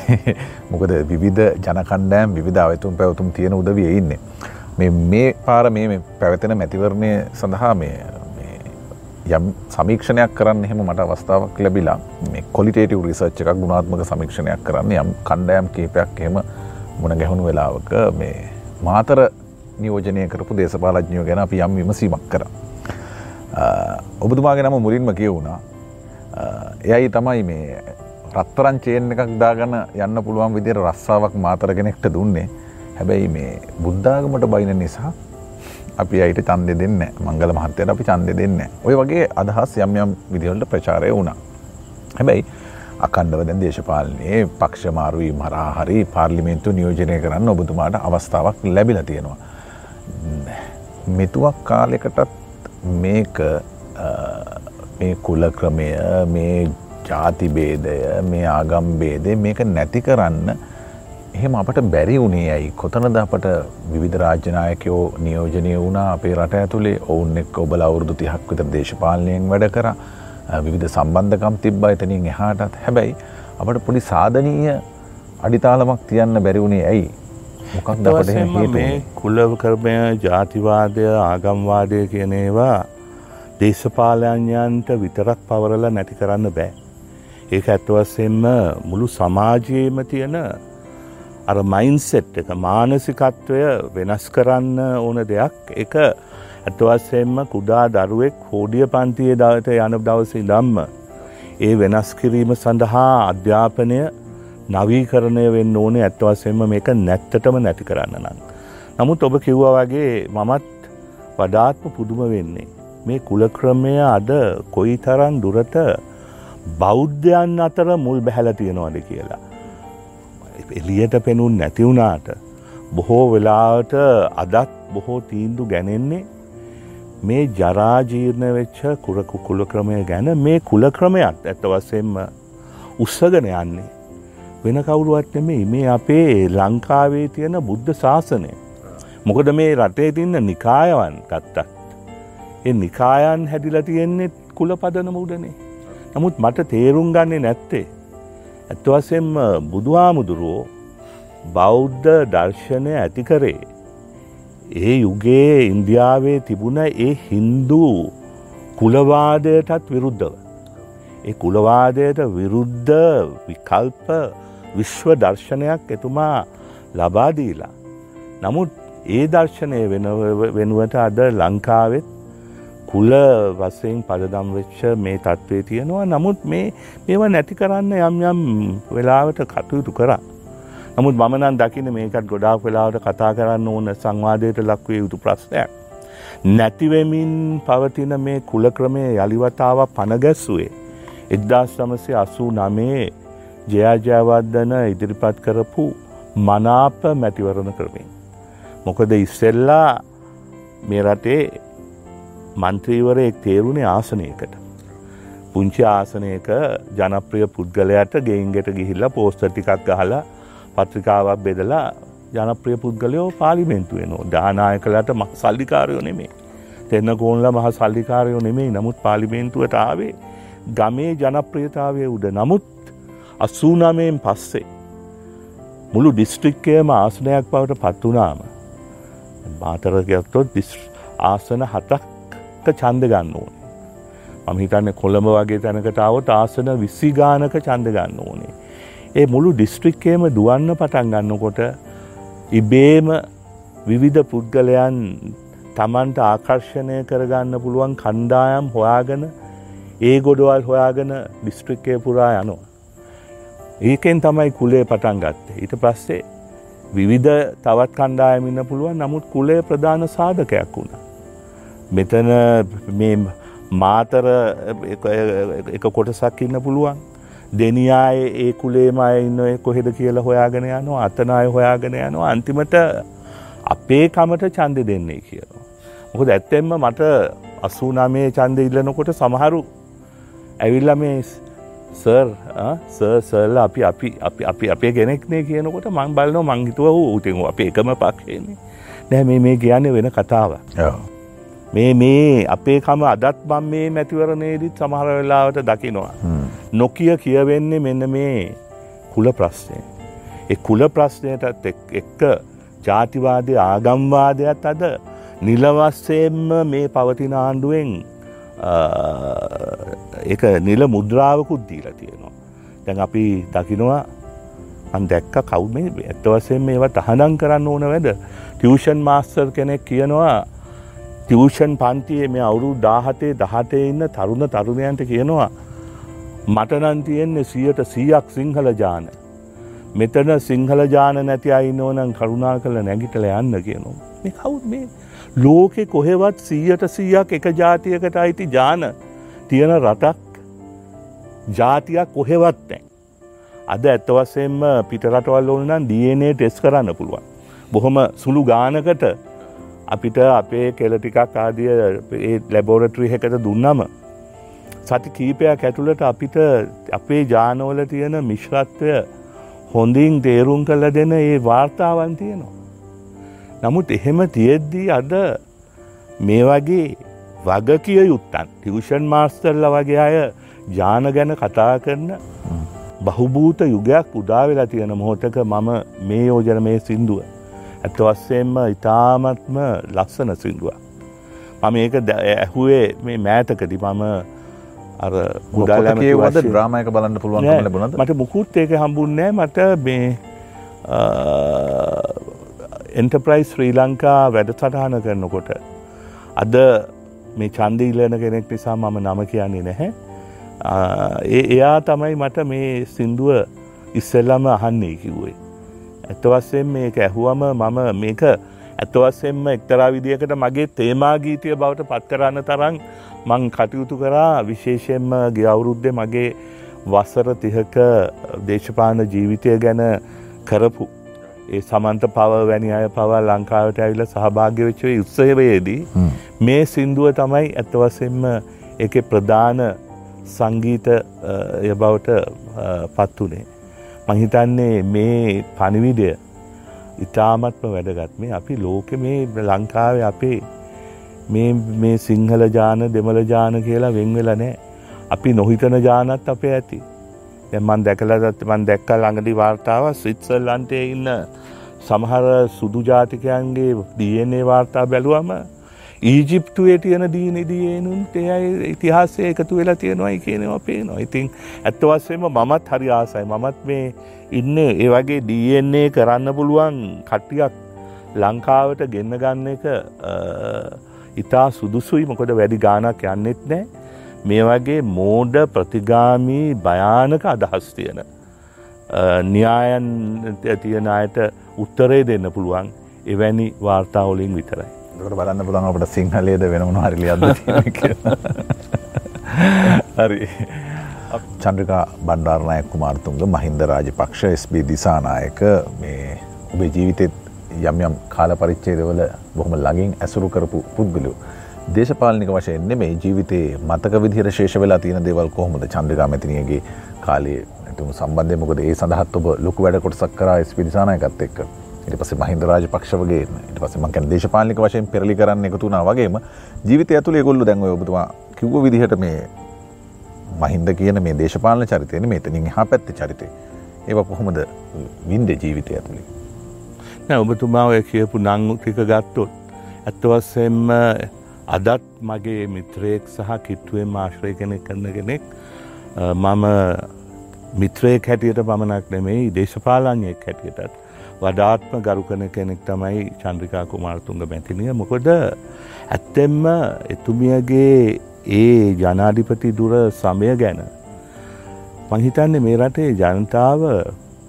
මොකද විවිධ ජනකණ්ඩෑම් විධ අවතුම් පැවතුම් තියෙන උදවිය ඉන්නේ. මේ පාර මේ පැවතෙන මැතිවරණය සඳහා මේ යම් සමීක්ෂණයක් කරන්න එහෙම මට අවස්ථාවක් ලැබිලා මේ කොලිටේටව රිසර්ච් එකක් ගුණාත්මක සමීක්ෂණයක් කරන්න යම් කණ්ඩෑම් කීපයක් එහෙම මුණ ගැහුණු වෙලාවක මේ මාතර නියෝජනය කරපු දේශපාලඥයෝ ගැන අපි යම් විමසීමක් කරා. ඔබතුමාගේ නම මුලින්ම කියවුණා. එයයි තමයි මේ රත්තරන් චේන් එකක් දාගන්න යන්න පුළුවන් විදිර රස්සාාවක් මාතර කෙනෙක්ට දුන්නේ. හැබැයි මේ බුද්ධාගමට බයින නිසා අපි අයිට චන්දය දෙන්න මංගල මහත්තයට අපි චන්දය දෙන්න ඔය වගේ අදහස් යම් යම් විදිහොල්ට ප්‍රචාරය වුණා. හැබැයි අකණ්ඩව දැන් දේශපාලනයේ පක්ෂමාරුවී මරා හරි පාර්ලිමේන්තු නියෝජනය කරන්න ඔබතුමාට අවස්ථාවක් ලැබිල තියෙනවා. මෙතුවක් කාලෙකටත් මේක මේ කුල ක්‍රමය මේ ජාතිබේදය මේ ආගම්බේදය මේක නැති කරන්න එහෙම අපට බැරි වුණේ ඇයි? කොතනද අපට විධ රාජ්‍යනායකයෝ නියෝජනය වුණා? අපේ රට ඇතුළේ ඔවුන් එක් ඔබල අවුරුදු තිහක් විතර දේශපාලනයෙන් වැඩ කර. විවිධ සම්බන්ධකම් තිබ්බ. එතනින් එහාටත් හැබැයි අපට පොඩි සාධනීය අඩිතාලමක් තියන්න බැරිවුණේ ඇයි? මොකක් දපට මේ කුල්ලව කරමය ජාතිවාදය ආගම්වාදය කියනේවා දේශපාලයන්යන්ට විතරක් පවරල නැති කරන්න බෑ. ඒක ඇත්වස්සෙන්ම මුළු සමාජයේම තියෙන අර මයින්සෙට් එක මානසිකත්වය වෙනස් කරන්න ඕන දෙයක්. එක ඇත්වස්සෙන්ම කුඩා දරුවෙක් හෝඩිය පන්තියේ දවත යන දවසේ දම්ම. ඒ වෙනස් කිරීම සඳහා අධ්‍යාපනය නවීකරණය වෙන්න ඕනේ ඇත්වස්සෙන්ම මේක නැත්තටම නැති කරන්න නම්. නමුත් ඔබ කිව්වා වගේ මමත් වඩාත්ම පුදුම වෙන්නේ. මේ කුලක්‍රමය අද කොයි තරන් දුරට බෞද්ධයන් අතර මුල් බැහැල තියෙනවාද කියලා. එලියට පෙනුන් නැතිවුණාට බොහෝ වෙලාවට අදත් බොහෝ තීන්දු ගැනෙන්නේ මේ ජරාජීර්ණ වෙච්ච කුරකු කුලක්‍රමය ගැන මේ කුලක්‍රමයක් ඇත්ත වසෙන්ම උත්සගෙන යන්නේ. වෙන කවුරුවත් නෙමේ මේ අපේ ලංකාවේ තියෙන බුද්ධ ශාසනය. මොකද මේ රටේ තින්න නිකායවන් ගත්තත්. ඒ නිකායන් හැදිල තියෙන්නේ කුල පදනම උඩනේ. නමුත් මට තේරුම් ගන්නේ නැත්තේ. ඇත්වසෙන්ම බුදුහාමුදුරුවෝ බෞද්ධ දර්ශනය ඇති කරේ. ඒ යුගේ ඉන්දියාවේ තිබුණ ඒ හින්දු කුලවාදයටත් විරුද්ධව. ඒ කුලවාදයට විරුද්ධ විකල්ප විශ්ව දර්ශනයක් එතුමා ලබාදීලා. නමුත් ඒ දර්ශනය වෙනුවට අද ලංකාවෙත් කුල වසයෙන් පදදම් වෙච්ච මේ තත්ත්වය තියෙනවා නමුත් මේ මේවා නැති කරන්න යම් යම් වෙලාවට කටයුතු කරා. නමුත් මමනන් දකින මේකත් ගොඩාක් වෙලාවට කතා කරන්න ඕන සංවාදයට ලක්වේ යුතු ප්‍රශ්නයක්. නැතිවෙමින් පවතින මේ කුල ක්‍රමය යළිවතාව පණගැස්සුවේ. එද්දා සමසය අසූ නමේ ජයාජයවර්ධන ඉදිරිපත් කරපු මනාප මැතිවරණ ක්‍රමේ. මොකද ඉස්සෙල්ලා මේ රටේ මන්ත්‍රීවරයෙක් තේරුණේ ආසනයකට. පුංචි ආසනයක ජනප්‍රිය පුද්ගලයට ගෙයින්ගෙට ගිහිල්ලා පෝස්ට ටිකක් ගහලා පත්‍රිකාවක් බෙදලා ජනප්‍රිය පුද්ගලයෝ පාලිමෙන්තුවෙනවා දානායකලට මහ සල්ලිකාරයෝ නෙමේ. දෙන්න කෝන්ල මහ සල්ලිකාරයෝ නෙමෙයි නමුත් පාලිමේන්තුවට ආවේ ගමේ ජනප්‍රියතාවය උඩ නමුත් අස්සූනමයෙන් පස්සේ. මුළු ඩිස්ට්‍රික්කයම ආසනයක් බවට පත්වනාම මාතරගයක්තොත් ආසන හතක් ඡන්ද ගන්න ඕනේ. මම හිතන්නේ කොළඹ වගේ තැනකට આવොත් ආසන 20 ගානක ඡන්ද ගන්න ඕනේ. ඒ මුළු දිස්ත්‍රික්කයේම දුවන්න පටන් ගන්නකොට ඉබේම විවිධ පුද්ගලයන් තමන්ට ආකර්ෂණය කරගන්න පුළුවන් කණ්ඩායම් හොයාගෙන ඒ ගොඩවල් හොයාගෙන දිස්ත්‍රික්කය පුරා යනවා. ඒකෙන් තමයි කුලේ පටන් ගත්තේ. ඊට පස්සේ විවිධ තවත් කණ්ඩායමින්න පුළුවන් නමුත් කුලේ ප්‍රධාන සාධකයක් වුණා. මෙතන මේ මාතර එක කොටසක් ඉන්න පුළුවන් දෙනියාය ඒ කුලේම අය ඉන්න කොහෙද කියලා හොයාගෙන යනවා අතනාය හොයාගෙන යනවා අන්තිමට අපේ කමට චන්ද දෙන්නේ කියනවා. මොකද ඇත්තෙන්ම මට අසූනාමේ චන්ද ඉල්ලනකොට සමහරු ඇවිල්ල මේ සර් සර් සර්ල අපි අපි අපි අපි අපේ ගෙනෙක්නේ කියනකොට මං බලන මංහිතුව වූ උතින් අප එකම පක්ෂයන්නේ නෑ මේ මේ කියන්න වෙන කතාව. මේ මේ අපේ කම අදත් බම් මේ මැතිවරණයේදීත් සමහර වෙලාවට දකිනවා. නොකිය කියවෙන්නේ මෙන්න මේ කුල ප්‍රශ්නය. ඒ කුල ප්‍රශ්නයටත් එක්ක ජාතිවාදය ආගම්වාදයක් අද නිලවස්සයෙන්ම මේ පවතින ආණ්ඩුවෙන් එක නිල මුද්‍රාවකුත් දීලා තියෙනවා. දැන් අපි දකිනවා අන් දැක්ක කවුම ඇත්ත වසයෙන් මේවා තහනම් කරන්න ඕන වැද ටියෂන් මාස්ටර් කෙනෙක් කියනවා ටියෂන් පන්තියේ මේ අවුරු දාහතේ දහටේ ඉන්න තරුණ තරුණයන්ට කියනවා මටනන් තියෙන්නේ සියට සීයක් සිංහල ජාන. මෙතන සිංහල ජාන නැති අයි නෝනන් කරුණා කළ නැගිටල යන්න කියනවා. මේ කවුත් මේ ලෝකෙ කොහෙවත් සීයට සීයක් එක ජාතියකට අයිති ජාන තියෙන රටක් ජාතියක් කොහෙවත් තැන්. අද ඇත්තවසෙන්ම පිටරටවල් ඕනනම් DNA ටෙස් කරන්න පුළුවන්. බොහොම සුළු ගානකට අපිට අපේ කෙල ටිකක් ආදිය ලැබෝරට්‍රී එකට දුන්නම සති කීපයක් ඇතුළට අපිට අපේ ජානවල තියෙන මිශ්‍රත්වය හොඳින් තේරුම් කළ දෙන ඒ වාර්තාවන් තියෙනවා. නමුත් එහෙම තියෙද්දී අද මේ වගේ වගකිය යුත්තන් ටිවෂන් මාස්තරල වගේ අය ජාන ගැන කතා කරන බහුභූත යුගයක් උදාවෙලා තියෙන මොහොතක මම මේ යෝජන මේ සින්දුව. ඇත්ත වස්සයෙන්ම ඉතාමත්ම ලස්සන සින්දුව. මම ඒක ඇහුවේ මේ මෑතකදි මම අර ගුඩාලමකේවද ්‍රාමයක බලන්න පුළුවන් ලැබුණද? මට මුකුත් ඒක හම්බුන්නෑ මට මේ එන්ටප්‍රයිස් ශ්‍රී ලංකා වැඩ සටහන කරනකොට. අද මේ චන්දීලන කෙනෙක් නිසා මම නම කියන්නේ නැහැ. ඒ එයා තමයි මට මේ සින්දුව ඉස්සෙල්ලම අහන්නේ කිව්වේ ඇත්තවස්සෙන් මේක ඇහුවම මම මේක ඇත්තවස්සෙන්ම එක්තරා විදිකට මගේ තේමාගීතය බවට පත් කරන්න තරන් මං කටයුතු කරා විශේෂයෙන්ම ගේ අවුරුද්ධ මගේ වස්සර තිහක දේශපාන ජීවිතය ගැන කරපු ඒ සමන්ත පව වැනි අය පවා ලංකාවට ඇවිල සහභාග්‍ය වෙච්චවේ උත්සහවයේදී මේ සින්දුව තමයි ඇත්තවසෙන්ම එක ප්‍රධාන සංගීත ය බවට පත් වනේ. මහිතන්නේ මේ පනිවිඩය ඉතාමත්ම වැදගත් මේ අපි ලෝක මේ ලංකාව අපේ මේ සිංහල ජාන දෙමළ ජාන කියලා වෙන්වෙල නෑ. අපි නොහිතන ජානත් අපේ ඇති. මන් දැකලදත් මන් දැක්ක ළඟදි වාර්තාව ස්විත්සල්ලන්ටේ ඉන්න සමහර සුදු ජාතිකයන්ගේ DNA වාර්තා බැලුවම ඊජිප්තුවේ තියෙන දීනදියනුන්ට එයයි ඉතිහාසය එකතු වෙලා තියෙනවයි කියනවා පේනවා. ඉතින් ඇත්තවස්සේම මමත් හරි ආසයි මමත් මේ ඉන්න ඒ වගේ DNA කරන්න පුළුවන් කට්ටියක් ලංකාවට ගෙන්න ගන්න එක ඉතා සුදුසුයි මොකොද වැඩි ගානක් යන්නෙත් නෑ මේ වගේ මෝඩ ප්‍රතිගාමී භයානක අදහස් තියෙන. න්‍යායන් තියෙන අයට උත්තරේ දෙන්න පුළුවන් එවැනි වාර්තාවලින් විතරයි. දට බලන්න පුළන් අපට සිංහලේද වෙනමන හරිලි අද හරි. චන්ද්‍රිකා බණ්ඩාරණය කුමාර්තුන්ග මහින්ද රාජපක්ෂ ස්B දිසානායක මේ ඔබේ ජීවිතෙත් යම් යම් කාල පරිච්චේදවල බොහොම ළඟින් ඇසුරු කරපු පුද්ගලු. දේශපාලනික වශයෙන් මේ ජීවිතයේ මතක විදිහර ශේෂ වෙලා තියෙන දේවල් කොහොමද චන්ද්‍රකා මැතිනියගේ කාලයේ ඇතුම සම්බන්ධය මොකද ඒ සඳහත් ඔබ ලොකු වැඩ කොටසක් කරා ස්පිරිසානයකත් එක්ක ඉට පස මහින්ද රාජපක්ෂවගේ ඉට පස මකැන දේශපාලික වශයෙන් පෙරලි කරන්න එකතුනා වගේම ජීවිත ඇතුළේ ගොල්ලු දැන්ව ඔබතුවා කිව්ව විදිහට මේ මහින්ද කියන මේ දේශපාලන චරිතයන මේ තනින් හා පැත්ත චරිතය. ඒ කොහොමද වින්ද ජීවිතය ඇතුළේ නෑ ඔබතුමා ඔය කියපු නං ටික ගත්තොත් ඇත්තවස්සෙන්ම අදත් මගේ මිත්‍රයෙක් සහ කිට්ටුවෙන් ආශ්‍රය කෙනෙක් කරන කෙනෙක් මම මිත්‍රයෙක් හැටියට පමණක් නෙමෙයි දේශපාලඥයෙක් හැටියටත් වඩාත්ම ගරු කන කෙනෙක් තමයි චන්ද්‍රිකා කුමාරතුංග මැතිනිය මොකොද ඇත්තෙම්ම එතුමියගේ ඒ ජනාධිපති දුර සමය ගැන මහිතන්නේ මේ රටේ ජනතාව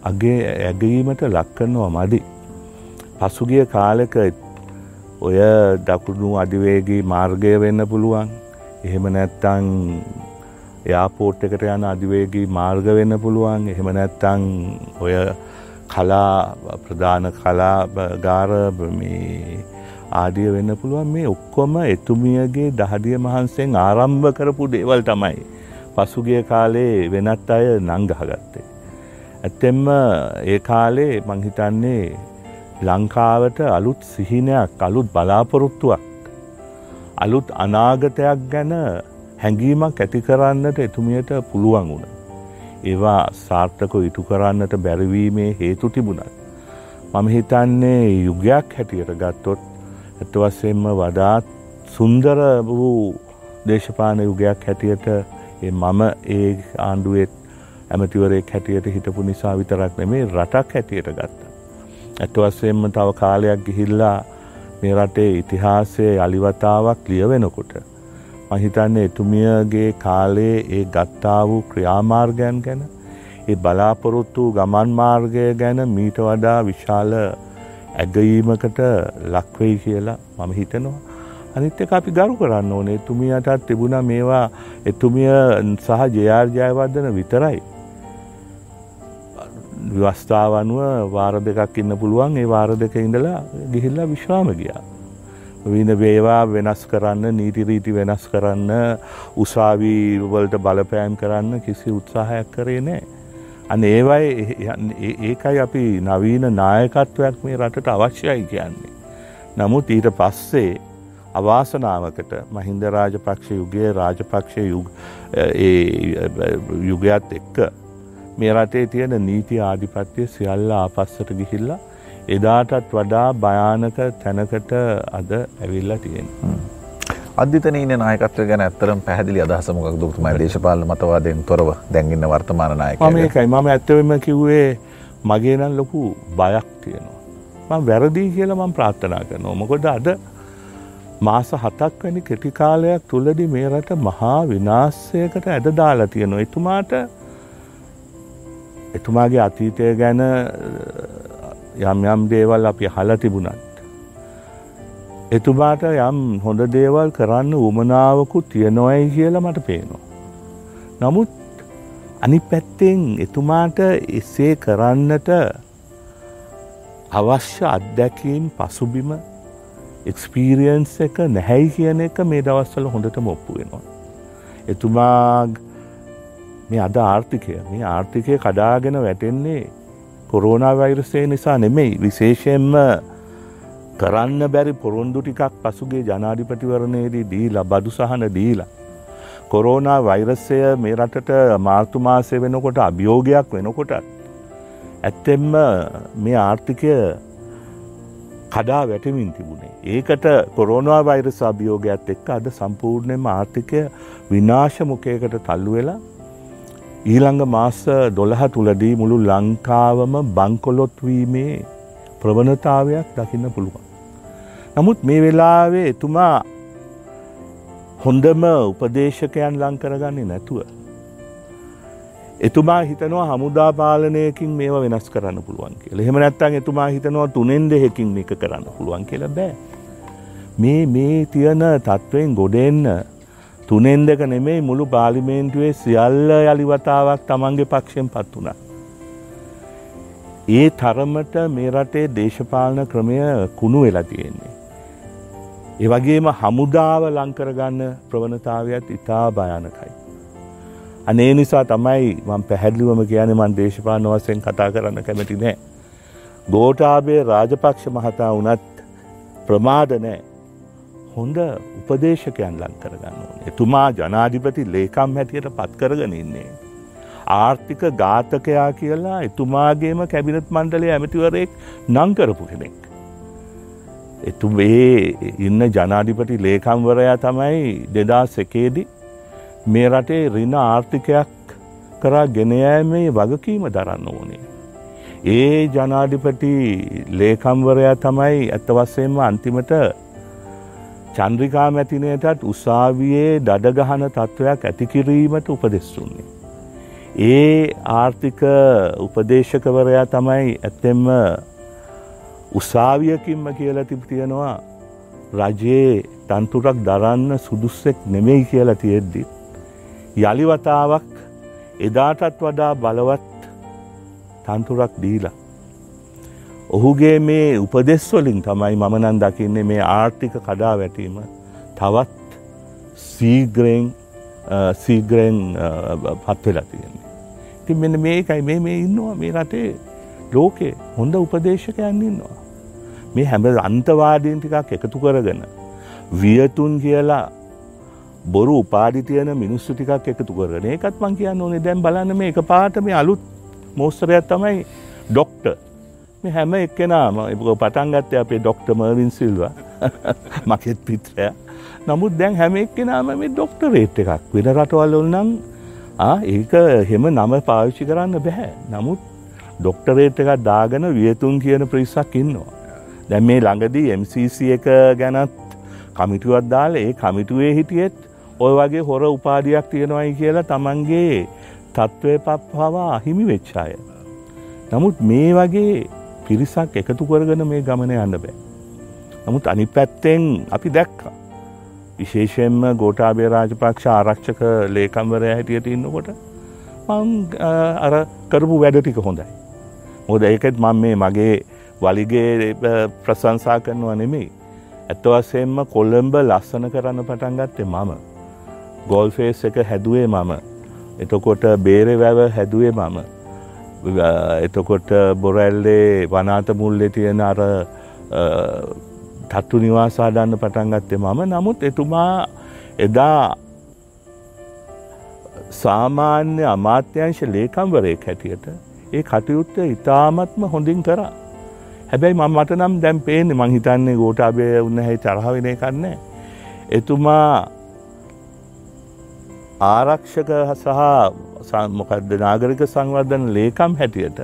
අගේ ඇගීමට ලක්කන්නවා මදි. පසුගිය කාලෙක ඔය දකුණු අධිවේගී මාර්ගය වෙන්න පුළුවන්. එහෙම නැත්තං යාපෝට් එකට යන අධිවේගී මාර්ග වෙන්න පුළුවන්. එහෙම නැත්තං ඔය කලා ප්‍රධාන කලා ගාර මේ ආදිය වෙන්න පුළුවන් මේ ඔක්කොම එතුමියගේ දහදිය මහන්සෙන් ආරම්භ කරපු දේවල් තමයි පසුගිය කාලේ වෙනත් අය නංගහගත්තේ. ඇත්තෙම්ම ඒ කාලේ මංහිතන්නේ ලංකාවට අලුත් සිහිනයක් අලුත් බලාපොරොත්තුවක් අලුත් අනාගතයක් ගැන හැඟීමක් ඇති කරන්නට එතුමියට පුළුවන් වුණ. ඒවා සාර්ථක ඉටු කරන්නට බැරිවීමේ හේතු තිබුණත්. මම හිතන්නේ යුගයක් හැටියට ගත්තොත් ඇතවස්සෙන්ම වඩාත් සුන්දර වූ දේශපාන යුගයක් හැටියට මම ඒ ආණ්ඩුවෙත් ඇමතිවරෙක් හැටියට හිටපු නිසා විතරක් නෙමේ රටක් හැටියට ගත්ත. ඇත්ත වස්සයෙන්ම තව කාලයක් ගිහිල්ලා මේ රටේ ඉතිහාසය අලිවතාවක් ලියවෙනකොට. මහිතන්න එතුමියගේ කාලේ ඒ ගත්තා වූ ක්‍රියාමාර්ගයන් ගැන ඒ බලාපොරොත්තු ගමන් මාර්ගය ගැන මීට වඩා විශාල ඇගීමකට ලක්වෙයි කියලා මම හිතනවා. අනිත් එක අපි ගරු කරන්න ඕනේ එතුමියටත් තිබුණා මේවා එතුමිය සහ ජයාර් ජයවර්ධන විතරයි. ව්‍යවස්ථාව අනුව වාර දෙකක් ඉන්න පුළුවන් ඒ වාර දෙක ඉඳලා ගිහිල්ලා විශ්‍රාම ගියා. වින වේවා වෙනස් කරන්න නීතිරීති වෙනස් කරන්න උසාවී වලට බලපෑම් කරන්න කිසි උත්සාහයක් කරේ නෑ. අන ඒවයි ඒකයි අපි නවීන නායකත්වයක් මේ රටට අවශ්‍යයි කියන්නේ. නමුත් ඊට පස්සේ අවාසනාවකට මහින්ද රාජපක්ෂ යුගයේ රාජපක්ෂ යුගයත් එක්ක මේ රටේ තියෙන නීති ආධිපත්‍යය සියල්ල ආපස්සට ගිහිල්ලා එදාටත් වඩා භයානක තැනකට අද ඇවිල්ලා තියෙන. අධිතනීන නායකත්වය ගැන ඇත්තරම් පැහැදිලි අදහසමක් දුතුමයි දේශපාල මතවාදයෙන් තොරව දැන්ගන්න වර්තමාන නායක මේකයි මම ඇත්තවම කිව්වේ මගේ නම් ලොකු බයක් තියෙනවා. ම වැරදිී කියල මම ප්‍රාර්ථනා කරනවා. මොකොද අද මාස හතක් වැනි කෙටිකාලයක් තුළදි මේ රට මහා විනාස්සයකට ඇද දාලා තියෙනවා. එතුමාට එතුමාගේ අතීතය ගැන යම් යම් දේවල් අපි හල තිබුණත්. එතුමාට යම් හොඳ දේවල් කරන්න උමනාවකු තියෙනොයි කියලා මට පේනවා. නමුත් අනි පැත්තෙන් එතුමාට එසේ කරන්නට අවශ්‍ය අත්දැකීම් පසුබිම එක්ස්පීරියන්ස් එක නැහැයි කියන එක මේ දවස්වල හොඳට මොප්පු වෙනවා. එතුමා මේ අද ආර්ථිකය මේ ආර්ථිකය කඩාගෙන වැටෙන්නේ කොරෝනා වෛරසය නිසා නෙමෙයි විශේෂයෙන්ම කරන්න බැරි පොරොන්දු ටිකක් පසුගේ ජනාධිපතිවරණයේදී දීලා බදු සහන දීලා. කොරෝනා වෛරසය මේ රටට මාර්තුමාසය වෙනකොට අභියෝගයක් වෙනකොට. ඇත්තෙම්ම මේ ආර්ථිකය කඩා වැටමින් තිබුණේ. ඒකට කොරෝනා වෛරස අභියෝගයක් එක්ක අද සම්පූර්ණයම ආර්ථිකය විනාශ මුකයකට තල්ලු වෙලා ඊළඟ මාස දොළහ තුළදී මුළු ලංකාවම බංකොලොත්වීමේ ප්‍රවණතාවයක් දකින්න පුළුවන්. නමුත් මේ වෙලාවේ එතුමා හොඳම උපදේශකයන් ලං කරගන්නේ නැතුව. එතුමා හිතනවා හමුදා පාලනයකින් මේව වෙනස් කරන්න පුළුවන් කියලා. එහෙම නැත්නම් එතුමා හිතනවා තුනෙන් දෙකකින් මේක කරන්න පුළුවන් කියලා බෑ. මේ මේ තියෙන තත්වයෙන් ගොඩෙන්න තුනෙන් දෙක නෙමෙයි මුළු පාර්ලිමේන්තුවේ සියල්ල යලි වතාවක් Tamange පක්ෂයෙන් පත් වුණා. ඒ තරමට මේ රටේ දේශපාලන ක්‍රමය කුණු වෙලා තියෙන්නේ. ඒ වගේම හමුදාව ලංකරගන්න ප්‍රවණතාවයක් ඉතා භයානකයි. අනේ නිසා තමයි මං පැහැදිලිවම කියන්නේ මං දේශපාලන වශයෙන් කතා කරන්න කැමති නෑ. ගෝඨාභය රාජපක්ෂ මහතා වුණත් ප්‍රමාද නෑ. හොඳ උපදේශකයන් ලං කරගන්න ඕනේ. එතුමා ජනාධිපති ලේකම් හැටියට පත් කරගෙන ඉන්නේ. ආර්ථික ඝාතකයා කියලා එතුමාගේම කැබිනට් මණ්ඩලයේ ඇමතිවරයෙක් නම් කරපු කෙනෙක්. එතු ඒ ඉන්න ජනාධිපති ලේකම්වරයා තමයි දෙදස් එකේදි මේ රටේ රින ආර්ථිකයක් කරා ගෙනයෑමේ වගකීම දරන්න ඕනේ. ඒ ජනාධිපති ලේකම්වරයා තමයි ඇත්තවස්සයෙන්ම අන්තිමට චන්ද්‍රිකා මැතිනයටත් උසාවියේ දඩගහන තත්ත්වයක් ඇතිකිරීමට උපදෙස්සුන්නේ. ඒ ආර්ථික උපදේශකවරයා තමයි ඇත්තෙම්ම උසාවියකින්ම කියලා තිබ තියෙනවා රජයේ තන්තුරක් දරන්න සුදුස්සෙක් නෙමෙයි කියලා තියෙද්දි. යළිවතාවක් එදාටත් වඩා බලවත් තන්තුරක් දීලා. ඔහුගේ මේ උපදෙස්වලින් තමයි මමනන් දකින්නේ මේ ආර්ථික කඩා වැටීම තවත් සීග්‍රයෙන් සීග්‍රයෙන් පත්වෙලා තියෙන්නේ. ඉතින් මෙන්න මේකයි මේ මේ ඉන්නවා මේ රටේ ලෝකේ හොඳ උපදේශකයන් ඉන්නවා. මේ හැම අන්තවාදීන් ටිකක් එකතු කරගෙන වියතුන් කියලා බොරු උපාඩි තියෙන මිනිස්සු ටිකක් එකතු කරගෙන ඒකත් මං කියන්න ඕනේ දැන් බලන්න මේ එක පාට මේ අලුත් මෝස්තරයක් තමයි ඩොක්ටර් මේ හැම එක්කෙනාම පටන් ගත්තේ අපේ ඩොක්ටර් මර්වින් සිල්වා. මකෙත් පිත්‍රය නමුත් දැන් හැම එක්කෙනාම මේ ඩොක්ටරේට් එකක් වෙන රටවල් නම් ඒක හෙම නම පාවිච්චි කරන්න බැහැ නමුත් ඩොක්ටරේට් එකක් දාගෙන වියතුන් කියන ප්‍රිස්සක් ඉන්නවා. දැන් මේ ළඟදී MCC එක ගැනත් කමිටුවත් දාල ඒ කමිටුවේ හිටියෙත් ඔය වගේ හොර උපාධයක් තියෙනවයි කියලා තමන්ගේ තත්ත්වය පප්හවා අහිමි වෙච්චාය. නමුත් මේ වගේ පිරිසක් එකතු කරගෙන මේ ගමන යන්න බෑ. නමුත් අනි පැත්තෙන් අපි දැක්ක. විශේෂයෙන්ම ගෝටාබේ රාජපක්ෂ ආරක්ෂක ලේකම්වරය හැටියට ඉන්නකොට අර කරපු වැඩ ටික හොඳයි. මොද ඒකෙත් මං මේ මගේ වලිගේ ප්‍රසංසා කරනවා නෙමෙයි. ඇත්තවසයෙන්ම කොල්ලම්බ ලස්සන කරන්න පටන් ගත්තේ මම. ගෝල්ෆේස් එක හැදුවේ මම. එතකොට බේරෙ වැව හැදුවේ මම. එතකොට බොරැල්ලේ වනාත මුල්ලෙ තියෙන අර තත්තු නිවාසාඩන්න පටන් ගත්තේ මම නමුත් එතුමා එදා සාමාන්‍ය අමාත්‍යංශ ලේකම්වරයෙක් හැටියට ඒ කටයුත්ත ඉතාමත්ම හොඳින් කරා. හැබැයි මම මට නම් දැම් පේන්නේ මං හිතන්නේ ගෝටාබය උන්න හැයි තරහවෙන කන්නේ. එතුමා ආරක්ෂක සහ මොකක්ද නාගරික සංවර්ධන ලේකම් හැටියට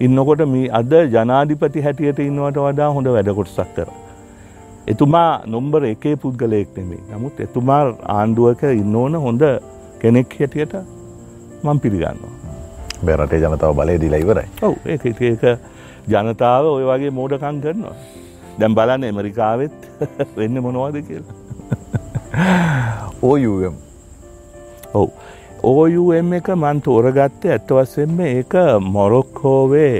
ඉන්නකොට මේ අද ජනාධිපති හැටියට ඉන්නවට වඩා හොඳ වැඩකොටසක් කර. එතුමා නොම්බර එකේ පුද්ගලයෙක් නෙමේ නමුත් එතුමා ආණ්ඩුවක ඉන්න ඕන හොඳ කෙනෙක් හැටියට මං පිළිගන්නවා. බැරටේ ජනතාව බලය දිලා ඉවරයි. ඔව් ඒක ඒක ජනතාව ඔය වගේ මෝඩකං කරනවා. දැම් බලන්න ඇමරිකාවෙත් වෙන්න මොනවාද කියලා. ඕයම් ඔව් ඕම් එක මන් තෝරගත්තේ ඇත්ත වසෙන්ම ඒක මොරොක්කෝවේ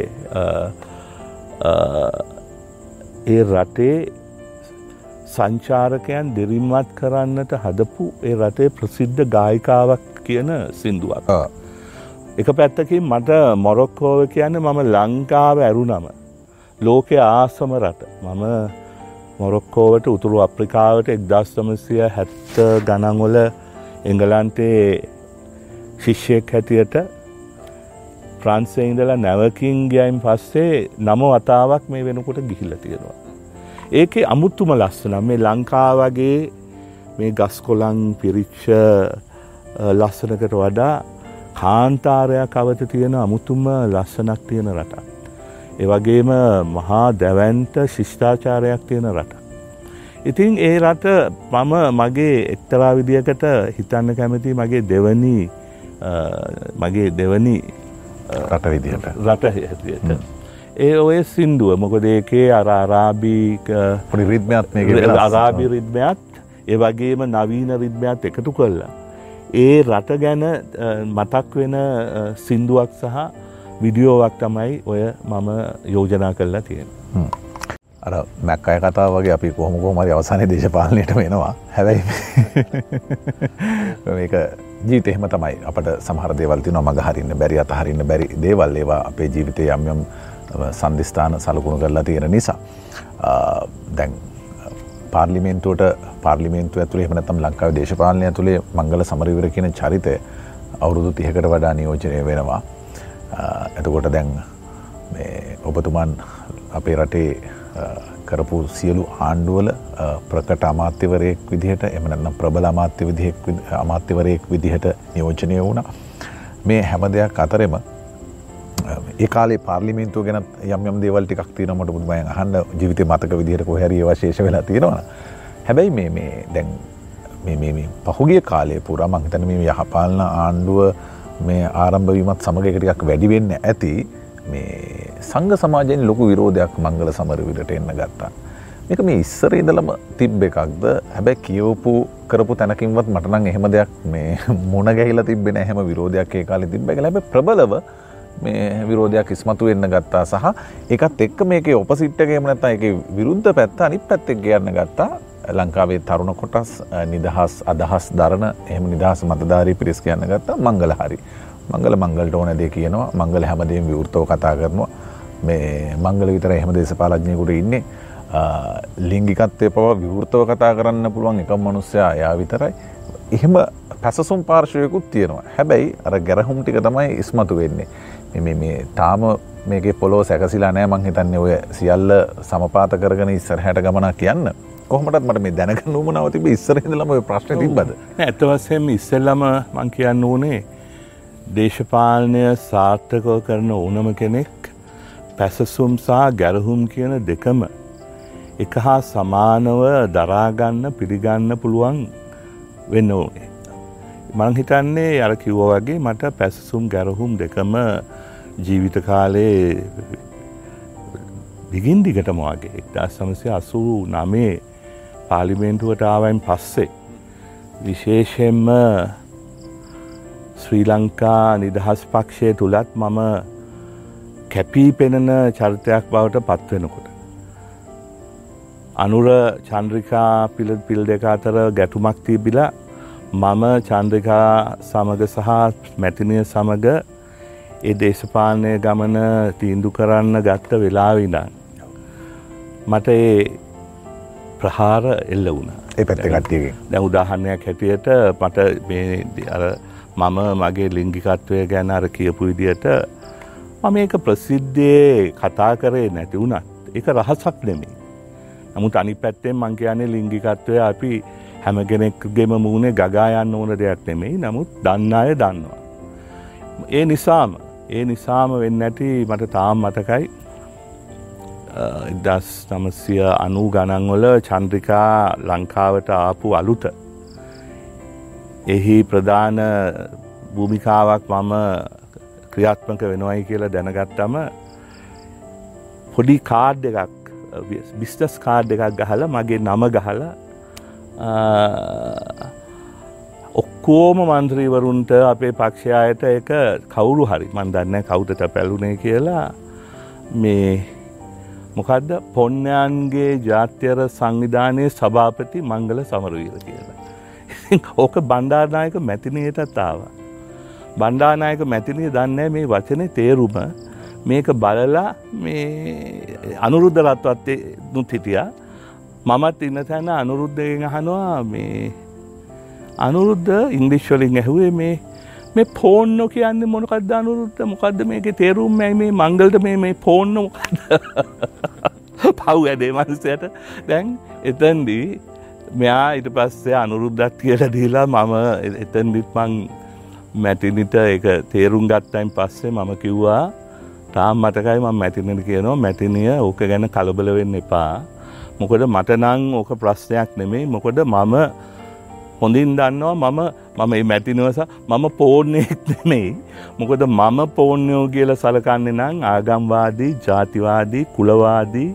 ඒ රටේ සංචාරකයන් දෙරිම්මත් කරන්නට හදපු ඒ රටේ ප්‍රසිද්ධ ගායිකාවක් කියන සින්දුවක්. එක පැත්තකින් මට මොරොක්කෝව කියන්න මම ලංකාව ඇරුනම. ලෝකය ආසම රට මම මොරොක්කෝවට උතුරු අප්‍රිකාවට එක්දස්තමසිය හැත්ත ගණන්වල එංගලන්තේ ශිෂ්‍යයෙක් හැටියට ප්‍රන්සේ ඉඳලා නැවකින් ගයයින් පස්සේ නම වතාවක් මේ වෙනකොට ගිහිල්ල තියෙනවා. ඒකේ අමුත්තුම ලස්සන මේ ලංකා වගේ මේ ගස්කොලං පිරිච්ච ලස්සනකට වඩා කාන්තාරයක් අවත තියෙන අමුතුම ලස්සනක් තියෙන රටක්. ඒවගේම මහා දැවන්ට ශිෂ්ඨාචාරයක් තියෙන රට. ඉතින් ඒ රට මම මගේ එක්තරා විදිකට හිතන්න කැමති මගේ දෙවනි මගේ දෙවනි රට විදිහට රට හැතියට. ඒ ඔය සින්දුව මොකද ඒකේ අර අරාබී රිද්මයක් අරාබි රිද්මයත් ඒ වගේම නවීන රිද්මයත් එකතු කරලා. ඒ රට ගැන මතක් වෙන සින්දුවක් සහ විඩියෝවක් තමයි ඔය මම යෝජනා කරලා තියෙන. අර මැක් අය කතා වගේ අපි කොහොම කොහමරි අවසානය දේශපාලනයට වෙනවා හැබැයි ජීවිත එහෙම තමයි. අපට සමහර දේවල් තිනවා මග හරින්න බැරි අතහරින්න බැරි දේවල් ඒවා අපේ ජීවිතය යම් යම් සන්ධස්ථාන සලකුණු කරලා තියෙන නිසා. දැන් පාර්ලිමේන්තුවට පාර්ලිමේන්තු ඇතුළේ එහමනතම් ලංකාව දේශපාලනය ඇතුළේ මංගල සමරවිර කියන චරිතය අවුරුදු තිහකට වඩා නියෝජනය වෙනවා. එතකොට දැන් ඔබතුමන් අපේ රටේ කරපු සියලු ආණ්ඩුවල ප්‍රකට අමාත්‍යවරයෙක් විදිහට එමනන්න ප්‍රබල අමාත්‍ය විදිහෙක් අමාත්‍යවරයෙක් විදිහට නියෝජනය වුණ. මේ හැම දෙයක් අතරෙම ඒ කාලේ පාර්ලිමේන්තුව ගැන යම් යම් දේවල් ටිකක් තියෙනවට පුදුමයන් අහන්න ජීවිතය මතක විදිහට කොහැරි වශේෂ වෙලා තියෙනවා හැබැයි මේ මේ දැන් මේ පහුගිය කාලය පුරා මං හිතන්නේ මේ යහපාලන ආණ්ඩුව මේ ආරම්භවීමත් සමග එක ටිකක් වැඩි වෙන්න ඇති. මේ සංඝ සමාජයෙන් ලොකු විරෝධයක් මංගල සමරවිරට එන්න ගත්තා. මේක මේ ඉස්සර ඉඳලම තිබ්බ එකක්ද හැබැයි කියවපු කරපු තැනකින්වත් මටනං එහෙම දෙයක් මේ මොන ගැහිලා තිබෙන හැම විරෝධයක් ඒ කාලේ තිබ්බ එක හැබැයි ප්‍රබලව මේ විරෝධයක් ඉස්මතු වෙන්න ගත්තා සහ ඒකත් එක්ක මේකේ ඔපසිට් එකේම නැත්නම් ඒකේ විරුද්ධ පැත්ත අනිත් පැත්තෙන් ගියන්න ගත්තා ලංකාවේ තරුණ කොටස් නිදහස් අදහස් දරන එහෙම නිදහස් මතධාරී පිරිස් කියන්න ගත්තා මංගල හරි. මංගල මංගලට ඕන දේ කියනවා. මංගල හැමදේම විවෘතව කතා කරනවා. මේ මංගල විතර එහෙම දේශපාලඥයකුට ඉන්නේ. ලිංගිකත්වය පව විවෘතව කතා කරන්න පුළුවන් එක මනුස්සයා යා විතරයි. එහෙම පැසසුම් පාර්ශවයකුත් තියෙනවා. හැබැයි අර ගැරහුම් ටික තමයි ඉස්මතු වෙන්නේ. මේ තාම මේක පොලෝ සැකසිලා නෑ මං හිතන්නේ ඔය සියල්ල සමපාත කරගෙන ඉස්සරහැට ගමනා කියන්න කොහමටත් මට මේ දැනක නුමනාව තිබ ඉස්සරහිදලම ප්‍රශ්න තිබද ඇතවසෙම ඉස්සෙල්ලම මං කියන්න ඕනේ දේශපාලනය සාර්ථකව කරන ඕනම කෙනෙක් පැසසුම් සහ ගැරහුම් කියන දෙකම එක හා සමානව දරාගන්න පිළිගන්න පුළුවන් වෙන්න ඕනේ. මං හිතන්නේ අර කිව්ව වගේ මට පැසසුම් ගැරහුම් දෙකම ජීවිත කාලේ දිගින් දිගටම වගේ එක්දා සමසය අසූ නමේ පාලිමේන්ටුවට ආවයින් පස්සේ විශේෂයෙන්ම ශ්‍රී ලංකා නිදහස් පක්ෂය තුළත් මම කැපී පෙනෙන චරිතයක් බවට පත්වෙනකොට. අනුර චන්ද්‍රිකා පිළ පිල් දෙක අතර ගැටුමක් තිබිලා මම චන්ද්‍රිකා සමග සහ මැතිනිය සමග ඒ දේශපාලනය ගමන තීන්දු කරන්න ගත්ත වෙලාවිඳන්. මට ඒ ප්‍රහාර එල්ල වුණ ඒ පැත්ත කට්ටියගේ දැ උදාහරණයක් හැටියට මට අර මම මගේ ලිංගිකත්වය ගැන අර කියපු විදියට මම ඒක ප්‍රසිද්ධයේ කතා කරේ නැති වුණත් එක රහසක් නෙමේ. නමුත් අනි පැත්තෙන් මං කියන්නේ ලිංගිකත්වය අපි හැම කෙනෙක්ගෙම මූුණේ ගගා යන්න ඕන දෙයක් නෙමෙයි නමුත් දන්න අය දන්නවා. ඒ නිසාම ඒ නිසාම වෙන්න ඇති මට තාම් මතකයි ඉදස් නමසය අනූ ගණන්වල චන්ද්‍රිකා ලංකාවට ආපු අලුත. එහි ප්‍රධාන භූමිකාවක් මම ක්‍රියාත්මක වෙනවයි කියලා දැනගත්තම පොඩි කාඩ් එකක් බිස්ටස් කාඩ් එකක් ගහල මගේ නම ගහල ඔක්කෝම මන්ත්‍රීවරුන්ට අපේ පක්ෂයායට එක කවුරු හරි මන් දන්න කවුතට පැලුනේ කියලා මේ මොකක්ද පොන්නයන්ගේ ජාත්‍යර සංවිධානයේ සභාපති මංගල සමරවීර කියලා. ඕක බණ්ඩානායක මැතිනයටත් ආවා. බණ්ඩානායක මැතිනිය දන්න මේ වචනය තේරුම මේක බලලා මේ අනුරුද්ධ රත්වත්තේ නුත් හිටියා. මමත් ඉන්න තැන අනුරුද්ධයෙන් අහනවා මේ අනුරුද්ධ ඉංගලිශ්වලින් ඇහුවේ මේ මේ පෝන්නො කියන්නේ මොනකක්ද අනුරුද්ධ? මොකක්ද මේක තේරුම් ඇයි මේ මංගල්ට මේ මේ පෝන්න මොකක්ද? පව් ඇඩේ මනසයට දැන් එතන්දී මෙයා ඉට පස්සේ අනුරුද්ධත් කියලා දීලා මම එතන්දිත් මං මැටිනිට එක තේරුම් ගත්තයින් පස්සේ මම කිව්වා තාම් මතකයි මම මැතිනට කියනවා මැතිනිය ඕක ගැන කලබල වෙන්න එපා. මොකද මට නං ඕක ප්‍රශ්නයක් නෙමෙයි මොකද මම හොඳින් දන්නවා මම මම ඒ මැතිනවස මම පෝර්ණයෙක් නෙමෙයි. මොකද මම පෝර්ණයෝ කියල සලකන්නේ නං ආගම්වාදී ජාතිවාදී කුලවාදී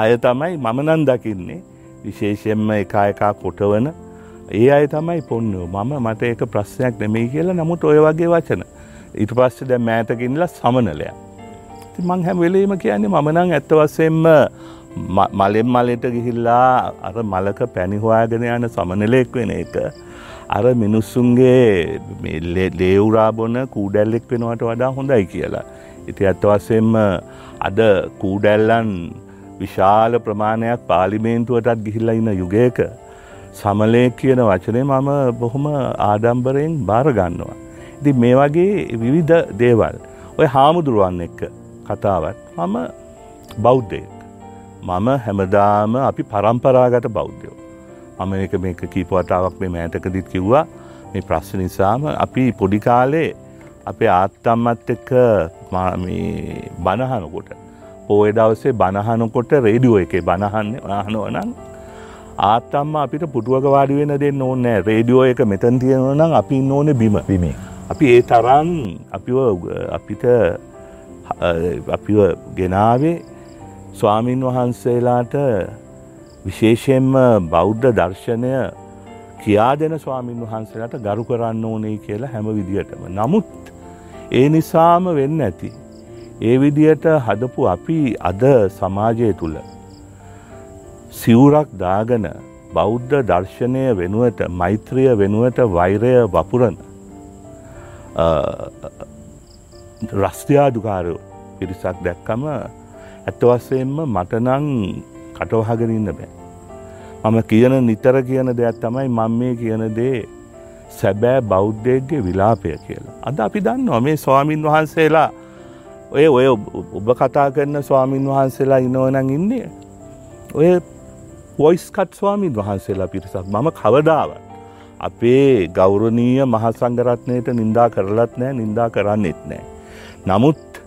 අය තමයි මම නන් දකින්නේ විශේෂයෙන්ම එකා එකා කොටවන ඒ අය තමයි පොන්නෝ. මම මට ඒක ප්‍රශ්නයක් නෙමෙයි කියලා නමුත් ඔය වගේ වචන. ඊට පස්සේ දැන් මෑතකින්ලා සමනලයක්. ඉතින් මං හැම වෙලෙම කියන්නේ මම නම් ඇත්ත වශයෙන්ම මලෙන් මලට ගිහිල්ලා අර මලක පැණි හොයාගෙන යන සමනලෙක් වෙන එක. අර මිනිස්සුන්ගේ ලේවුරා බොන කූඩැල්ලෙක් වෙනවට වඩා හොඳයි කියලා. ඉති ඇත්ත වශයෙන්ම අද කූඩැල්ලන් විශාල ප්‍රමාණයක් පාලිමේන්තුවටත් ගිහිල්ලා ඉන්න යුගයක සමලය කියන වචනය මම බොහොම ආඩම්බරයෙන් භාරගන්නවා. ඉති මේ වගේ විවිධ දේවල් ඔය හාමුදුරුවන් එක්ක කතාවත් මම බෞද්ධයෙක්. මම හැමදාම අපි පරම්පරාගත බෞද්ධයෝ. මම එක මේක කීපවතාවක් මේ මෑතකදිත් කිව්වා මේ ප්‍රශ්න නිසාම අපි පොඩිකාලේ අපේ ආත්තම්මත් එක්ක බණහනකොට පෝය දවසේ බණහනකොට රේඩියෝ එකේ බණහන්න වාහනුවනන් ආත්තම්ම අපිට පුටුවක වාඩි වෙන දෙන්න ඕන්නෑ රේඩියෝ එක මෙතන් තියෙනව නම් අපි ඉන්න ඕන බිම බිමේ අපි ඒ තරන් අපිව අපිට අපිව ගෙනාවේ ස්වාමීන් වහන්සේලාට විශේෂයෙන්ම බෞද්ධ දර්ශනය කියා දෙන ස්වාමීන් වහන්සේලාට ගරු කරන්න ඕනේ කියලා හැම විදිහටම. නමුත් ඒ නිසාම වෙන්න ඇති. ඒ විදියට හදපු අපි අද සමාජය තුළ සිවුරක් දාගන බෞද්ධ දර්ශනය වෙනුවට මෛත්‍රිය වෙනුවට වෛරය වපුරන රස්තියාදුකාරයෝ පිරිසක් දැක්කම ඇත්තවස්සයෙන්ම මටනං කටවහගෙනන්න බෑ. මම කියන නිතර කියන දෙයක් තමයි මං මේ කියන දේ සැබෑ බෞද්ධයක්ගේ විලාපය කියලා. අද අපි දන්නවා මේ ස්වාමීන් වහන්සේලා ඔය ඔය ඔබ කතා කරන ස්වාමීන් වහන්සේලා ඉනෝනං ඉන්නේ. ඔය වොයිස්කට් ස්වාමීන් වහන්සේලා පිරිසක් මම කවදාවත්. අපේ ගෞරණීය මහසංගරත්නයට නින්දා කරලත් නෑ නින්දා කරන්නෙත් නෑ. නමුත්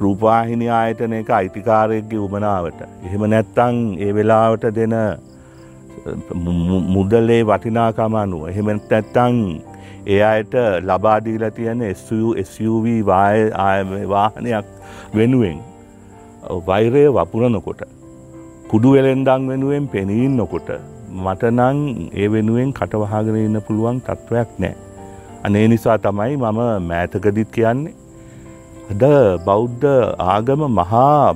රූපවාහිනි ආයතන එක අයිතිකාරයක්ගේ උමනාවට. එහෙම නැත්තං ඒ වෙලාවට දෙන මුදලේ වටිනාකම අනුව. එහෙම නැත්තං ඒ අයට ලබාදීලා තියෙන SUV වාහනයක් වෙනුවෙන් වෛරය වපුරනකොට. කුඩු වෙලෙන්ඩං වෙනුවෙන් පෙනීන්නකොට මටනං ඒ වෙනුවෙන් කටවහගෙන ඉන්න පුළුවන් තත්ත්වයක් නෑ. අනේ නිසා තමයි මම මෑතකදිත් කියන්නේ. අද බෞද්ධ ආගම මහා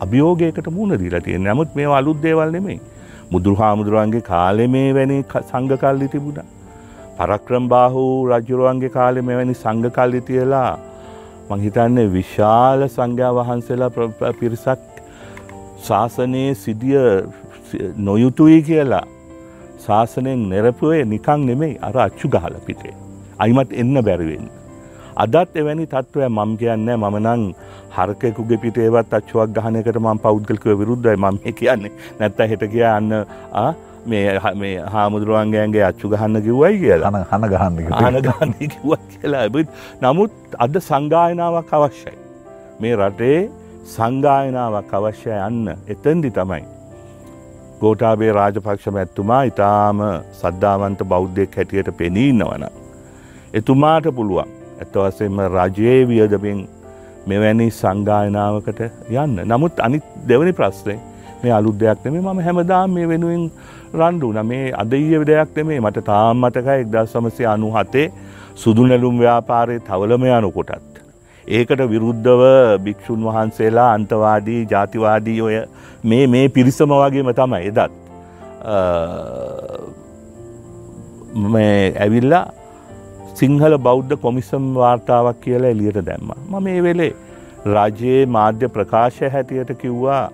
අභියෝගයකට මුණ දීලා තියෙන නමුත් මේ අලුත් දේවල් නෙමෙයි. මුදුරු හාමුදුරුවන්ගේ කාලෙ මේ වැනි සංඝකල්ලි තිබුණා. පරක්‍රම් බාහු රජුරුවන්ගේ කාලෙ මෙවැනි සංඝකල්ලි තියලා මං හිතන්නේ විශාල සංඝයා වහන්සේලා පිරිසක් ශාසනයේ සිදිය නොයුතුයි කියලා ශාසනයෙන් නෙරපුවේ නිකං නෙමෙයි අර අච්චු ගහල පිටේ. අයිමත් එන්න බැරිවෙන්න. අදත් එවැනි තත්ත්වය මම කියන්න මම නං හරකෙකුගේ පිටේවත් අච්චුවක් ගහනකට මම පෞද්ගලිකව විරුද්ධයි මම කියන්නේ නැත්ත හෙට කියන්න මේ හාමුදුරුවන්ගේන්ගේ අච්චු ගහන්න කිව්වයි කියලා හන ගහන්න හන ගහන්න කිව්වත් කියලා ඇබත් නමුත් අද සංගායනාවක් අවශ්‍යයි. මේ රටේ සංගායනාවක් අවශ්‍ය යන්න එතන්දි තමයි. ගෝටාබේ රාජපක්ෂ මැත්තුමා ඉතාම සද්ධාවන්ත බෞද්ධයක් හැටියට පෙනීන්නවන. එතුමාට පුළුවන් ඇත්තවසෙම රජයේ වියදමින් මෙවැනි සංගායනාවකට යන්න. නමුත් අනිත් දෙවනි ප්‍රශ්නය මේ අලුත් දෙයක් නෙමේ මම හැමදාම මේ වෙනුවෙන් රණ්ඩු න මේ අද ඊය දෙයක් නෙමේ මට තාම් මතකයි එක්දා සමසය අනු හතේ සුදුනැලුම් ව්‍යාපාරය තවලම යනු කොටත්. ඒකට විරුද්ධව භික්‍ෂූන් වහන්සේලා අන්තවාදී ජාතිවාදී ඔය මේ මේ පිරිසම වගේම තමයි එදත්. මේ ඇවිල්ලා සිංහල බෞද්ධ කොමිසම් වාර්තාවක් කියලා එලියට දැම්ම. ම මේ වෙලේ රජයේ මාධ්‍ය ප්‍රකාශය හැටියට කිව්වා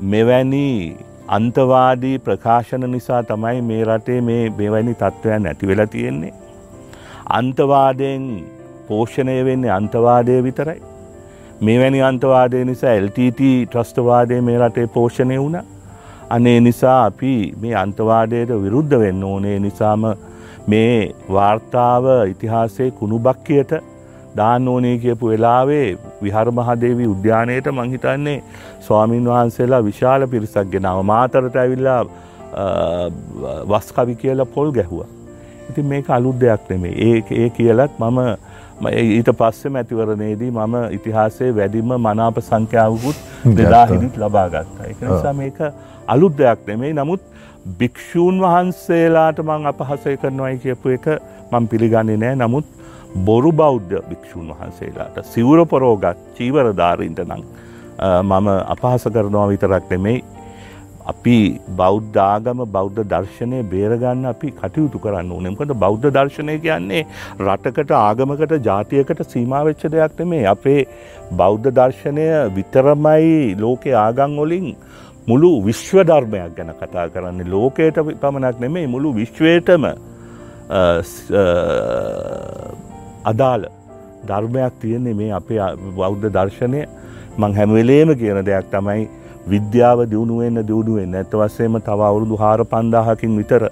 මෙවැනි අන්තවාදී ප්‍රකාශන නිසා තමයි මේ රටේ මේ මෙවැනි තත්ත්වයන් ඇති වෙලා තියෙන්නේ. අන්තවාදයෙන් පෝෂණය වෙන්නේ අන්තවාදය විතරයි. මෙවැනි අන්තවාදය නිසා LTT ට්‍රස්ටවාදය මේ රටේ පෝෂණය වුණ. අනේ නිසා අපි මේ අන්තවාදයට විරුද්ධ වෙන්න ඕනේ නිසාම මේ වාර්තාව ඉතිහාසේ කුණුබක්කියට දාන්න ඕනේ කියපු වෙලාවේ විහර මහදේවී උද්‍යානයට මංහිතන්නේ ස්වාමීන් වහන්සේලා විශාල පිරිසක් ගෙනාව. මාතරට ඇවිල්ලා වස්කවි කියලා පොල් ගැහුව. ඉතින් මේක අලුත් දෙයක් නෙමේ ඒ ඒ කියලත් මම ඊට පස්සේ මැතිවරණයේදී මම ඉතිහාසේ වැඩිම මනාප සංඛ්‍යාවකුත් දෙදාහිදිත් ලබාගත්තා. එක නිසා මේක අලුත් දෙයක් නෙමෙයි. නමුත් භික්‍ෂූන් වහන්සේලාට මං අපහසය කරනවයි කියපු එක මං පිළිගන්නේ නෑ. නමුත් බොරු බෞද්ධ භික්‍ෂූන් වහන්සේලාට සිවුර පොරෝගත් චීවරධාරීන්ට නං මම අපහස කරනවා විතරක් නෙමෙයි. අපි බෞද්ධාගම බෞද්ධ දර්ශනය බේරගන්න අපි කටයුතු කරන්න ඕනෙමකද බෞද්ධ දර්ශනය කියන්නේ රටකට ආගමකට ජාතියකට සීමාවෙච්ච දෙයක් නෙමේ අපේ බෞද්ධ දර්ශනය විතරමයි ලෝකෙ ආගං වලින් මුළු විශ්ව ධර්මයක් ගැන කතා කරන්නේ. ලෝකයට පමණක් නෙමේ මුළු විශ්වයටම අදාළ ධර්මයක් තියෙන්නේ මේ අපේ බෞද්ධ දර්ශනය. මං හැමවෙලේම කියන දෙයක් තමයි විද්‍යාව දියුණුවෙන්න දියුණුවෙන් ඇත වස්සේම තව අවුරුදු හාර පන්දාහකින් විතර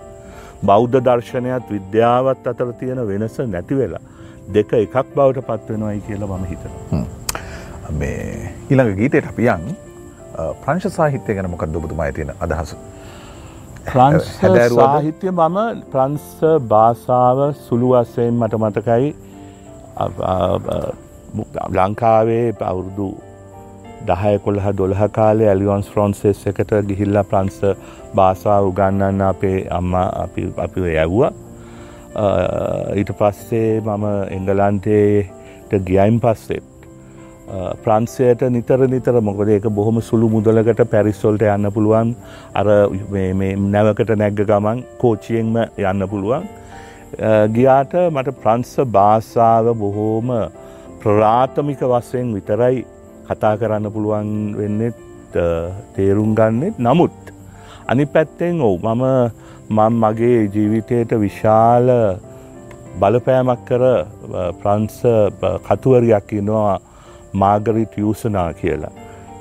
බෞද්ධ දර්ශනයත් විද්‍යාවත් අතර තියෙන වෙනස නැති වෙලා දෙක එකක් බවට පත්වෙනවයි කියලා මම හිතන. මේ ඊළඟ ගීතයට අපියන් ප්‍රංශ සාහිත්‍යය ගැන මොකක් දුබතුමයි තියෙන අදහස. ප්‍රංශ සාහිත්‍ය මම ප්‍රංස භාසාව සුළු වස්සයෙන් මට මතකයි ලංකාවේ අවුරුදු දහය කොළහ දොළහ කාලේ ඇලියොන්ස් ෆ්‍රොන්සෙස් එකට ගිහිල්ලා ප්‍රංස භාසාාව උගන්නන්න අපේ අම්ම අපි යැව්වා ඊට පස්සේ මම එංගලන්තේට ගියයින් පස්සෙත් ප්‍රන්සයට නිතර නිතර මොකද ඒක බොහොම සුළු මුදලකට පැරිස්සොල්ට යන්න පුළුවන් අර නැවකට නැග්ග ගමන් කෝච්චියෙන්ම යන්න පුළුවන්. ගියාට මට ප්‍රංස භාසාාව බොහෝම ප්‍රාථමික වස්සයෙන් විතරයි කතා කරන්න පුළුවන් වෙන්නෙත් තේරුම් ගන්නෙත් නමුත්. අනි පැත්තෙන් ඔවු මම මං මගේ ජීවිතයට විශාල බලපෑමක් කර ප්‍රංස කතුවරයක් ඉන්නවා මාගරිට යසනා කියලා.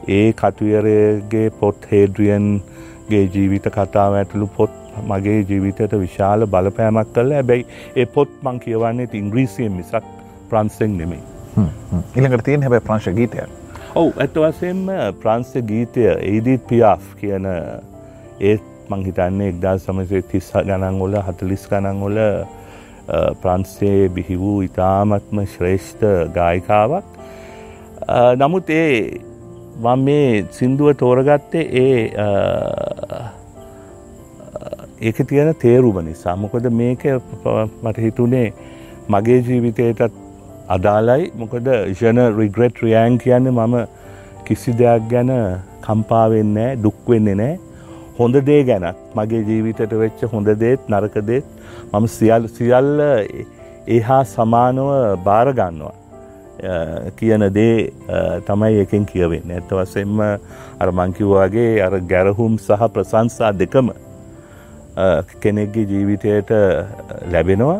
ඒ කතුවරගේ පොත් හේඩ්‍රියන්ගේ ජීවිත කතාව ඇතුළු පොත් මගේ ජීවිතයට විශාල බලපෑමක් කල හැබැයි ඒ පොත් මං කියවන්නේ ඉංග්‍රීසියෙන් මිසක් ප්‍රන්සෙන් නෙමෙයි. ඉළඟට තියෙන හැබැ ප්‍රංශ ගීතයක්. ඔවු ඇත්ත වසයෙන්ම ප්‍රංස්ස ගීතය ඒදීත් පියාෆ් කියන ඒත් මංහිතන්නේ එක්දා සමසේ තිස්ස ගණන්ගොල හතලිස් ගණන්ගොල ප්‍රංස්සේ බිහි වූ ඉතාමත්ම ශ්‍රේෂ්ඨ ගායිකාවක් නමුත් ඒ මං මේ සින්දුව තෝරගත්තේ ඒ ඒක තියෙන තේරුම නිසා. මොකද මේක මට හිතුනේ මගේ ජීවිතයටත් අදාලයි මොකද ෂන රිග්‍රෙට් රියන් කියන්නේ මම කිසි දෙයක් ගැන කම්පාවෙන්නේ දුක් වෙන්නේ නෑ හොඳ දේ ගැනත් මගේ ජීවිතයට වෙච්ච හොඳ දේත් නරක දේත් මම සියල් සියල්ල ඒහා සමානව බාරගන්නවා කියන දේ තමයි එකෙන් කියවෙන්න. ඇත්ත වසෙන්ම අර මංකිව්වාගේ අර ගැරහුම් සහ ප්‍රසංසා දෙකම කෙනෙක්ගේ ජීවිතයට ලැබෙනවා.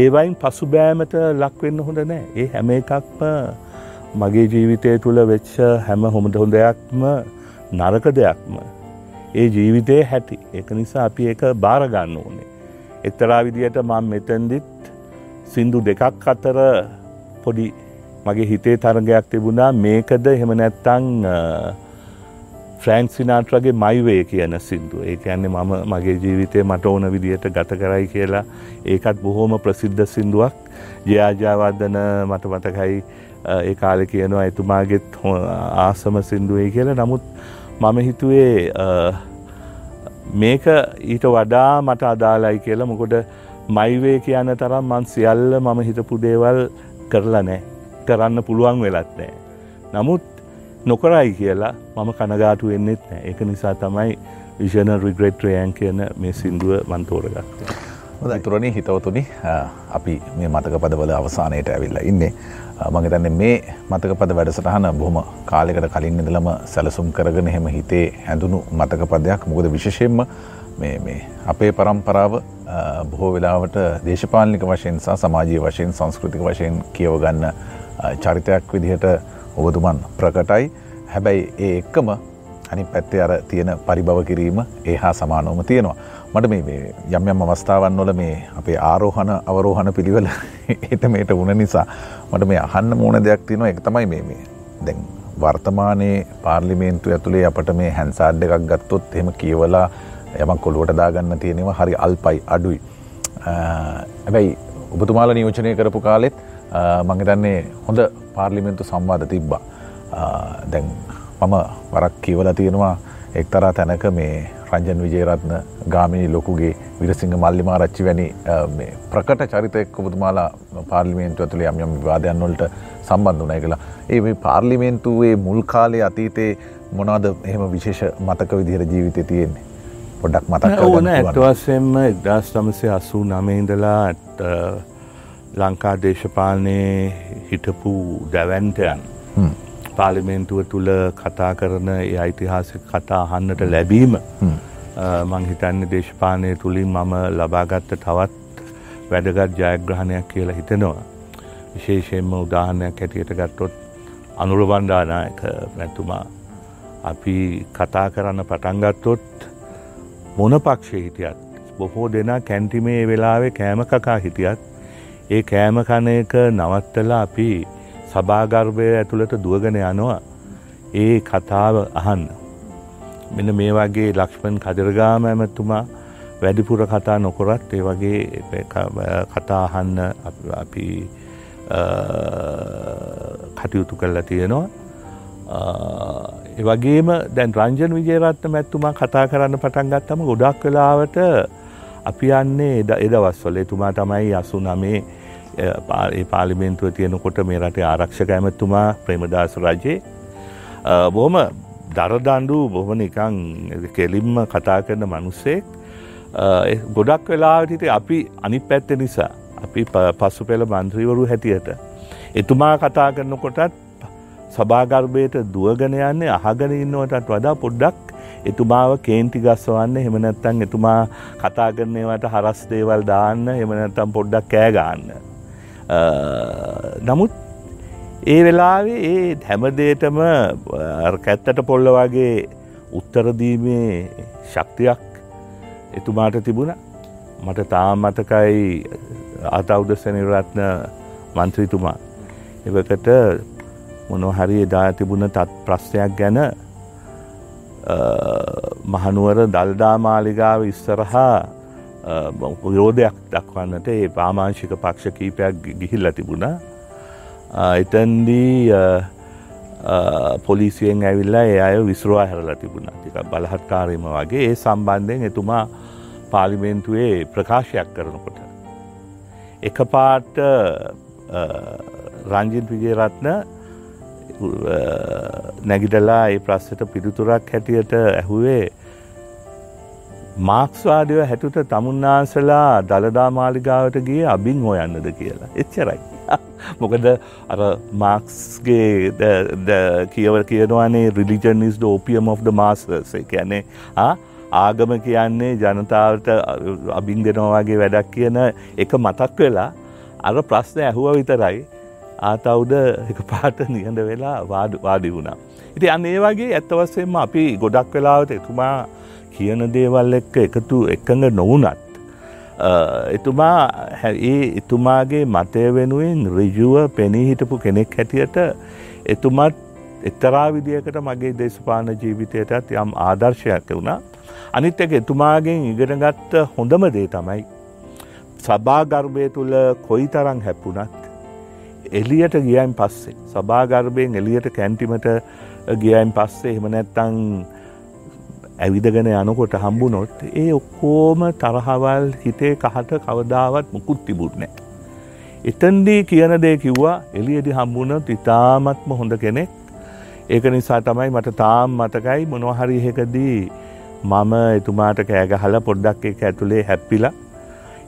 ඒවයින් පසු බෑමට ලක්වෙන්න හොඳ නෑ. ඒ හැම එකක්ම මගේ ජීවිතය තුළ වෙච්ච හැම හොමට හොඳයක්ම නරක දෙයක්ම. ඒ ජීවිතය හැටි. එක නිසා අපි එක බාරගන්න ඕනේ. එක්තරා විදියට මං මෙතැන්දිත් සින්දු දෙකක් අතර පොඩි මගේ හිතේ තරගයක් තිබුණා. මේකද එහෙම නැත්තං ෆ්‍රෑන්ක් සිනාට්‍රගේ මයිවේ කියන සිින්දුව. ඒ කියන්නේ මම මගේ ජීවිතය මට ඕන විදියට ගත කරයි කියලා. ඒකත් බොහෝම ප්‍රසිද්ධ සිින්දුවක්. ජයාජාවර්ධන මට මතකයි ඒ කාලෙ කියනවා එතුමාගෙත් ආසම සිින්දුවේ කියලා. නමුත් මම හිතුවේ මේක ඊට වඩා මට අදාලයි කියලා. මොකොට මයිවේ කියන තරම් මන් සියල්ල මම හිතපු දේවල් කරලා නෑ කරන්න පුළුවන් වෙලත් නෑ නමුත් නොකරයි කියලා මම කනගාටු වෙන්නෙත් නෑ එක නිසා තමයි විෂණ රිග්‍රෙට්‍රයන් කියන මේ සින්දුව මන්තෝරගත්ත. තුරණී හිතවතුනි අපි මේ මතක පදවල අවසානයට ඇවිල්ල ඉන්නේ. මගතන්න මේ මතක පද වැඩසටහන බොහොම කාලෙකට කලින් ඉදලම සැලසුම් කරගෙන හෙම හිතේ හැඳුණු මතක පදයක් මොකද විශෂයෙන්ම අපේ පරම්පරාව බොහෝ වෙලාවට දේශපාලික වශයෙන් සහ සමාජී වශයෙන් සංස්කෘතික වශයෙන් කියවගන්න චරිතයක් විදිහට ඔබතුමන් ප්‍රකටයි හැබැයි ඒ එක්කම අනි පැත්තේ අර තියෙන පරිභව කිරීම ඒ හා සමානෝම තියෙනවා. මට මේ යම් යම් අවස්ථාවන් වල මේ අපේ ආරෝහණ අවරෝහණ පිළිවෙල එතමට වුණ නිසා මට මේ අහන්න මෝන දෙයක් තියෙනවා එක තමයි මේ මේ දැන් වර්තමානයේ පාර්ලිමේන්තු ඇතුළේ අපට මේ හැන්සාඩ් එකක් ගත්තොත් එහෙම කියවලා යමක් කොළුවට දාගන්න තියෙනවා හරි අල්පයි අඩුයි. ඇබැයි ඔබතුමාල නියෝජනය කරපු කාලෙත් මංහිතන්නේ හොඳ පාර්ලිමෙන්තු සම්වාධ තිබ්බා. දැන් මම වරක් කියවල තියෙනවා එක්තරා තැනක මේ රංජන් විජේරත්න ගාමිණි ලොකුගේ විරසිංහ මල්ලිමා රච්චි වැනි ප්‍රකට චරිතයක් ඔබතුමාලා පාර්ලිමේන්තු ඇතුළේ යම් යම් විවාදයන් වලට සම්බන්ධ වුණා කියලා. ඒ මේ පාර්ලිමේන්තුවේ මුල් කාලේ අතීතේ මොනවද එහෙම විශේෂ මතක විදිහට ජීවිතේ තියෙන්නේ? පොඩ්ඩක් මතක් ඕන ඇත්ත වශයෙන්ම 1989 ඉඳලා ලංකා දේශපාලනයේ හිටපු දැවන්ටයන් පාලිමේන්තුව තුළ කතා කරන ඒ ඓතිහාසික කතා අහන්නට ලැබීම මං හිතන්නේ දේශපාලනය තුළින් මම ලබාගත්ත තවත් වැදගත් ජයග්‍රහණයක් කියලා හිතනවා. විශේෂයෙන්ම උදාහරණයක් හැටියට ගත්තොත් අනුරබණ්ඩානායක මැතුමා අපි කතා කරන්න පටන්ගත්තොත් මොන පක්ෂය හිටියත් බොහෝ දෙනා කැන්ටිමේ වෙලාවේ කෑම කකා හිටියත් ඒ කෑම කන එක නවත්තලා අපි සභාගර්භය ඇතුළට දුවගෙන යනවා ඒ කතාව අහන්න. මෙන්න මේ වගේ ලක්ෂ්මන් කදරගාම ඇමතුමා වැඩිපුර කතා නොකොරත් ඒ වගේ කතා අහන්න අපි කටයුතු කරලා තියෙනවා. ඒවගේම දැන් රංජන් විජේරත්න මැත්තුමා කතා කරන්න පටන් ගත්තම ගොඩක් වෙලාවට අපි යන්නේ එදවස්වල එතුමා තමයි අසු නමේ පාලිමෙන්තුව තියෙනකොට මේ රටේ ආරක්ෂක ඇමතුමා ප්‍රේමදාස රජයේ බොහොම දරදණ්ඩු බොහොම නිකං කෙලින්ම කතා කරන මනුස්සෙක් ගොඩක් වෙලාටිට අපි අනි පැත්ත නිසා අපි පස්සු පෙළ මන්ත්‍රීවරු හැටියට. එතුමා කතා කරනකොටත් සභාගර්භයට දුවගෙන යන්නේ අහගෙන ඉන්නවටත් වඩා පොඩ්ඩක් එතුමාව කේන්ති ගස්සවන්න හෙමනැත්තන් එතුමා කතා කරනවට හරස් දේවල් දාන්න හෙමනැත්තම් පොඩ්ඩක් කෑ ගන්න. නමුත් ඒ වෙලාවේ ඒ හැමදේටම කැත්තට පොල්ල වගේ උත්තරදීමේ ශක්තියක් එතුමාට තිබුණ මට තාම මතකයි අතෞදසනිරත්න මන්ත්‍රීතුමා එවකට මොනොහරි එදා තිබුණ තත් ප්‍රශ්නයක් ගැන මහනුවර දල්දා මාලිගාව ඉස්සරහා විරෝධයක් දක්වන්නට ඒ පාමාංශික පක්ෂ කීපයක් ගිහිල්ල තිබුණ. එතන්දී පොලිසියෙන් ඇවිල්ලා ඒ අය විසරවා හැරලා තිබුණ තික බලහත්කාරීම වගේ ඒ සම්බන්ධයෙන් එතුමා පාලිමේන්තුවේ ප්‍රකාශයක් කරනකොට. එක පාට රංජින් විජේරත්න නැගිටලා ඒ ප්‍රස්සට පිළිතුරක් හැටියට ඇහුවේ මාක්ස්වාදය හැටුට තමුන්නාසලා දළදා මාලිගාවට ගිය අබින් හොයන්නද කියලා. එච්චරයි. මොකද අර මාක්ස්ගේ කියව කියනවානේ religion is the opium of the masters කියන්නේ ආගම කියන්නේ ජනතාවට අබින් දෙනවාගේ වැඩක් කියන එක මතක් වෙලා අර ප්‍රශ්න ඇහුව විතරයි. ආතවුද එක පාට නිහඬ වෙලා වාඩි වුණා. ඉති අන්න ඒ වගේ ඇත්තවස්සෙන්ම අපි ගොඩක් වෙලාවට එතුමා කියන දේවල් එක්ක එකතු එකඟ නොවනත්. එතුමා ඒ එතුමාගේ මතය වෙනුවෙන් රිජුව පෙනී හිටපු කෙනෙක් හැටියට එතුමත් එක්තරා විදියකට මගේ දේශපාන ජීවිතයටත් යම් ආදර්ශයක් වුණා. අනිත් එක එතුමාගෙන් ඉගෙනගත්ත හොඳම දේ තමයි. සභාගර්භය තුළ කොයි තරං හැප්පුනත් එලියට ගියයින් පස්සේ සභාගර්භයෙන් එලියට කැන්ටිමට ගියයින් පස්සේ එහෙම නැත්තං ඇවිදගෙන යනකොට හම්බුනොත් ඒ ඔක්කෝම තරහවල් හිතේ කහට කවදාවත් මුකුත් තිබුත්නෑ. එතන්දී කියන දේ කිව්වා එලියදි හම්බුණොත් ඉතාමත්ම හොඳ කෙනෙක් ඒක නිසා තමයි මට තාම් මතකයි මොනවහරි එකදී මම එතුමාට කෑගහල පොඩ්ඩක් එක ඇතුළේ හැප්පිලා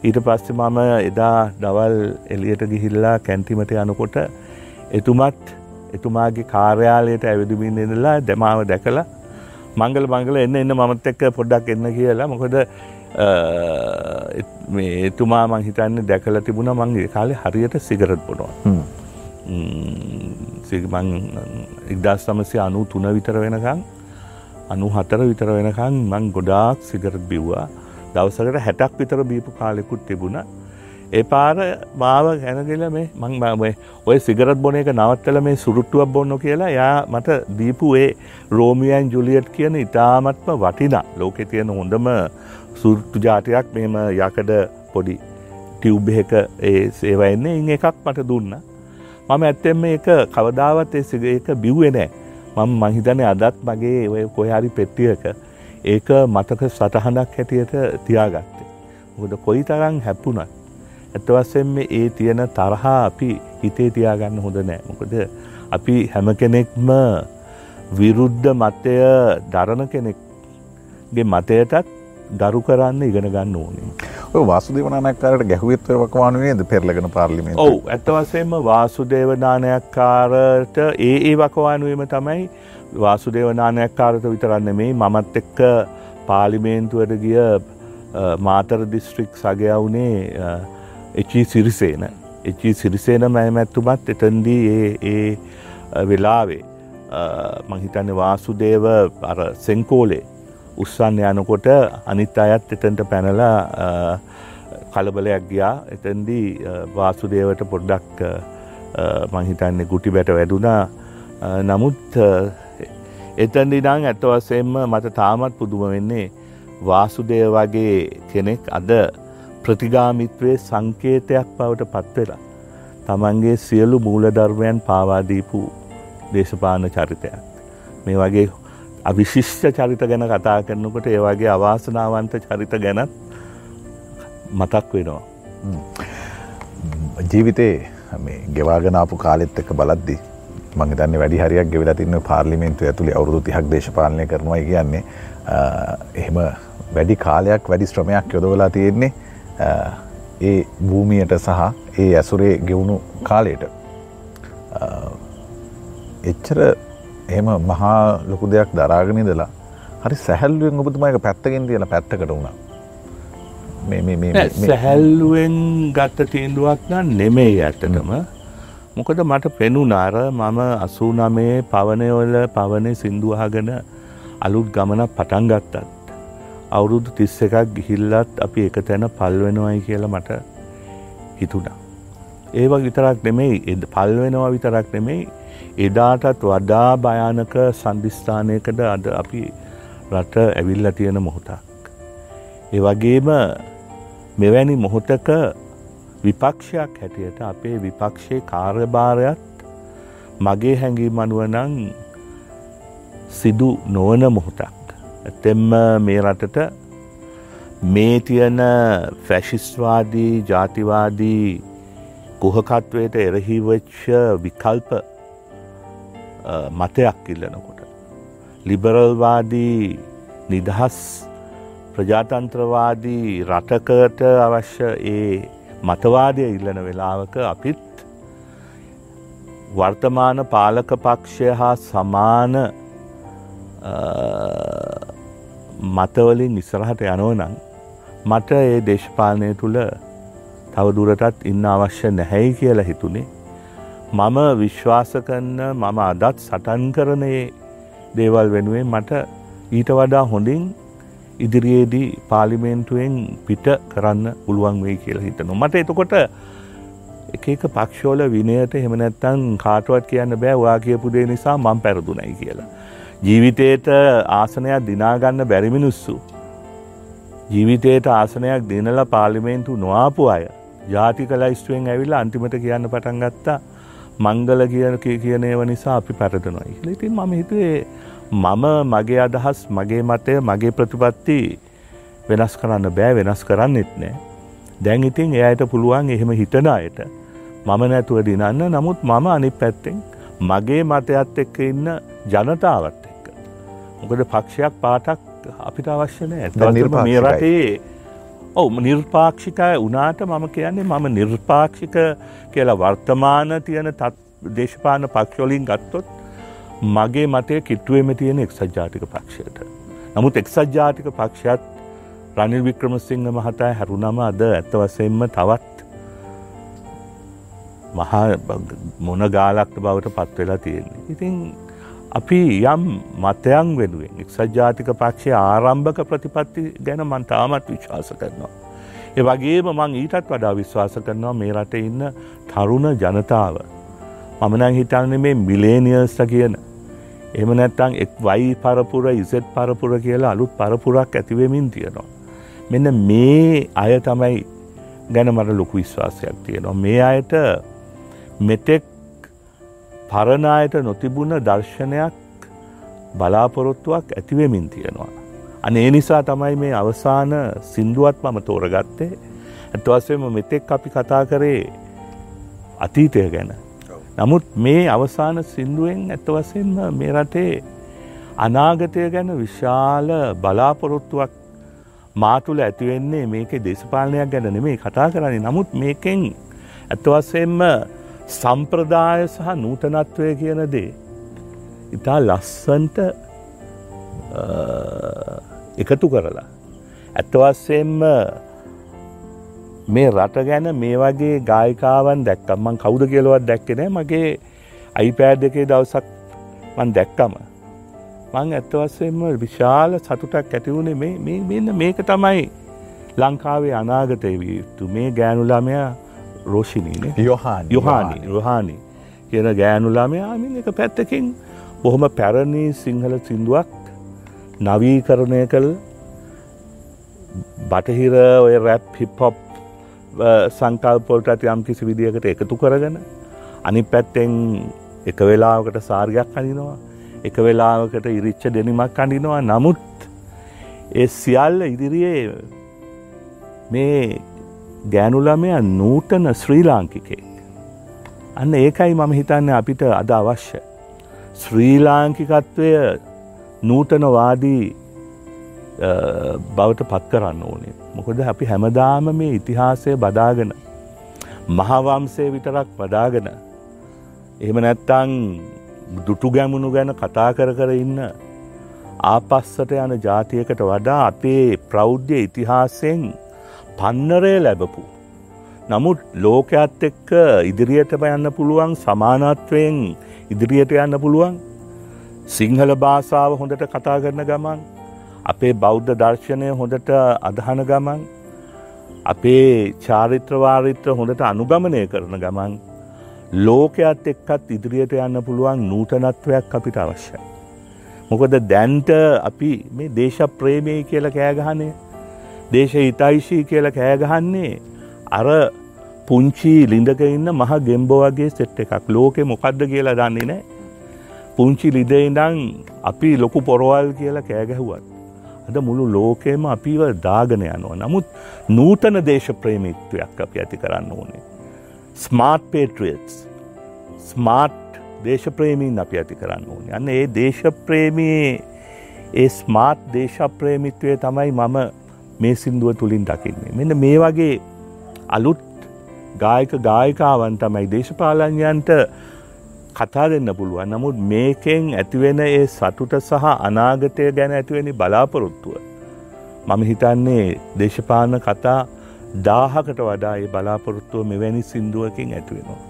ඊට පස්සේ මම එදා දවල් එලියට ගිහිල්ලා කැන්ටිමට යනකොට එතුමත් එතුමාගේ කාර්යාලයට ඇවිදමින් එනලා දෙමාව දැකලා මංගල මංගල එන්න එන්න මමත් එක්ක පොඩ්ඩක් එන්න කියලා. මොකද මේ එතුමා මං හිතන්න දැකලා තිබුණ මංගේ කාලේ හරියට සිගරත් බොනවා. සිමං ඉක්දස් සමසය අනු තුන විතර වෙනකං අනු හතර විතර වෙනකං මං ගොඩාක් සිගරත් බිව්වා දවසකට හැටක් විතර බීපු කාලෙකුත් තිබුණ. ඒ පාර මාව ගැනගෙල මේ මං ඔය සිගරත් බොන එක නවත්තල මේ සුරුට්ටුවක් බොන්න කියලා යා මට දීපු ඒ රෝමියන් ජුලියට් කියන ඉතාමත්ම වටිනා ලෝකෙ තියෙන හොඳම සුරුට්ටු ජාතියක් මෙම යකඩ පොඩි ටියව් එක ඒ සේවයන්නේ ඉං එකක් මට දුන්න. මම ඇත්තෙම එක කවදාවත් ඒ සිග එක බිව්වේ නෑ මම මහිතන අදත් මගේ ඔය කොහරි පෙට්ටියක ඒක මතක සටහනක් හැටියට තියාගත්තේ. මොකද කොයි තරං හැප්පුනත්. ඇත්තවස්සෙන් ඒ තියෙන තරහා අපි හිතේ තියාගන්න හොඳ නෑ. මොකද අපි හැම කෙනෙක්ම විරුද්ධ මතය දරණ කෙනෙක්ගේ මතයටත් ගරු කරන්න ඉගෙන ගන්න ඕනේ. ඔය වාසුදේවනානයක්කාරට ගැහුවත්ව වකවානුවේද පෙරලගෙන පාර්ලිමේ ඔවු ඇත්තවසෙන්ම වාසුදේවනානයක්කාරට ඒ ඒ වකවානුවීම තමයි වාසුදේව නානයක්කාරට විතරන්න මේ මමත් එක්ක පාලිමේන්තුවට ගිය මාතර දිස්ත්‍රික් සගයවුනේ එචී සිරිසේන. එචී සිරිසේන මෑමැත්තුමත් එතන්දී ඒ ඒ වෙලාවේ මහිතන්න වාසුදේව අර සෙංකෝලේ උත්සන්න යනකොට අනිත් අයත් එතන්ට පැනලා කලබලයක් ගියා. එතන්දී වාසුදේවට පොඩ්ඩක් මහිතන්නේ ගුටි බැට වැඩුණා නමුත් එතැන්දි නං ඇත්ත වසයෙන්ම මට තාමත් පුදුම වෙන්නේ වාසුදය වගේ කෙනෙක් අද ප්‍රතිගාමිත්වයේ සංකේතයක් බවට පත්වෙලා. තමන්ගේ සියලු මූලධර්මයන් පාවාදීපු දේශපාන චරිතයක්. මේ වගේ අවිශිෂ්ට චරිත ගැන කතා කරනකොට ඒ වගේ අවාසනාවන්ත චරිත ගැනත් මතක් වෙනවා. ජීවිතේ මේ ගෙවාගෙනාපු කාලෙත් එක බලද්දිී මං හිතන්නේ වැඩි හරියක් ගෙවිලා තින්න පාර්ලිමේන්තුව ඇතුළේ අවුරුදු 30ක් දේශපාලනය කරනවා කියන්නේ. එහෙම වැඩි කාලයක් වැඩි ශ්‍රමයක් යොදවලා තියෙන්නේ ඒ භූමියට සහ ඒ ඇසුරේ ගෙවුණු කාලයට. එච්චර එහෙම මහා ලොකු දෙයක් දරාගෙන ඉඳලා හරි සැහැල්ලුවෙන් ඔබතුමා එක පැත්තකින් තියලා පැත්තකට වුණා. සැහැල්ලුවෙන් ගත්ත තීන්දුවක් නම් නෙමෙයි ඇත්තටම මොකද මට පෙනුනාර මම අසූ නමේ පවනයවල පවනේ සිින්දුවහගෙන අලුත් ගමනක් පටන් ගත්තත්. අවුරුදු තිස්ස එකක් ගිහිල්ලත් අපි එක තැන පල්වෙනවයි කියලා මට හිතුනා. ඒව විතරක් නෙමෙයි එද පල්වෙනවා විතරක් නෙමෙයි එදාටත් වඩා භයානක සන්ධිස්ථානයකට අද අපි රට ඇවිල්ල තියෙන මොහොතක්. ඒ වගේම මෙවැනි මොහොතක විපක්ෂයක් හැටියට අපේ විපක්ෂයේ කාර්යභාරයත් මගේ හැඟීම් අනුවනං සිදු නොවන මොහොතක්. ඇතෙම්ම මේ රටට මේ තියෙන ෆැශිස්වාදී ජාතිවාදී කුහකත්වයට එරහිවෙච්ච විකල්ප මතයක් ඉල්ලනකොට. ලිබරල්වාදී නිදහස් ප්‍රජාතන්ත්‍රවාදී රටකට අවශ්‍ය ඒ මතවාදය ඉල්ලන වෙලාවක අපිත් වර්තමාන පාලක පක්ෂය හා සමාන මතවලින් ඉස්සරහට යනෝනං මට ඒ දේශපාලනය තුළ තවදුරටත් ඉන්න අවශ්‍ය නැහැයි කියලා හිතුනේ. මම විශ්වාස කරන මම අදත් සටන් කරනයේ දේවල් වෙනුවෙන් මට ඊට වඩා හොඳින් ඉදිරියේදී පාලිමේන්තුවෙන් පිට කරන්න පුළුවන් වෙයි කියලා හිතනවා. මට එතකොට එක එක පක්ෂෝල විනයට එහෙම නැත්තම් කාටවත් කියන්න බෑ ඔයා කියපු දේ නිසා මම පෙරදුනයි කියලා. ජීවිතේට ආසනයක් දිනාගන්න බැරි මිනිස්සු ජීවිතයට ආසනයක් දිනලා පාර්ලිමේන්තු නොආපු අය ජාතික ලයිස්ටුවෙන් ඇවිල්ලා අන්තිමට කියන්න පටන් ගත්තා මංගල කියන කියන ඒව නිසා අපි පැරදනවා. ඉතින් මම හිතුවේ මම මගේ අදහස් මගේ මතය මගේ ප්‍රතිපත්ති වෙනස් කරන්න බෑ වෙනස් කරන්නෙත් නෑ. දැන් ඉතින් එයට පුළුවන් එහෙම හිතන අයට මම නැතුව දිනන්න නමුත් මම අනි පැත්තෙන් මගේ මතයත් එක්ක ඉන්න ජනතාවත් එක්ක. මොකද පක්ෂයක් පාටක් අපිට අවශ්‍ය නෑ මේ රටේ ඔව නිර්පාක්ෂිකය වනාට මම කියන්නේ මම නිර්පාක්ෂික කියලා වර්තමාන තියෙන දේශපාන පක්ෂොලින් ගත්තොත් මගේ මතය කිට්ටුවම තියෙන එක්සත් ජාතික පක්ෂයට. නමුත් එක්සත් ජාතික පක්ෂත් රනිල් වික්‍රමසිංහ මහතා හැරුණම අද ඇත්ත වසයෙන්ම තවත් මහා මොන ගාලක්ට බවට පත්වෙලා තියෙන්නේ. ඉතින් අපි යම් මතයන් වෙනුවෙන් එක්සත් ජාතික පක්ෂය ආරම්භක ප්‍රතිපත්ති ගැන මන් තාමත් විශ්වාස කරනවා. ඒ වගේම මං ඊටත් වඩා විශ්වාස කරනවා මේ රට ඉන්න තරුණ ජනතාව. මමනං හිතන්නේ මේ මිලේනියස්ට කියන එම නැත්තං එක් වයි පරපුර ඉසෙත් පරපුර කියලා අලුත් පරපුරක් ඇතිවෙමින් තියෙනවා. මෙන්න මේ අය තමයි ගැන මට ලොකු විශ්වාසයක් තියෙනවා. මේ අයට මෙතෙක් පරණයට නොතිබුණ දර්ශනයක් බලාපොරොත්තුවක් ඇතිවෙමින් තියෙනවා. අනේ නිසා තමයි මේ අවසාන සින්දුවත් මම තෝරගත්තේ ඇත්වසේම මෙතෙක් අපි කතා කරේ අතීතය ගැන නමුත් මේ අවසාන සින්දුවෙන් ඇත්ත වසයෙන්ම මේ රටේ අනාගතය ගැන විශාල බලාපොරොත්තුවක් මාතුළ ඇතිවෙන්නේ මේක දේශපාලනයක් ගැන නෙමේ කතා කරන්නේ. නමුත් මේකෙන් ඇත්තවසයෙන්ම සම්ප්‍රදාය සහ නූතනත්වය කියන දේ ඉතා ලස්සන්ට එකතු කරලා ඇත්තවස්සෙන්ම මේ රට ගැන මේ වගේ ගායිකාවන් දැක්කම් මං කවුද කියලවත් දැක්කෙන මගේ අයිපෑඩ් එකේ දවසක් මන් දැක්කම. මං ඇත්තවස්සෙන්ම විශාල සතුටක් ඇතිවුණේ මෙන්න මේක තමයි ලංකාවේ අනාගතය විය යුතු. මේ ගෑනුලාමය රෝෂිනීන යොහාන් යොහානි රොහානි කියන ගෑනුලාමයාමින් එක පැත්තකින් බොහොම පැරණි සිංහල සිින්දුවක් නවීකරණය කළ බටහිර ඔය රැප් හිපොප් සංකල්පොල්ටත් යම් කිසි විදිහකට එකතු කරගෙන අනි පැත්තෙන් එක වෙලාවකට සාර්ගයක් අනිනවා එක වෙලාවකට ඉරිච්ච දෙනිමක් අඩිනවා නමුත් ඒ සියල්ල ඉදිරියේ මේ ගෑනුලමය නූටන ශ්‍රී ලාංකිකෙක්. අන්න ඒකයි මම හිතන්න අපිට අද අවශ්‍ය. ශ්‍රී ලාංකිකත්වය නූටනවාදී බවට පත් කරන්න ඕනේ. මොකද අපි හැමදාම මේ ඉතිහාසය බදාගෙන මහවම්සය විතරක් වදාගෙන එහෙම නැත්තං දුටු ගැමුණු ගැන කතා කර කර ඉන්න ආපස්සට යන ජාතියකට වඩා අපේ ප්‍රෞද්ධ ඉතිහාසයෙන් පන්නරය ලැබපු. නමුත් ලෝකයත් එක්ක ඉදිරියටම යන්න පුළුවන් සමානත්වයෙන් ඉදිරියට යන්න පුළුවන් සිංහල භාෂාව හොඳට කතා කරන ගමන් අපේ බෞද්ධ දර්ශනය හොඳට අදහන ගමන් අපේ චාරිත්‍රවාරිත්‍ර හොඳට අනුගමනය කරන ගමන් ලෝකයත් එක්කත් ඉදිරියට යන්න පුළුවන් නූතනත්වයක් අපිට අවශ්‍යයි. මොකද දැන්ට අපි මේ දේශ ප්‍රේමය කියල කෑගහනේ දේශ හිතයිශී කියල කෑගහන්නේ අර පුංචි ලිඳක ඉන්න මහ ගෙම්බෝ වගේ සෙට් එකක් ලෝකෙ මොකක්ද කියලා දන්නේ නෑ. පුංචි ලිදඉඳං අපි ලොකු පොරවල් කියලා කෑගැහුවත්. අද මුළු ලෝකෙම අපිව දාගන යනවා. නමුත් නූතන දේශ ප්‍රේමිත්වයක් අපි ඇති කරන්න ඕනේ. ස්මාර්ට් පේට්‍රියටස් ස්මාර්ට් දේශප්‍රේමීන් අපි ඇති කරන්න ඕනේ. අන්න ඒ දේශප්‍රේමයේ ඒ ස්මාර්ට් දේශප්‍රේමිත්වය තමයි මම මේ සින්දුව තුළින් දකින්නේ. මෙන්න මේ වගේ අලුත් ගායක ගායිකාවන් තමයි දේශපාලඥයන්ට කතා දෙන්න පුළුවන්. නමුත් මේකෙන් ඇතිවෙන ඒ සතුට සහ අනාගතය ගැන ඇතිවෙනි බලාපොරොත්තුව. මම හිතන්නේ දේශපාලන කතා දාහකට වඩා ඒ බලාපොරොත්තුව මෙවැනි සින්දුවකින් ඇතිවෙනවා.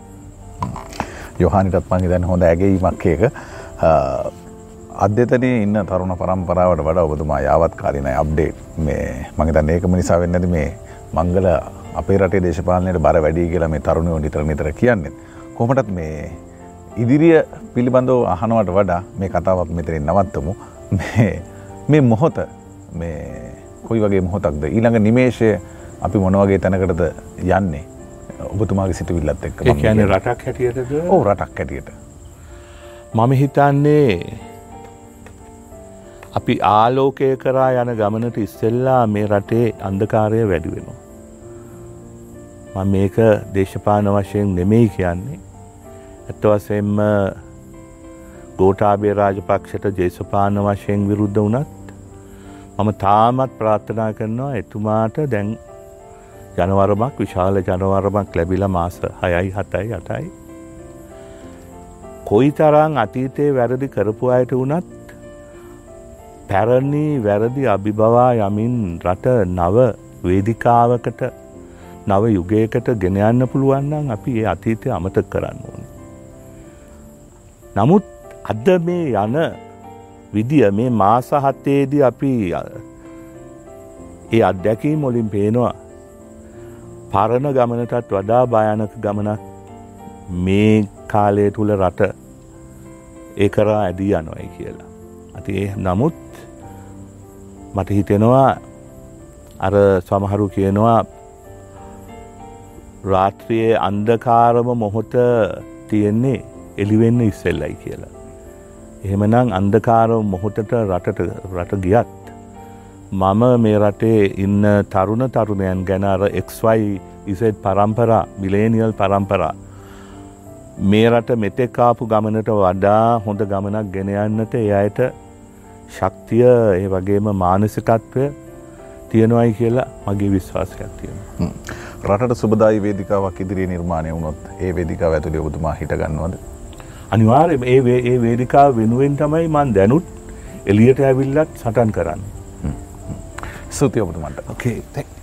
යොහනිටත් මං දැන් හොඳ ඇගේීමක් එක අධ්‍යතනය ඉන්න තරුණ පරම්පරාවට වඩා ඔබතුමා යාවත් කාලින අප්ඩේට් මේ මහිතන් ඒකම නිසා වෙන්නද මේ මංගල අපේ රටේ දේශපාලනයට බර වැඩි කියලා මේ තරුණයෝ නිතර නිතර කියන්නේ. කොමටත් මේ ඉදිරිය පිළිබඳව අහනවට වඩා මේ කතාවත් මෙතරින් නවත්තමු. මේ මොහොත මේ කොයි වගේ මොහොතක්ද? ඊළඟ නිමේෂය අපි මොනවගේ තැනකටද යන්නේ? ඔබතුමාගේ සිතුවිල්ලත් එක්ක කියන රටක් හැටියටද? ඕ රටක් හැටියට. මම හිතන්නේ අපි ආලෝකය කරා යන ගමනට ඉස්සෙල්ලා මේ රටේ අන්දකාරය වැඩි වෙනවා. මේක දේශපාන වශයෙන් නෙමෙයි කියන්නේ. ඇත්තවසෙන්ම ගෝටාබේ රාජපක්ෂට ජේසපාන වශයෙන් විරුද්ධ වනත් මම තාමත් ප්‍රාර්ථනා කරනවා එතුමාට දැන් ජනවරමක් විශාල ජනවරමක් ලැබිල මාස හයයි හතයි අටයි. කොයි තරං අතීතයේ වැරදි කරපු අයට වනත් පැරණි වැරදි අභිබවා යමින් රට නව වේදිකාවකට නව යුගයකට ගෙනයන්න පුළුවන්නම් අපි ඒ අතීතය අමතක කරන්න ඕන. නමුත් අද මේ යන විදිය මේ මාසහත්තේදී අපි ඒ අත්දැකී මොලින් පේනවා පරණ ගමනටත් වඩා භයනක ගමනක් මේ කාලය තුළ රට ඒ කරා ඇදී යනොයි කියලා. ඇති නමුත් මට හිතෙනවා අර සමහරු කියනවා රාත්‍රියයේ අන්දකාරම මොහොත තියෙන්නේ එලිවෙන්න ඉස්සෙල්ලයි කියලා. එහෙමනම් අන්දකාරව මොහොතට රටට රට ගියත්. මම මේ රටේ ඉන්න තරුණ තරුණයන් ගැන අර එක්වයි ඉසෙත් පරම්පරා මිලේනියල් පරම්පරා. මේ රට මෙතෙක්කාපු ගමනට වඩා හොඳ ගමනක් ගෙනයන්නට එය අයට ශක්තිය ඒ වගේම මානසිකත්වය තියෙනවයි කියලා මගේ විශ්වාසයක් තියෙන. රට සුබදායි වේදිකාවක් ඉදිරි නිර්මාණය වුණොත් ඒ වේදිකාව ඇතුළේ ඔබතුමා හිටගන්නවද. අනිවාර්ය ඒ ඒ වේදිකාව වෙනුවෙන් තමයි මන් දැනුත් එලියට ඇවිල්ලත් සටන් කරන්න. සුතිය ඔබතුමන්ට. ඕකේ තැක්.